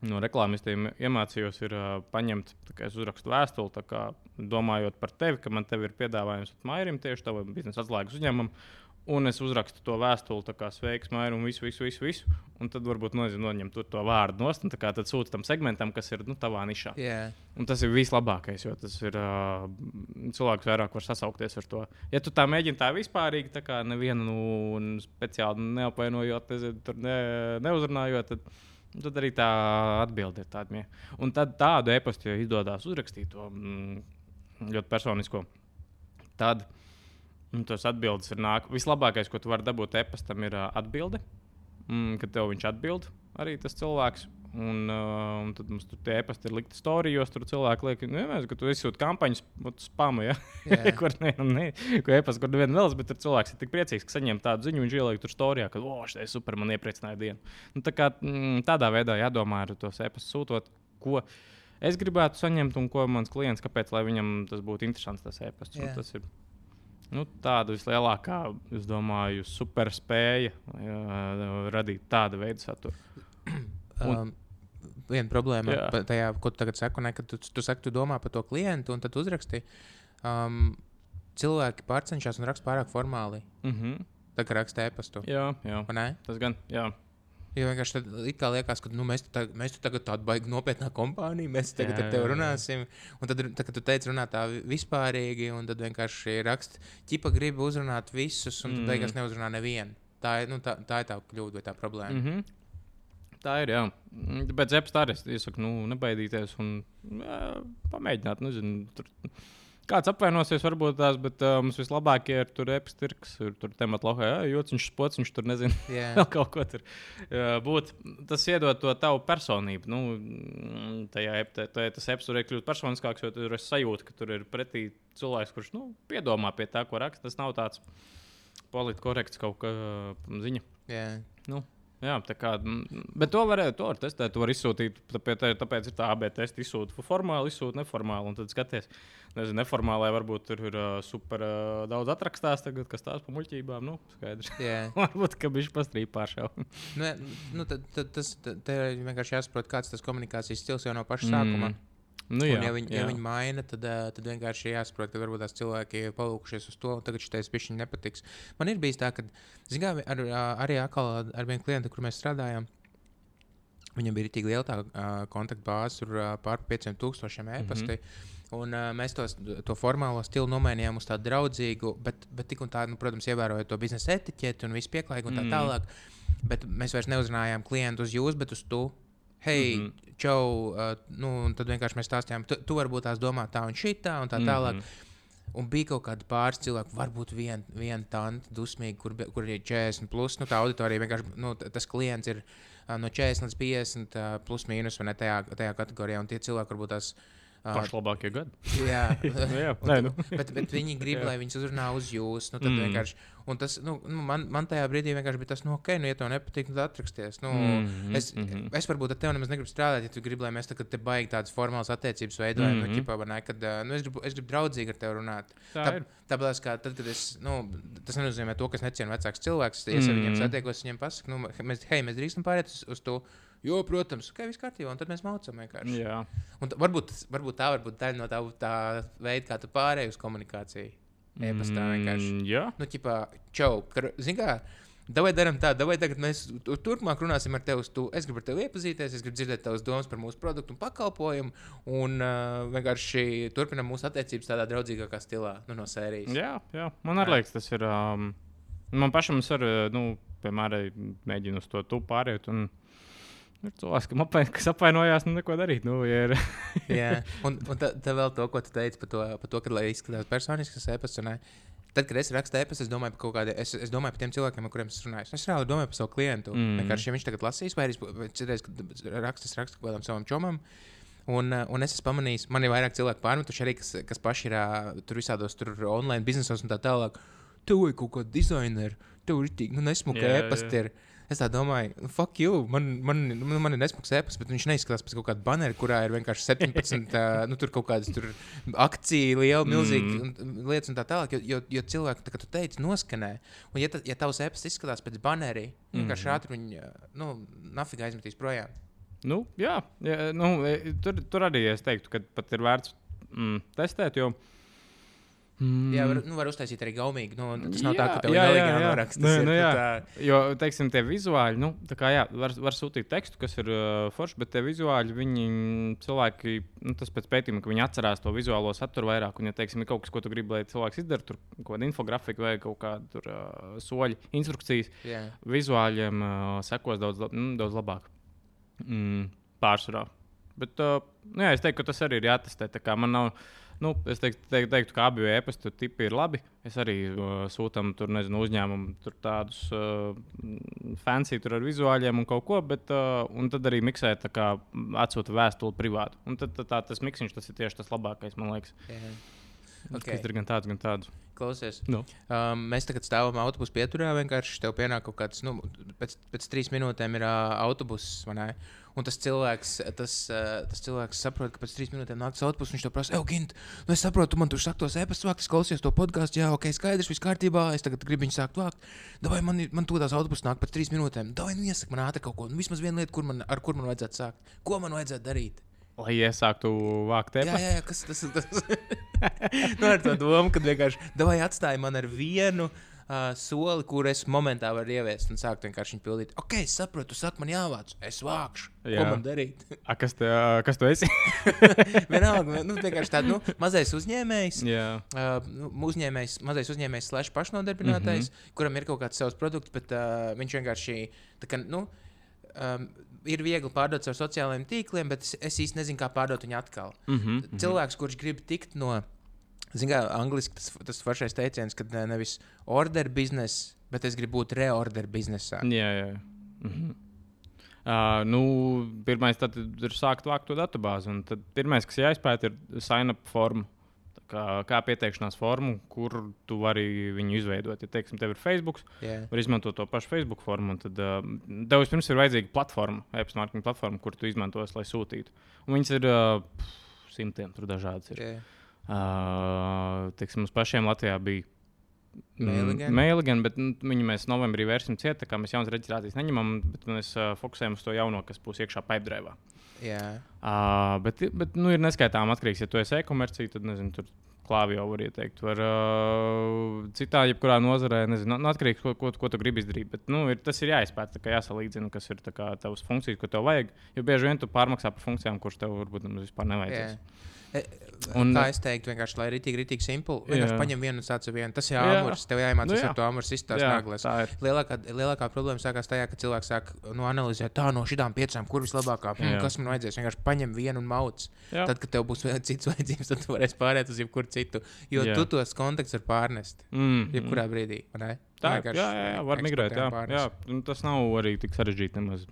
no reklāmistiem iemācījos, ir uh, paņemt, kā es uzrakstu vēstuli, kā domājot par tevi, ka man te ir piedāvājums Mairim tieši tavam biznesa atslēgas uzņēmumam. Un es uzrakstu to vēstuli, tā kā sveiks, Maija, un visu, visu, visu, visu. Un tad varbūt nezinu, noņem to vārdu tā kā tad sūta tam segmentam, kas ir nu, tavā nišā. Jā. Un tas ir vislabākais, jo tas ir uh, cilvēks vairāk var sasaukties ar to. Ja tu tā mēģini tā vispārīgi, tā kā nevienu nu, speciāli neapvainojot, nezinu, ne, neuzrunājot, tad, tad arī tā atbilde ir tāda. mie- Un tad tādu e-pastu, ja izdodas uzrakstīt to. Mm, ļoti personisko. Tad mm, tas atbildes ir nāk. Vislabākais, ko tu vari dabūt e-pastam, ir atbilde. Mm, kad tev viņš atbild arī tas cilvēks. Un, uh, un tad mums tur tie e-pasti ir likti storijos. Tur cilvēki liek, nu, jā, ka tu izsūti kampaņas, spamu, ja? Kur ne, ne, ko e-pasta, kur neviena vēlas, bet tur cilvēks ir tik priecīgs, ka saņem tādu ziņu, viņš ieliek tur storijā, ka, oh, ir super, man iepriecināja dienu. Nu, tā kā, mm, tādā veidā jādomā ar tos e-pastus sūtot, ko es gribētu saņemt un ko mans klients, kāpēc, lai viņam tas būtu interesants, tas e-pasts. Un. Tas ir nu, tāda vislielākā, es domāju, superspēja jā, radīt tādu veidu saturu. Un- Um, viena problēma Jā. tajā, ko tu tagad saki, ne, kad tu, tu saki, tu domā par to klientu, un tad uzraksti. Um, cilvēki pārcenšas un raksta pārāk formāli. Mm -hmm. Tā kā raksta e-pastu. Jā, jā, tas gan. Jā. Jo vienkārši tad kā liekas, ka nu, mēs, tu tag, mēs tu tagad tādu baigi nopietnā kompānija, mēs tagad Jā, ar tevi runāsim. Un tad, tā, kad tu teici, runā tā vi- vispārīgi, un tad vienkārši raksta, ķipa grib uzrunāt visus, un tu Mm. beigās neuzrunā nevienu. Tā ir, nu, tā, tā ir tā kļūda vai tā problēma. Mm -hmm. Tā ir. Jā. Tāpēc apstāties, es iesaku, nu, nebaidīties un jā, pamēģināt. Nu, zinu, tur, kāds apvainosies, varbūt tās, bet uh, mums vislabākie ir tur epstirks, ir tur tematlohā, jā, jociņš, spociņš, tur nezinu. Jā, vēl kaut ko tur uh, būt. Tas iedod to tavu personību. Nu, mm, tajā tā- tā- tas apziņā ir kļūt personiskāks, jo tur ir sajūta, ka tur ir pretī cilvēks, kurš nu, piedomā pie tā, ko raksta. Tas nav tāds politkorekts kaut kā uh, ziņa. jā. Nu, jā, tā kā, mm, bet to var, to var testēt, to var izsūtīt. Tāpēc, tāpēc ir tā AB testa izsūta formāli, izsūta neformāli. Un tad skaties, nezinu, neformālai varbūt tur ir uh, super uh, daudz atrakstās, tagad, kas tās pa muļķībām. Nu, skaidrs. jā. varbūt, ka viņš pastrīd pāršau. Nu, nu, tad, tad, tas tad, ir vienkārši jāsaprot, kāds tas komunikācijas stils jau no paša sākuma. Mm. Nu, Un, jā, ja, viņi, ja jā. viņi maina, tad, tad vienkārši jāsaprot, ka varbūt tās cilvēki ir palūkušies uz to, un tagad šis pišķiņš nepatiks. Man ir bijis tā, ka, zināmā mērā, ar, arī atkal ar vienu klientu, kur mēs strādājām, viņam bija tik liela tā kontaktbāze, tur pār 5000 e-pasta. Mm -hmm. Un, uh, mēs tos, to formālo stilu nomainījām uz tādu draudzīgu, bet, bet tik un tā, nu, protams, ievērojot to biznesa etiķeti un visu pieklājīgu un tā Mhm. tālāk. Bet mēs vairs neuzrunājām klientu uz jūs, bet uz tu. Hei, mm Mhm. -hmm. čau, uh, nu, un tad vienkārši mēs stāstījām, tu, tu varbūt tās domā tā un šitā un tā tālāk. Mhm. Un bija kaut kāda pāris cilvēku, varbūt viena vien tante, dusmīga, kur, kur ir 40, plus, nu, tā auditorija vienkārši, nu, tas klients ir uh, no 40 līdz 50, uh, plus mīnus, vai ne tajā, tajā kategorijā. Un tie cilvēki varbūt tās. Uh, Pašlabākie gadi. jā, jā, nē, nu. bet, bet viņi grib, lai viņas uzrunā uz jums. Nu, Mm. mm. un tas, nu, man, man tajā brīdī vienkārši bija tas, nu, ok, nu, ja tev nepatīk, tad atraksties. Nu, mm. es, mm. -hmm. es varbūt ar tevi nemaz negribu strādāt, ja tu gribi, lai mēs tagad te baigi tādas formālas attiecības veidojam. Mm. -hmm. nu, ķipā, ne, kad, nu, es, gribu, es gribu draudzīgi ar tevi runāt. Tā Tā, tāpēc, kā tad, kad es, nu, tas nenozīmē to, ka es necienu vecākus cilvēkus. Ja es ar Mhm. viņiem satiekos, viņiem pasaku, nu, mēs, hei, mēs drīkstam pāriet uz, uz to. Jo, protams, ka viss kārtībā, un tad mēs mācām vienkārši. Jā, Un t- varbūt, varbūt tā var būt daļa no tā, tā veida, kā tu pārēji uz komunikāciju. E-pastā vienkārši. Mm, jā. Nu, ķipā, čau, kar, zini kā, Davai darām tā, davai tagad mēs tu- turpmāk runāsim ar tevi. Tu. Es gribu ar tevi iepazīties, es gribu dzirdēt tavas domas par mūsu produktu un pakalpojumu. Un uh, vienkārši turpinām mūsu attiecības tādā draudzīgākā stilā, nu, no sērijas. Jā, jā. man arī liekas, tas ir. Um, man pašam ir, uh, nu, piemēram, mēģinu uz to tu pāriet. Un... Ir cilvēks, kam apvain, kas apvainojās, nu, neko darīt. Nu, ja ir... Jā, un, un tā, tā vēl to, ko tu teici par to, par to ka, lai izskatās personisks e-pasts. un, ē, Tad, kad es rakstu e-pastu, es domāju par kaut kādiem, es, es domāju par tiem cilvēkiem, ar kuriem es runāju. Es reāli domāju par savu klientu. Mm. Vienkārši, ja viņš tagad lasīs, vai arī citreiz, kad rakstu, es rakstu kaut kādam savam čomam. Un, uh, un es esmu pamanījis, man ir vairāk cilvēku pārmetuši arī, kas, kas paši ir tur visādos tur online biznesos un tā tālāk. Tev vajag kaut kādu dizaineru, tev ir tik, nu, nesmuka Jā, jā. e-pasta. Es tā domāju, nu, fuck you, man, man, man, man ir nesmuks e-pasts, bet viņš neizskatās pēc kaut kāda banera, kurā ir vienkārši 17, uh, nu, tur kaut kādas tur akciju, liela, milzīga Mm. mm. lietas un tā tālāk. Jo, jo, jo cilvēki, tā, kā tu teici, noskanē. Un, ja, ta, ja tavs e-pasts izskatās pēc baneri, mm. vienkārši Mhm. ātri viņi, nu, nafigā aizmetīs projām. Nu, jā, jā nu, e, tur, tur arī es teiktu, ka pat ir vērts mm, testēt. Jo, mm, Jā, var, nu, var uztaisīt arī gaumīgi. Nu, tas nav tā, Jā, ka tev ir jā, jāieliek jā. jāraksta. Nu, nu, jā. tā- Jo, teiksim, tie vizuāli, nu, tā kā jā, var, var sūtīt tekstu, kas ir uh, forši, bet tie vizuāli, viņi cilvēki, nu, tas pēc pētījuma, ka viņi atcerās to vizuālo saturu vairāk. Un, ja, teiksim, ir kaut kas, ko tu gribi, lai cilvēks izdara, tur kaut kāda infografika vai kaut kāda tur, uh, soļi, instrukcijas, Jā. vizuāļiem uh, sekos daudz, mm, daudz labāk. Mm, pārsvarā. Bet, uh, nu, jā, es teiktu, ka tas arī ir jātestē. Tā kā Man nav, Nu, es teiktu, teiktu, teiktu, ka abi e-pasta tipi ir labi. Es arī uh, sūtām tur, nezinu, uzņēmumu tur tādus uh, fancy tur ar vizuāļiem un kaut ko, bet uh, un tad arī miksē tā kā atsūta vēstuli privāti. Un tad tā, tā, tas miksiņš tas ir tieši tas labākais, man liekas. Jā. Okay. Tas ir gan tāds, gan tāds. Klausies, Nu. um, mēs tagad stāvam autobusu pieturā. Vienkārši tev pienāk kaut kāds, nu, pēc, pēc trīs minūtēm ir uh, autobuss. ne? Un tas cilvēks, tas, uh, tas cilvēks saprot, ka pēc trīs minūtēm nāks autobuss. Viņš to prasa, Eugint, nu es saprotu, tu man tur saki tos e-pastus vākt, es klausies to podkāstu. Jā, ok, skaidrs, viss kārtībā. Es tagad gribu viņu sākt vākt. Vai man, man tūlīt autobuss nāk pēc trīs minūtēm? Vai nu iesaka man ātri kaut ko? Nu, vismaz viena lieta, kur man, ar kur man vajadzētu sākt. Ko man vajadzētu darīt? Lai iesāktu vākt Jā, e-pastu. jā, jā, kas tas ir? Nu, ar to domu, ka vienkārši davai atstāja man ar vienu uh, soli, kur es momentā varu ieviest un sākt vienkārši viņu pildīt. Ok, es saprotu, tu saki, man jāvāc, es vākšu. Jā. Ko man darīt? A, kas, te, kas tu esi? Vienalga, nu, vienkārši tāds nu, mazais uzņēmējs. jā. Uh, nu, uzņēmējs, mazais uzņēmējs, slash pašnodarbinātais, mm. -hmm. kuram ir kaut kāds savs produkts, bet uh, viņš vienkārši kā, nu, um, ir viegli pārdot ar sociālajiem tīkliem, bet es, es īsti nezinu, kā pārdot viņu atkal. Mm -hmm. Cilvēks, kurš grib tikt no, zināmā mērā, angļuiski tas, tas foršais teiciens, ka ne- nevis order biznesa, bet es gribu būt reorder biznesā. Jā, jā. Mhm. Uh, nu, pirmais tad ir sākt vākt to datubāzi. Tad pirmais, kas jāizpēta, ir sign-up forma. Tā Kā, kā pieteikšanās formu, kur tu vari viņu izveidot. Ja, teiksim, tev ir Facebook, Jā, var izmantot to pašu Facebook formu. Tad uh, tev vispirms ir vajadzīga platforma, e-pasta marketing platforma, kur tu izmantos, lai sūtītu. Un viņas ir uh, simtiem, tur dažādas. Ir. jā. Uh, teiksim, mums pašiem Latvijā bija. Mailigan, bet nu, viņu mēs novembrī vērsim ciet, tā kā mēs jaunas reģistrācijas neņemam, bet mēs uh, fokusējam uz to jauno, kas būs iekšā pipedrive. jā. Uh, bet, bet nu, ir neskaitām atkarīgs, ja tu esi e-komercija, tad nezinu, tur klāvi jau var ieteikt. Var, uh, citā, jebkurā nozarē, nezinu, nu, atkarīgs, ko, ko, ko tu gribi izdarīt. Bet, nu, ir, tas ir jāizpēta, jāsalīdzina, kas ir tavas funkcijas, ko tev vajag. Jo bieži vien tu pārmaksā par funkcijām, kuras tev varbūt nemaz vispār nevajadzēs. jā. E, Un- kā es teiktu, vienkārši, lai tik rītīgi simpli. Vienkārši Jā. paņem vienu un sāc vienu. Tas ir āmurs. Tev jāiemācās Nu, jā. ar to naglas. tā ir. Lielākā, lielākā problēma sākās tajā, ka cilvēks sāk nu, analizēt, tā no šīm piecām, kur vislabākā, Jā. kas man vajadzēs. Vienkārši paņem vienu un mauc. Jā. Tad, kad tev būs vēl cits vajadzības, tad tu varēsi pāriet uz jebkuru citu. Jo Jā. Tu tos kontaktus vari pārnest. Mm, Jebkurā brīdī. Tā ir. vienkārši Jā, jā, jā, var migrēt. Jā, pārnes. jā. Un tas nav arī tik sarežģīti. Nemaz.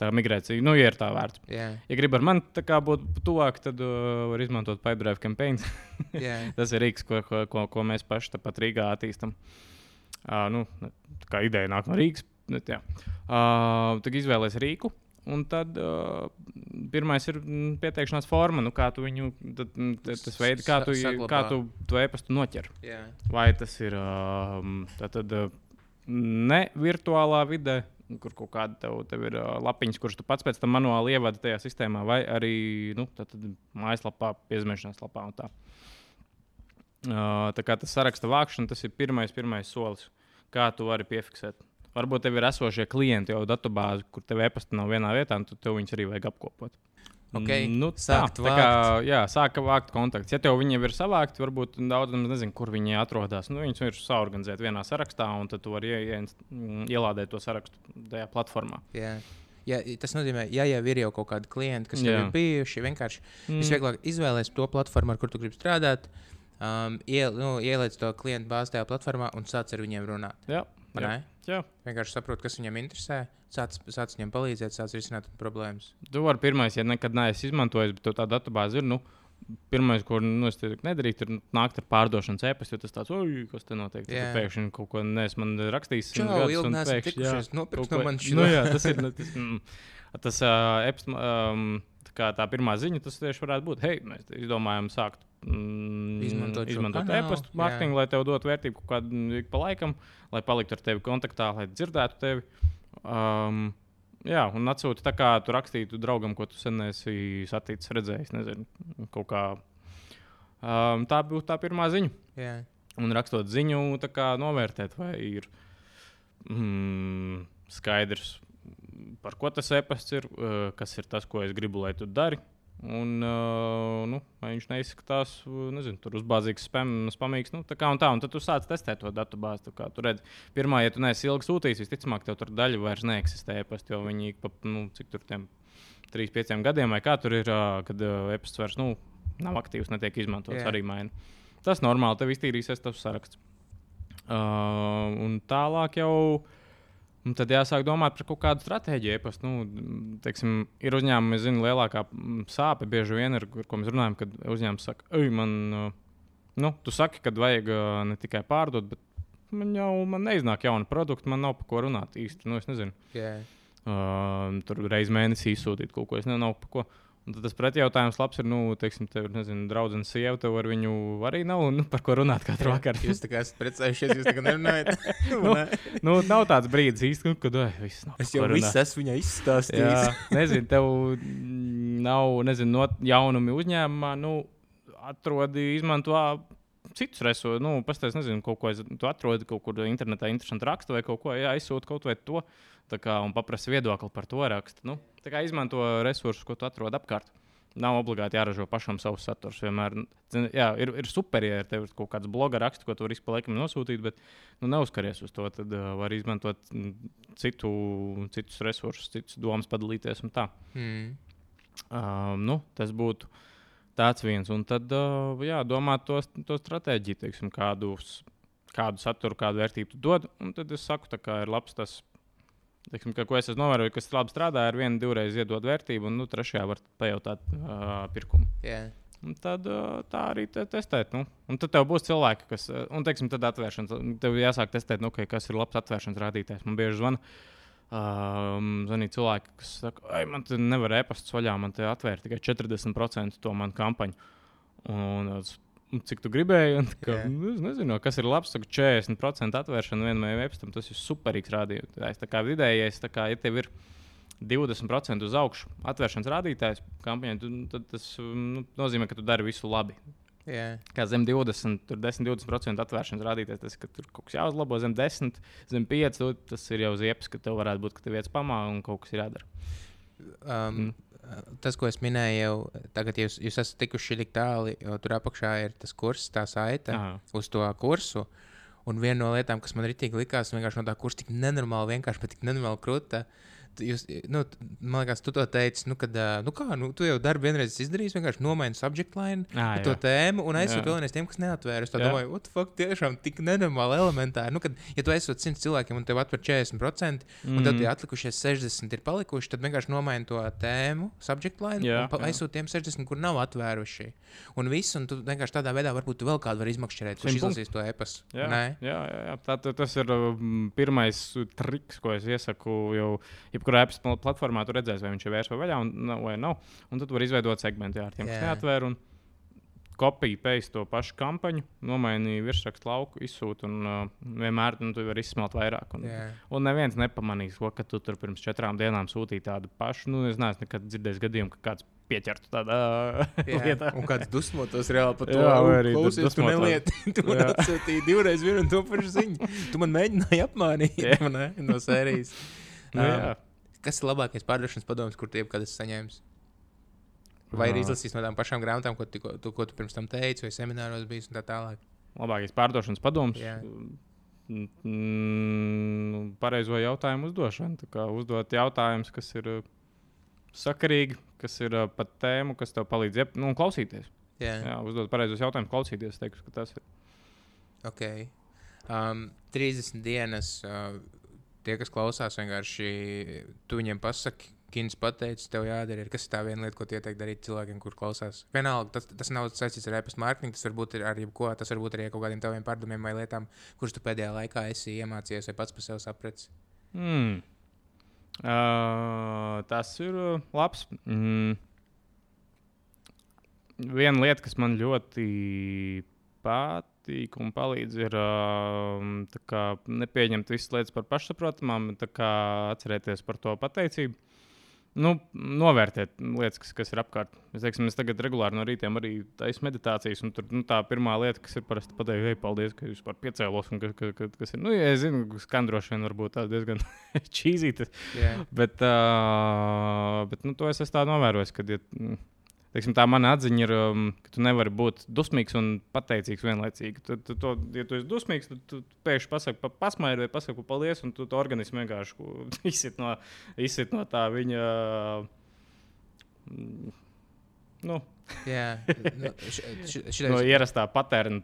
Tā migrācija, nu, ja ir tā vērts. Jā, Ja gribi ar mani būt tuvāk, tad uh, var izmantot Pipedrive campaigns. jā. tas ir rīks, ko, ko, ko, ko mēs paši tāpat Rīgā attīstam. Uh, nu, tā kā ideja nāk no Rīgas. Bet, uh, tad izvēlēties rīku. Un tad uh, pirmais ir mm, pieteikšanās forma, nu, kā tu viņu, tad, mm, tad, tas veids, kā tu, Sa- saglabā. kā tu to e-pastu noķer. jā. Vai tas ir um, tātad, uh, ne virtuālā vidē, kur kaut kāda tev, tev ir uh, lapiņas, kuras tu pats pēc tam manuāli ievadi tajā sistēmā, vai arī nu, tātad, mājaslapā, piezīmēšanās lapā un tā. Uh, tā kā tas saraksta vākšana, tas ir pirmais, pirmais solis, kā tu vari piefiksēt. Varbūt tev ir esošie klienti jau datubāzi, kur tev e-pasta nav vienā vietā, un tev viņus arī vajag apkopot. Ok, Nu, tā, tā kā, jā, sāka vākt kontaktus. Ja tev viņi jau ir savākti, varbūt daudz nezinu, kur viņi atrodas. Nu, viņus ir saorganizēti vienā sarakstā, un tad tu vari mm, ielādēt to sarakstu tajā platformā. Jā. Ja, tas nozīmē, ja jau ir jau kaut kādi klienti, kas Jā. ir bijuši, vienkārši Mm. visvieglāk izvēlēties to platformu, ar kur tu gribi strādāt, um, iel, nu, ieliec to klientu bāzi tajā platformā un sāc ar viņiem runāt. Jā, vai jā, jā. Vienkārši saprot, kas viņam interesē, sāc, sāc viņam palīdzēt, sāc risināt problēmas. Tu vari pirmais, ja nekad neesi izmantojis, bet tā datubāze ir. Nu, Pirmais, ko nu, es teiktu, nedarīt, ir nākt ar pārdošanas e-pastu. Tas tāds, oi, kas te notiek. Jā. tu pēkšņi kaut ko neesi man rakstījis. Čau, gadus, un pēkšņi, jā, nopirkt no manis Nu, jā, tas ir. nu, Tas, mm, tas uh, eps, um, tā, kā tā pirmā ziņa, tas tieši varētu būt. Hei, mēs izdomājam sākt. Mm, Izmantot izmantot jā. mārketingu, lai tev dotu vērtību kaut kādu ik pa laikam, lai paliktu ar tevi kontaktā, lai dzirdētu tevi. Um, jā, un atsūti tā, kā tu rakstītu draugam, ko tu sen esi saticis, redzējis. Nezinu, kaut kā. Um, tā būtu tā pirmā ziņa. Jā. Un rakstot ziņu, tā kā novērtēt, vai ir mm, skaidrs, par ko tas e-pasts ir, uh, kas ir tas, ko es gribu, lai tu dari. Un, uh, nu, viņš neizskatās, uh, nezinu, tur uzbāzīgs, spam, spamīgs. Nu, tā kā un tā, un tad tu sāc testēt to datu bāzi. kā Tu redzi, pirmā, ja tu neesi ilgi sūtījis, visticamāk, tev tur daļa vairs neeksistē e-pasta, jo viņi pa, nu, cik tur tiem 3, 5 gadiem vai kā tur ir, uh, kad uh, e-pasts vairs, nu, nav aktīvs, netiek izmantots, Jā. arī maina. Tas normāli, tev iztīrīsies tas saraksts. Uh, un tālāk jau. Un tad jāsāk domāt par kaut kādu stratēģiju. Epas, nu, teiksim, ir uzņēmumi, kas zina, lielākā mm, sāpe bieži vien ir, ar ko mēs runājam, kad uzņēmums saka, ej, man, uh, nu, tu saki, ka vajag uh, ne tikai pārdot, bet man jau man neiznāk jauna produkta, man nav par ko runāt īsti. Nu, es nezinu, Jā. uh, tur reizes mēnesī izsūtīt kaut ko, es nezinu, par ko. Un tad tas pretjautājums labs ir, nu, teiksim, ir, nezinu, draudzene sieva, tev ar viņu arī nav nu, par ko runāt katru vakaru. Jūs tā kā esat precējušies, jūs tā kā nerunājat. Nu, nu, nav tāds brīdis īsti, kad ej, viss nav. es jau viss esmu viņai izstāstījis. Jā, nezinu, tev nav nezinu, no jaunumi uzņēmumā. Nu, atrodi, izmanto citus resursus. Nu, Pastāstiet, nezinu, kaut ko tu atrodi kaut kur internetā, interesantu rakstu vai kaut ko, jā, aizsūti kaut vai to. Kā, un paprasti viedokli par to rakstu. Nu, tā kā izmanto resursus, ko tu atrod apkārt. Nav obligāti jāražo pašam savus saturs. Vienmēr zini, jā, ir, ir super, ja tev ir kaut kāds bloga raksts, ko tu vari pa laikam nosūtīt, bet nu, neuzskaries uz to. Tad uh, var izmantot citu, citus resursus, citus domas padalīties un tā. Mm. Um, nu, tas būtu tāds viens. Un tad uh, jā, domāt to, to stratēģiju, teiksim, kādus, kādu saturu, kādu vērtību tu dod. Un tad es saku, kā ir labs tas. Teiksim, ka, ko es esmu novērojis, kas labi strādā, ir viena, divreiz iedot vērtību, un nu, trešajā var pajautāt uh, pirkumu. Jā. Un tad uh, tā arī te testēt. Nu. Un tad tev būs cilvēki, kas, un teiksim, tad atvēršanas, tev jāsāk testēt, nu, kas ir labs atvēršanas rādītājs. Man bieži zvana. Um, Zvanīt cilvēki, kas saka, ka man te nevar e-pastus vaļā, man te atvērt tikai 40% to manu kampaņu. Un, un cik tu gribēji? Kā, Jā. nu, es nezinu, kas ir labs. Saka, 40% atvēršana vienam e-pastam, tas ir superīgs rādītājs. Tā kā vidējais, tā kā, ja tev ir 20% uz augšu atvēršanas rādītājs kampaņai, tad tas nu, nozīmē, ka tu dari visu labi. Jā. Kā zem 20, tur 10-20% atvēršanas rādītājs, tas, ka tur kaut kas jāuzlabo zem 10, zem 5, tu- tas ir jau ziepes, ka tev varētu būt, ka tev vietas pamā un kaut kas ir jādara. Um, Tas, ko es minēju, jau tagad jūs, jūs esat tikuši tik tālu, jo tur apakšā ir tas kurs, tā saite Aha. uz to kursu. Un viena no lietām, kas man ritīgi likās, vienkārši no tā kursa tik nenormāli vienkārši, tik nenormāli krūta. Jūs, nu, man liekas, tu to teici, nu, kad, nu, kā, nu, tu jau darbu vienreiz esi izdarījis, vienkārši nomaini subject line, ar to tēmu un aizsūti vēlreiz tiem, kas neatvēra. Es domāju, what the fuck, tiešām tik nenormāli elementāri. Nu, kad, ja tu aizsūti 100 cilvēkiem un tev atver 40%, mm. un tad Mhm. tie atlikušie 60 ir palikuši, tad vienkārši nomaini to tēmu, subject line, Jā, un aizsūti tiem 60, kur nav atvēruši. Un viss, un tu vienkārši tādā veidā varbūt tu vēl kādu vari izmakšķerēt, kurš izlasīs to e-pastu. Jā, jā, jā, jā. Tā, tas ir um, pirmais triks, ko es iesaku. Jau jebkurā pl- platformā tu redzēsi, vai viņš ir vērsts vai vaļā, un, vai nav. Un tad var izveidot segmentu ar tiem, kas Jā. neatvēr. Un kopiju, paste to pašu kampaņu, nomainīja virsrakstu lauku, izsūta un uh, vienmēr nu, tu vari izsmelt vairāk. Un, Jā. un neviens nepamanīs, ko, ka tu tur pirms četrām dienām sūtīji tādu pašu. Nu, es neesmu nekad dzirdējis gadījumu, ka kāds pieķertu tādā Jā, lietā. un kāds dusmotos reāli par to Jā, arī klausies, tu nelieti. Tu man atsūtīji divreiz vienu un to pašu ziņu. Tu man mēģināji apmānīt ne, no sērijas. Nu, Um, jā. Kas ir labākais pārdošanas padoms, kur tu jebkad esi saņēmis? Vai arī izlasījis no tām pašām grāmatām, ko tu, tu, ko tu pirms tam teici, vai semināros bijis un tā tālāk? Labākais pārdošanas padoms. Jā. Mm, Pareizo jautājumu uzdošana. Uzdot jautājumus, kas ir uh, sakarīgi, kas ir uh, pat tēmu, kas tev palīdz iep, nu, klausīties. Jā, Jā, uzdot pareizos jautājumus, klausīties. Es teiktu, ka tas ir. ok. Um, 30 dienas. Uh, tie, kas klausās, vienkārši tu viņiem pasaki, Kins pateicis, tev jādara. Ir, kas ir tā viena lieta, ko tu ieteiktu darīt cilvēkiem, kur klausās? Vienalga, tas, tas nav saistīts ar e-pasta mārketingu, tas var būt ar jebko. Tas var būt arī ar kaut kādiem taviem pārdomiem vai lietām, kuras tu pēdējā laikā esi iemācījies vai pats par sevi sapratis. Mm. Uh, tas ir labs. Mm. Viena lieta, kas man ļoti patīk un palīdz, ir tā kā nepieņemt visas lietas par pašsaprotamām, kā atcerēties par to pateicību. Nu, novērtēt lietas, kas, kas ir apkārt. Es, teiksim, es tagad regulāri no rīta arī taisu meditācijas, un tur nu, tā pirmā lieta, kas ir parasti pateikt, hei, paldies, ka jūs par piecēlos. Ka, ka, ka, kas ir, nu, ja es zinu, ka skandroši vien varbūt tāds diezgan čīzītas. Jā, Bet, uh, bet nu, to es esmu novērojis, ka ja, teiksim, tā mana atziņa ir, um, ka tu nevari būt dusmīgs un pateicīgs vienlaicīgi. Tu, tu, to, ja tu esi dusmīgs, tad tu, tu pēkšņi pasaki, pa, pasmaidi vai pasaki paldies, un tu to organismu vienkārši izsit no, izsit no tā viņa. mm, nu, Jā, nu, š- š- no ierastā patērna,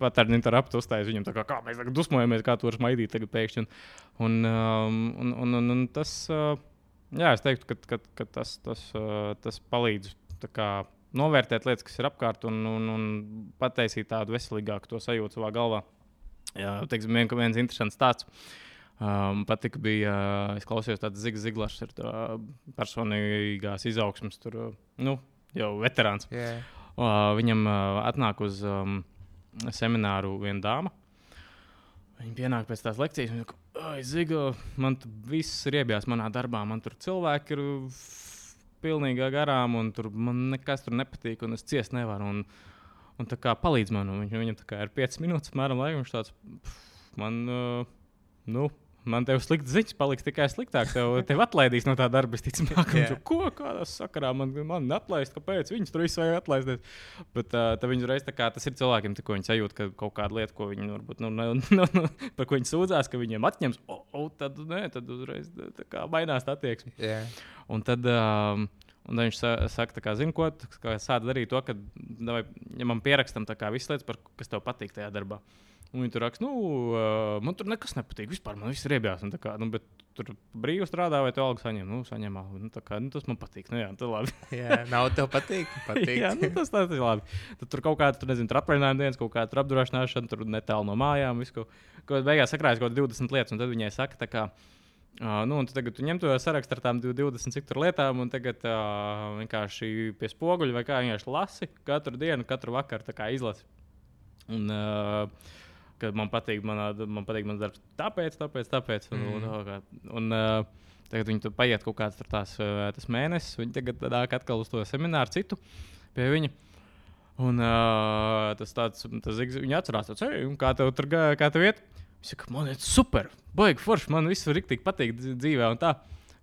patērna interrupta uzstājas viņam, tā kā, kā mēs tagad dusmojamies, kā tur maidīt tagad pēkšņi. Un, un, um, un, un, un, un tas, uh, jā, es teiktu, ka, ka, ka tas, tas, uh, tas palīdz novērtēt lietas, kas ir apkārt, un, un, un pateicīt tādu veselīgāku to sajūtu savā galvā. Jā, teiksim, vien, viens interesants stāsts. Um, patika, bija, uh, es klausījos tādu Zigas Ziglārs, ir tā personīgās izaugsmas, tur, uh, nu, jau veterāns. Jā, Uh, viņam uh, atnāk uz um, semināru viena dāma. Viņa pienāk pēc tās lekcijas. Viņa saka, ah, Ziga, man viss ir iebijās manā darbā. Man tur cilvēki ir pilnīgi garām, un tur man nekas tur nepatīk, un es ciest nevaru. Un, un tā kā palīdz man, un viņš, viņam tā kā ir 5 minūtes, apmēram, laika. Viņš tāds, "Pf, man, uh, nu, man te ir slikts ziņas, paliks tikai sliktāk. Tev, tev atlaidīs no tā darba, visticamāk. Jā. viņš, Ko kādā sakarā man, man atlaist, kāpēc viņus tur visu vajag atlaist? Bet uh, viņi uzreiz tā kā tas ir cilvēkiem, ko viņi sajūt, ka kaut kāda lieta, ko viņi varbūt, nu, ne, nu, nu, par ko viņi sūdzās, ka viņiem atņems, o, o, tad, nē, tad uzreiz tā kā mainās tā attieksme. jā. Un tad, um, un viņš sa- saka, tā kā, zini, ko sāc darīt to, ka, davai, ja man pierakstam visas lietas, par, kas tev patīk tajā darbā. Un viņi tur raksta, nu, uh, man tur nekas nepatīk. Vispār man viss ir iebjās. un tā Kā, nu, bet tur brīvi strādā, vai tu algu saņem? Nu, saņemā. Nu, kā, nu, tas man patīk. Nu, jā, tā labi. jā. Nav tev patīk. patīk. jā, nu, tas, tas ir labi. Tad tur kaut kāda, tur nezinu, tur atvaļinājuma dienas, kaut kāda apdrošināšana, tur netālu no mājām. Visu, ko beigās sakrājas kaut kādas 20 lietas, un tad viņai saka, tā kā. Uh, nu, un tu tagad tu ņem to sarakstu ar tām 20 cik tur lietām, un tagad uh, vienkārši pie spoguļa vai kā vienkārši lasi katru dienu, katru vakaru izlasi. Un, uh, kad man patīk, manā, man patīk mans darbs, tāpēc, tāpēc, tāpēc. Un, Mhm. un, un, un, uh, tagad viņi tur paiet kaut kāds tās, uh, tas mēnesis, viņi tagad nāk atkal uz to semināru citu pie viņa. Un uh, tas tāds, tas viņa atcerās, tāds, "Ei, un kā tev tur gāja, kā tev iet? Viņš saka, man ir super, baigi forši, man viss rīktīgi patīk dz- dzīvē un tā.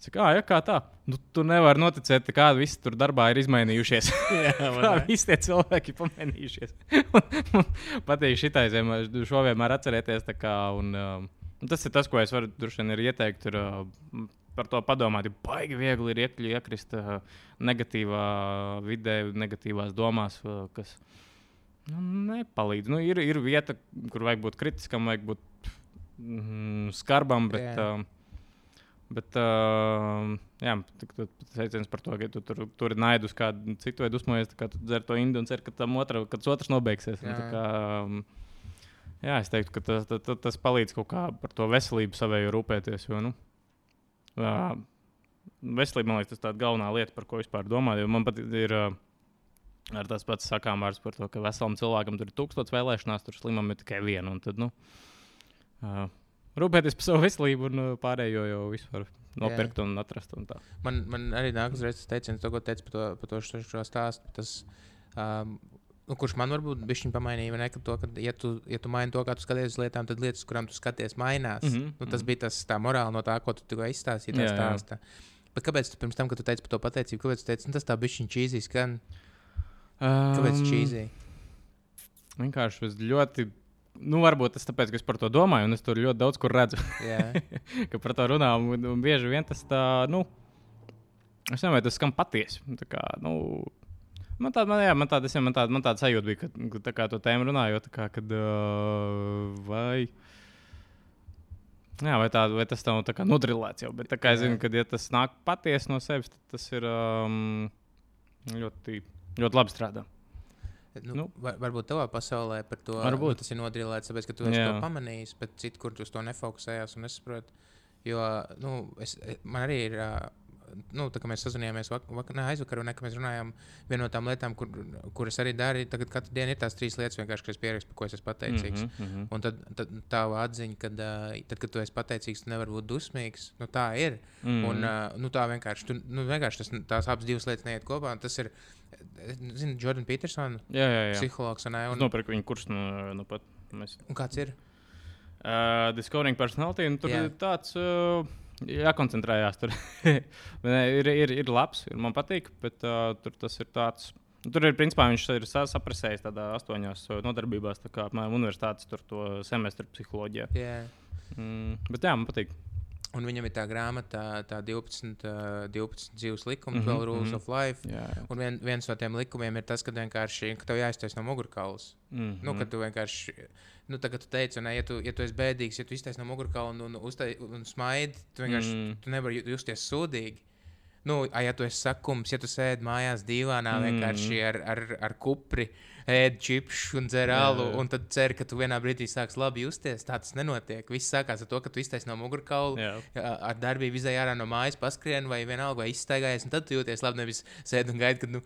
Es saku, ah, ja kā tā? Nu, tu nevari noticēt, kāda viss tur darbā ir izmainījušies. Jā, visi tie cilvēki ir pamainījušies. Man patīk šitais, vienmēr, šo vienmēr atcerēties. tā Kā, un, um, tas ir tas, ko es varu droši vien ieteikt. Tur, uh, par to padomāt, ir baigi viegli ir iekļu, iekrist uh, negatīvā vidē, negatīvās domās, uh, kas nu, nepalīdz. Nu, ir, ir vieta, kur vajag būt kritiskam, vajag būt mm, skarbam, bet. Jā. Uh, Bet, uh, jā, tas teiciens par to, ka tu tur, tur ir naidus, kādu citu vai dusmojies, kā tu dzer to indu un cer, ka tam otra, kad tas otrs nobeigsies. Un, Jā. tā Kā, um, jā, es teiktu, ka tas, tas, tas palīdz kaut kā par to veselību savēju rūpēties. Jo, nu, jā, veselība, man liekas, tas ir galvenā lieta, par ko vispār domāt. Jo man pat ir uh, ar tas pats sakām vārds par to, ka veselam cilvēkam tur ir tūkstots vēlēšanās, tur slimam ir tikai viena. Un Tad, nu, uh, rūpēties par savu veselību un uh, pārējo jau vispār nopirkt un atrast. Un tā. Man, man arī nāk uzreiz tas teiciens, to, ko teicu par to, par to šo, šo stāstu. Tas, um, nu, kurš man varbūt bija pamainījis, ne, ka, to, ka ja, tu, ja tu maini to, kā tu skaties uz lietām, tad lietas, kurām tu skaties, mainās. Mm -hmm. nu, tas mhm. bija tas tā morāli no tā, ko tu tikko izstāstīji. Jā, Jā, jā. jā. Bet kāpēc tu pirms tam, kad tu teici par to pateicību, kāpēc tu teici, nu, tas tā bija šī čīzī skan? Kāpēc Um, čīzī? Vienkārši es ļoti. Nu, varbūt tas tāpēc, ka es par to domāju, un es tur ļoti daudz kur redzu, ka par to runā. Un, un bieži vien tas tā, nu, es nezinu, vai tas skan patiesi. Kā, nu, man tāda, man, jā, man tāda, es, man tāda, man tāda sajūta bija, kad, tā kā to tēmu runājot, kā, kad, uh, vai. Jā, vai, tā, vai tas tev tā kā nodrilēts jau, bet tā kā es zinu, ka, ja tas nāk patiesi no sevis, tad tas ir um, ļoti, ļoti labi strādā. Nu, Nu. nu, var, varbūt tavā pasaulē par to Varbūt. Nu, tas ir nodrillēts, tāpēc, ka tu Jā. to pamanījis, bet citur, tu uz to nefokusējās un nesaproti. Jo nu, es, man arī ir. ā, Nu, tā mēs sazinājāmies vak vak ne, aizvakar, un ne, mēs runājām par vienu no tām lietām, kur, kuras arī daru. Tagad katru dienu ir tās trīs lietas, kas pierakstu, par ko es esmu pateicīgs. Mm mhm. Un tad, tad tā atziņa, ka, tad, kad tu esi pateicīgs, tu nevari būt dusmīgs. Nu, tā ir. Mm. Mhm. Un, nu, tā vienkārši, tu, nu, vienkārši tas, tās abas divas lietas neiet kopā. Tas ir, zinu, Jordan Petersons, Jā, jā, jā. psihologs. Un, un, nopirku viņu kursu nu, nu pat. Mēs... un kāds ir? Uh, Discovering personality. Tur Jā. ir tāds. Uh, jākoncentrējās. Tur ir, ir, ir labs, ir, man patīk, bet uh, tur tas ir tāds. nu, Tur ir principā viņš ir sa- saprasējis tādā astoņās nodarbībās, tā kā apmēram universitātes tur to semestru psiholoģijā. Jā. Mm, bet jā, man patīk. Un viņam ir tā grāmata, tā 12, uh, 12 dzīves likumi, mm Mhm, -hmm, 12 rules mhm. mm -hmm. of life. Jā, jā. Un vien, viens no tiem likumiem ir tas, ka vienkārši ka tev jāiztaisa no mugurkaulas. Mm -hmm. Nu, kad tu vienkārši, nu, tā kā tu teici, un, ja, tu, ja tu esi bēdīgs, ja tu iztaisi no mugurkaula un, un, uztai- un smaidi, tu vienkārši Mm. mm. tu nevari ju- justies sūdīgi. Nu, a, ja tu esi sakums, ja tu sēdi mājās divānā Mm. vienkārši ar, ar, ar kupri, ēd čipsus un dzer alu, un tad cer, ka tu vienā brīdī sāks labi justies. Tā tas nenotiek. Viss sākās ar to, ka tu iztaisi no mugurkaula, Jā. ar darbību izai ārā no mājas, paskrien vai vienalga, vai izstaigājies, un tad tu jūties labi. Nevis sēdi un gaidi, ka, nu,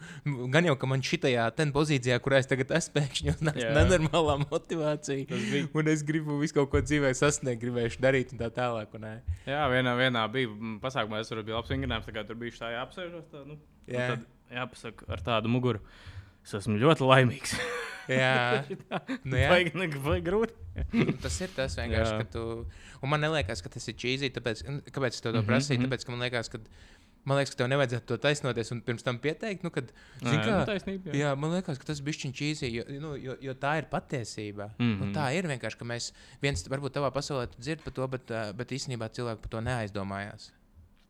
gan jau, ka man šitajā ten pozīcijā, kurā es tagad esmu, pēkšņi Jā. nenormālā motivācija. Un es gribu visu kaut ko dzīvē sasniegt, gribēju darīt un tā tālāk. Un. Jā, vienā, vienā bija pasākumā, es tur biju labs vingrinājums, tā kā tur bija tā jāapsēžas. Tā, nu, Jā. tad jāpasaka ar tādu muguru. Es esmu ļoti laimīgs. jā, nu, jā. Vajag, vajag grūti. Nu, tas ir tas vienkārši, Jā. ka tu. Un man liekas, ka tas ir čīzīgi. Tāpēc, un kāpēc es to, to Mhm, prasīju? mhm. Tāpēc, ka man liekas, ka. Man liekas, ka tev nevajadzētu to taisnoties un pirms tam pieteikt. Nu, kad, zini, Jā, kā, nu, taisnība, jā. jā, man liekas, ka tas bija šķiņķīgi, jo, nu, jo, jo tā ir patiesība. Mm Mhm. -hmm. Tā ir vienkārši, ka mēs viens, varbūt tavā pasaulē dzird par to, bet, bet īstenībā cilvēki par to neaizdomājās.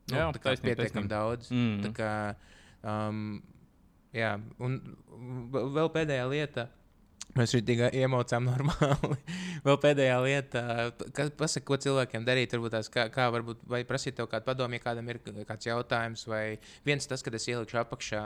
Nu, Jā, tā kā pietiekami daudz. Mhm. Tā kā, um, jā, un vēl pēdējā lieta. Mēs arī tikai iemaucām normāli. Vēl pēdējā lieta, kas pasaka, ko cilvēkiem darīt, varbūt tās, kā, kā varbūt, vai prasīt tev kādu padomu, ja kādam ir kāds jautājums, vai viens tas, kad es ielikšu apakšā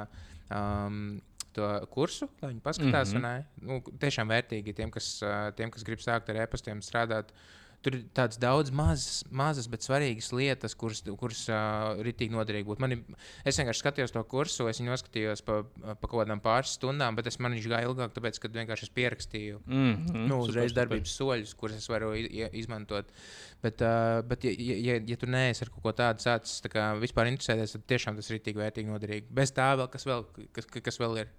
um, to kursu, lai viņi paskatās, mm. -hmm. nu, tiešām vērtīgi tiem, kas, uh, tiem, kas grib sākt ar e-pastiem strādāt. Tur ir tādas daudz mazas, mazas bet svarīgas lietas, kuras, kuras uh, ritīgi noderīgi būtu. Man ir, es vienkārši skatījos to kursu, es viņu noskatījos pa, pa kaut kādām pāris stundām, bet es man viņš gāja ilgāk, tāpēc, ka vienkārši es pierakstīju Mm -hmm. nu, uzreiz darbības soļus, kurus es varu izmantot. Bet, uh, bet ja, ja, ja, tu neesi ar kaut ko tādu sācis tā vispār interesēties, tad tiešām tas ir tik vērtīgi noderīgi. Bez tā vēl kas vēl, kas, kas vēl ir.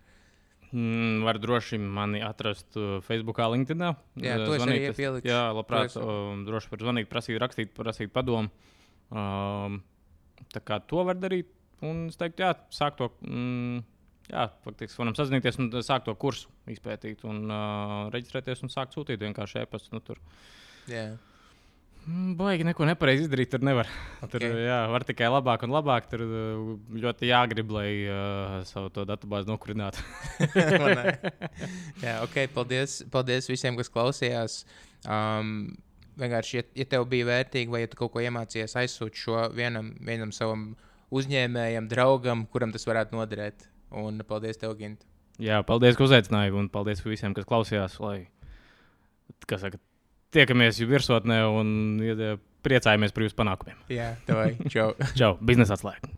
Mm, var droši mani atrast uh, Facebook, LinkedIn. Jā, to es arī iepieliku. Jā, labprāt, um, droši var zvanīt, prasīt, rakstīt, prasīt padomu. Um, tā kā to var darīt. Un es teiktu, jā, sāk to. Mm, Jā, faktiski varam sazināties un sākt to kursu izpētīt, un uh, reģistrēties un sākt sūtīt vienkārši e-pastu. Nu, tur Jā. Mm, baigi neko nepareizi izdarīt. Tur nevar. Okay. Tur jā, var tikai labāk un labāk. Tur uh, ļoti jāgrib, lai uh, savu to datubāzi nokurinātu. Jā, ok, paldies, paldies visiem, kas klausījās. Um, vienkārši, ja, ja tev bija vērtīgi, vai ja tu kaut ko iemācījies, aizsūti šo vienam, vienam savam uzņēmējam, draugam, kuram tas varētu noderēt. Un paldies tev, Gint. Jā, paldies, ka uzaicināji, un paldies visiem, kas klausījās. Lai, kā saka, tiekamies jau virsotnē un ja, priecājamies par jūsu panākumiem. Jā, tev. Čau! Čau, biznesa atslēga!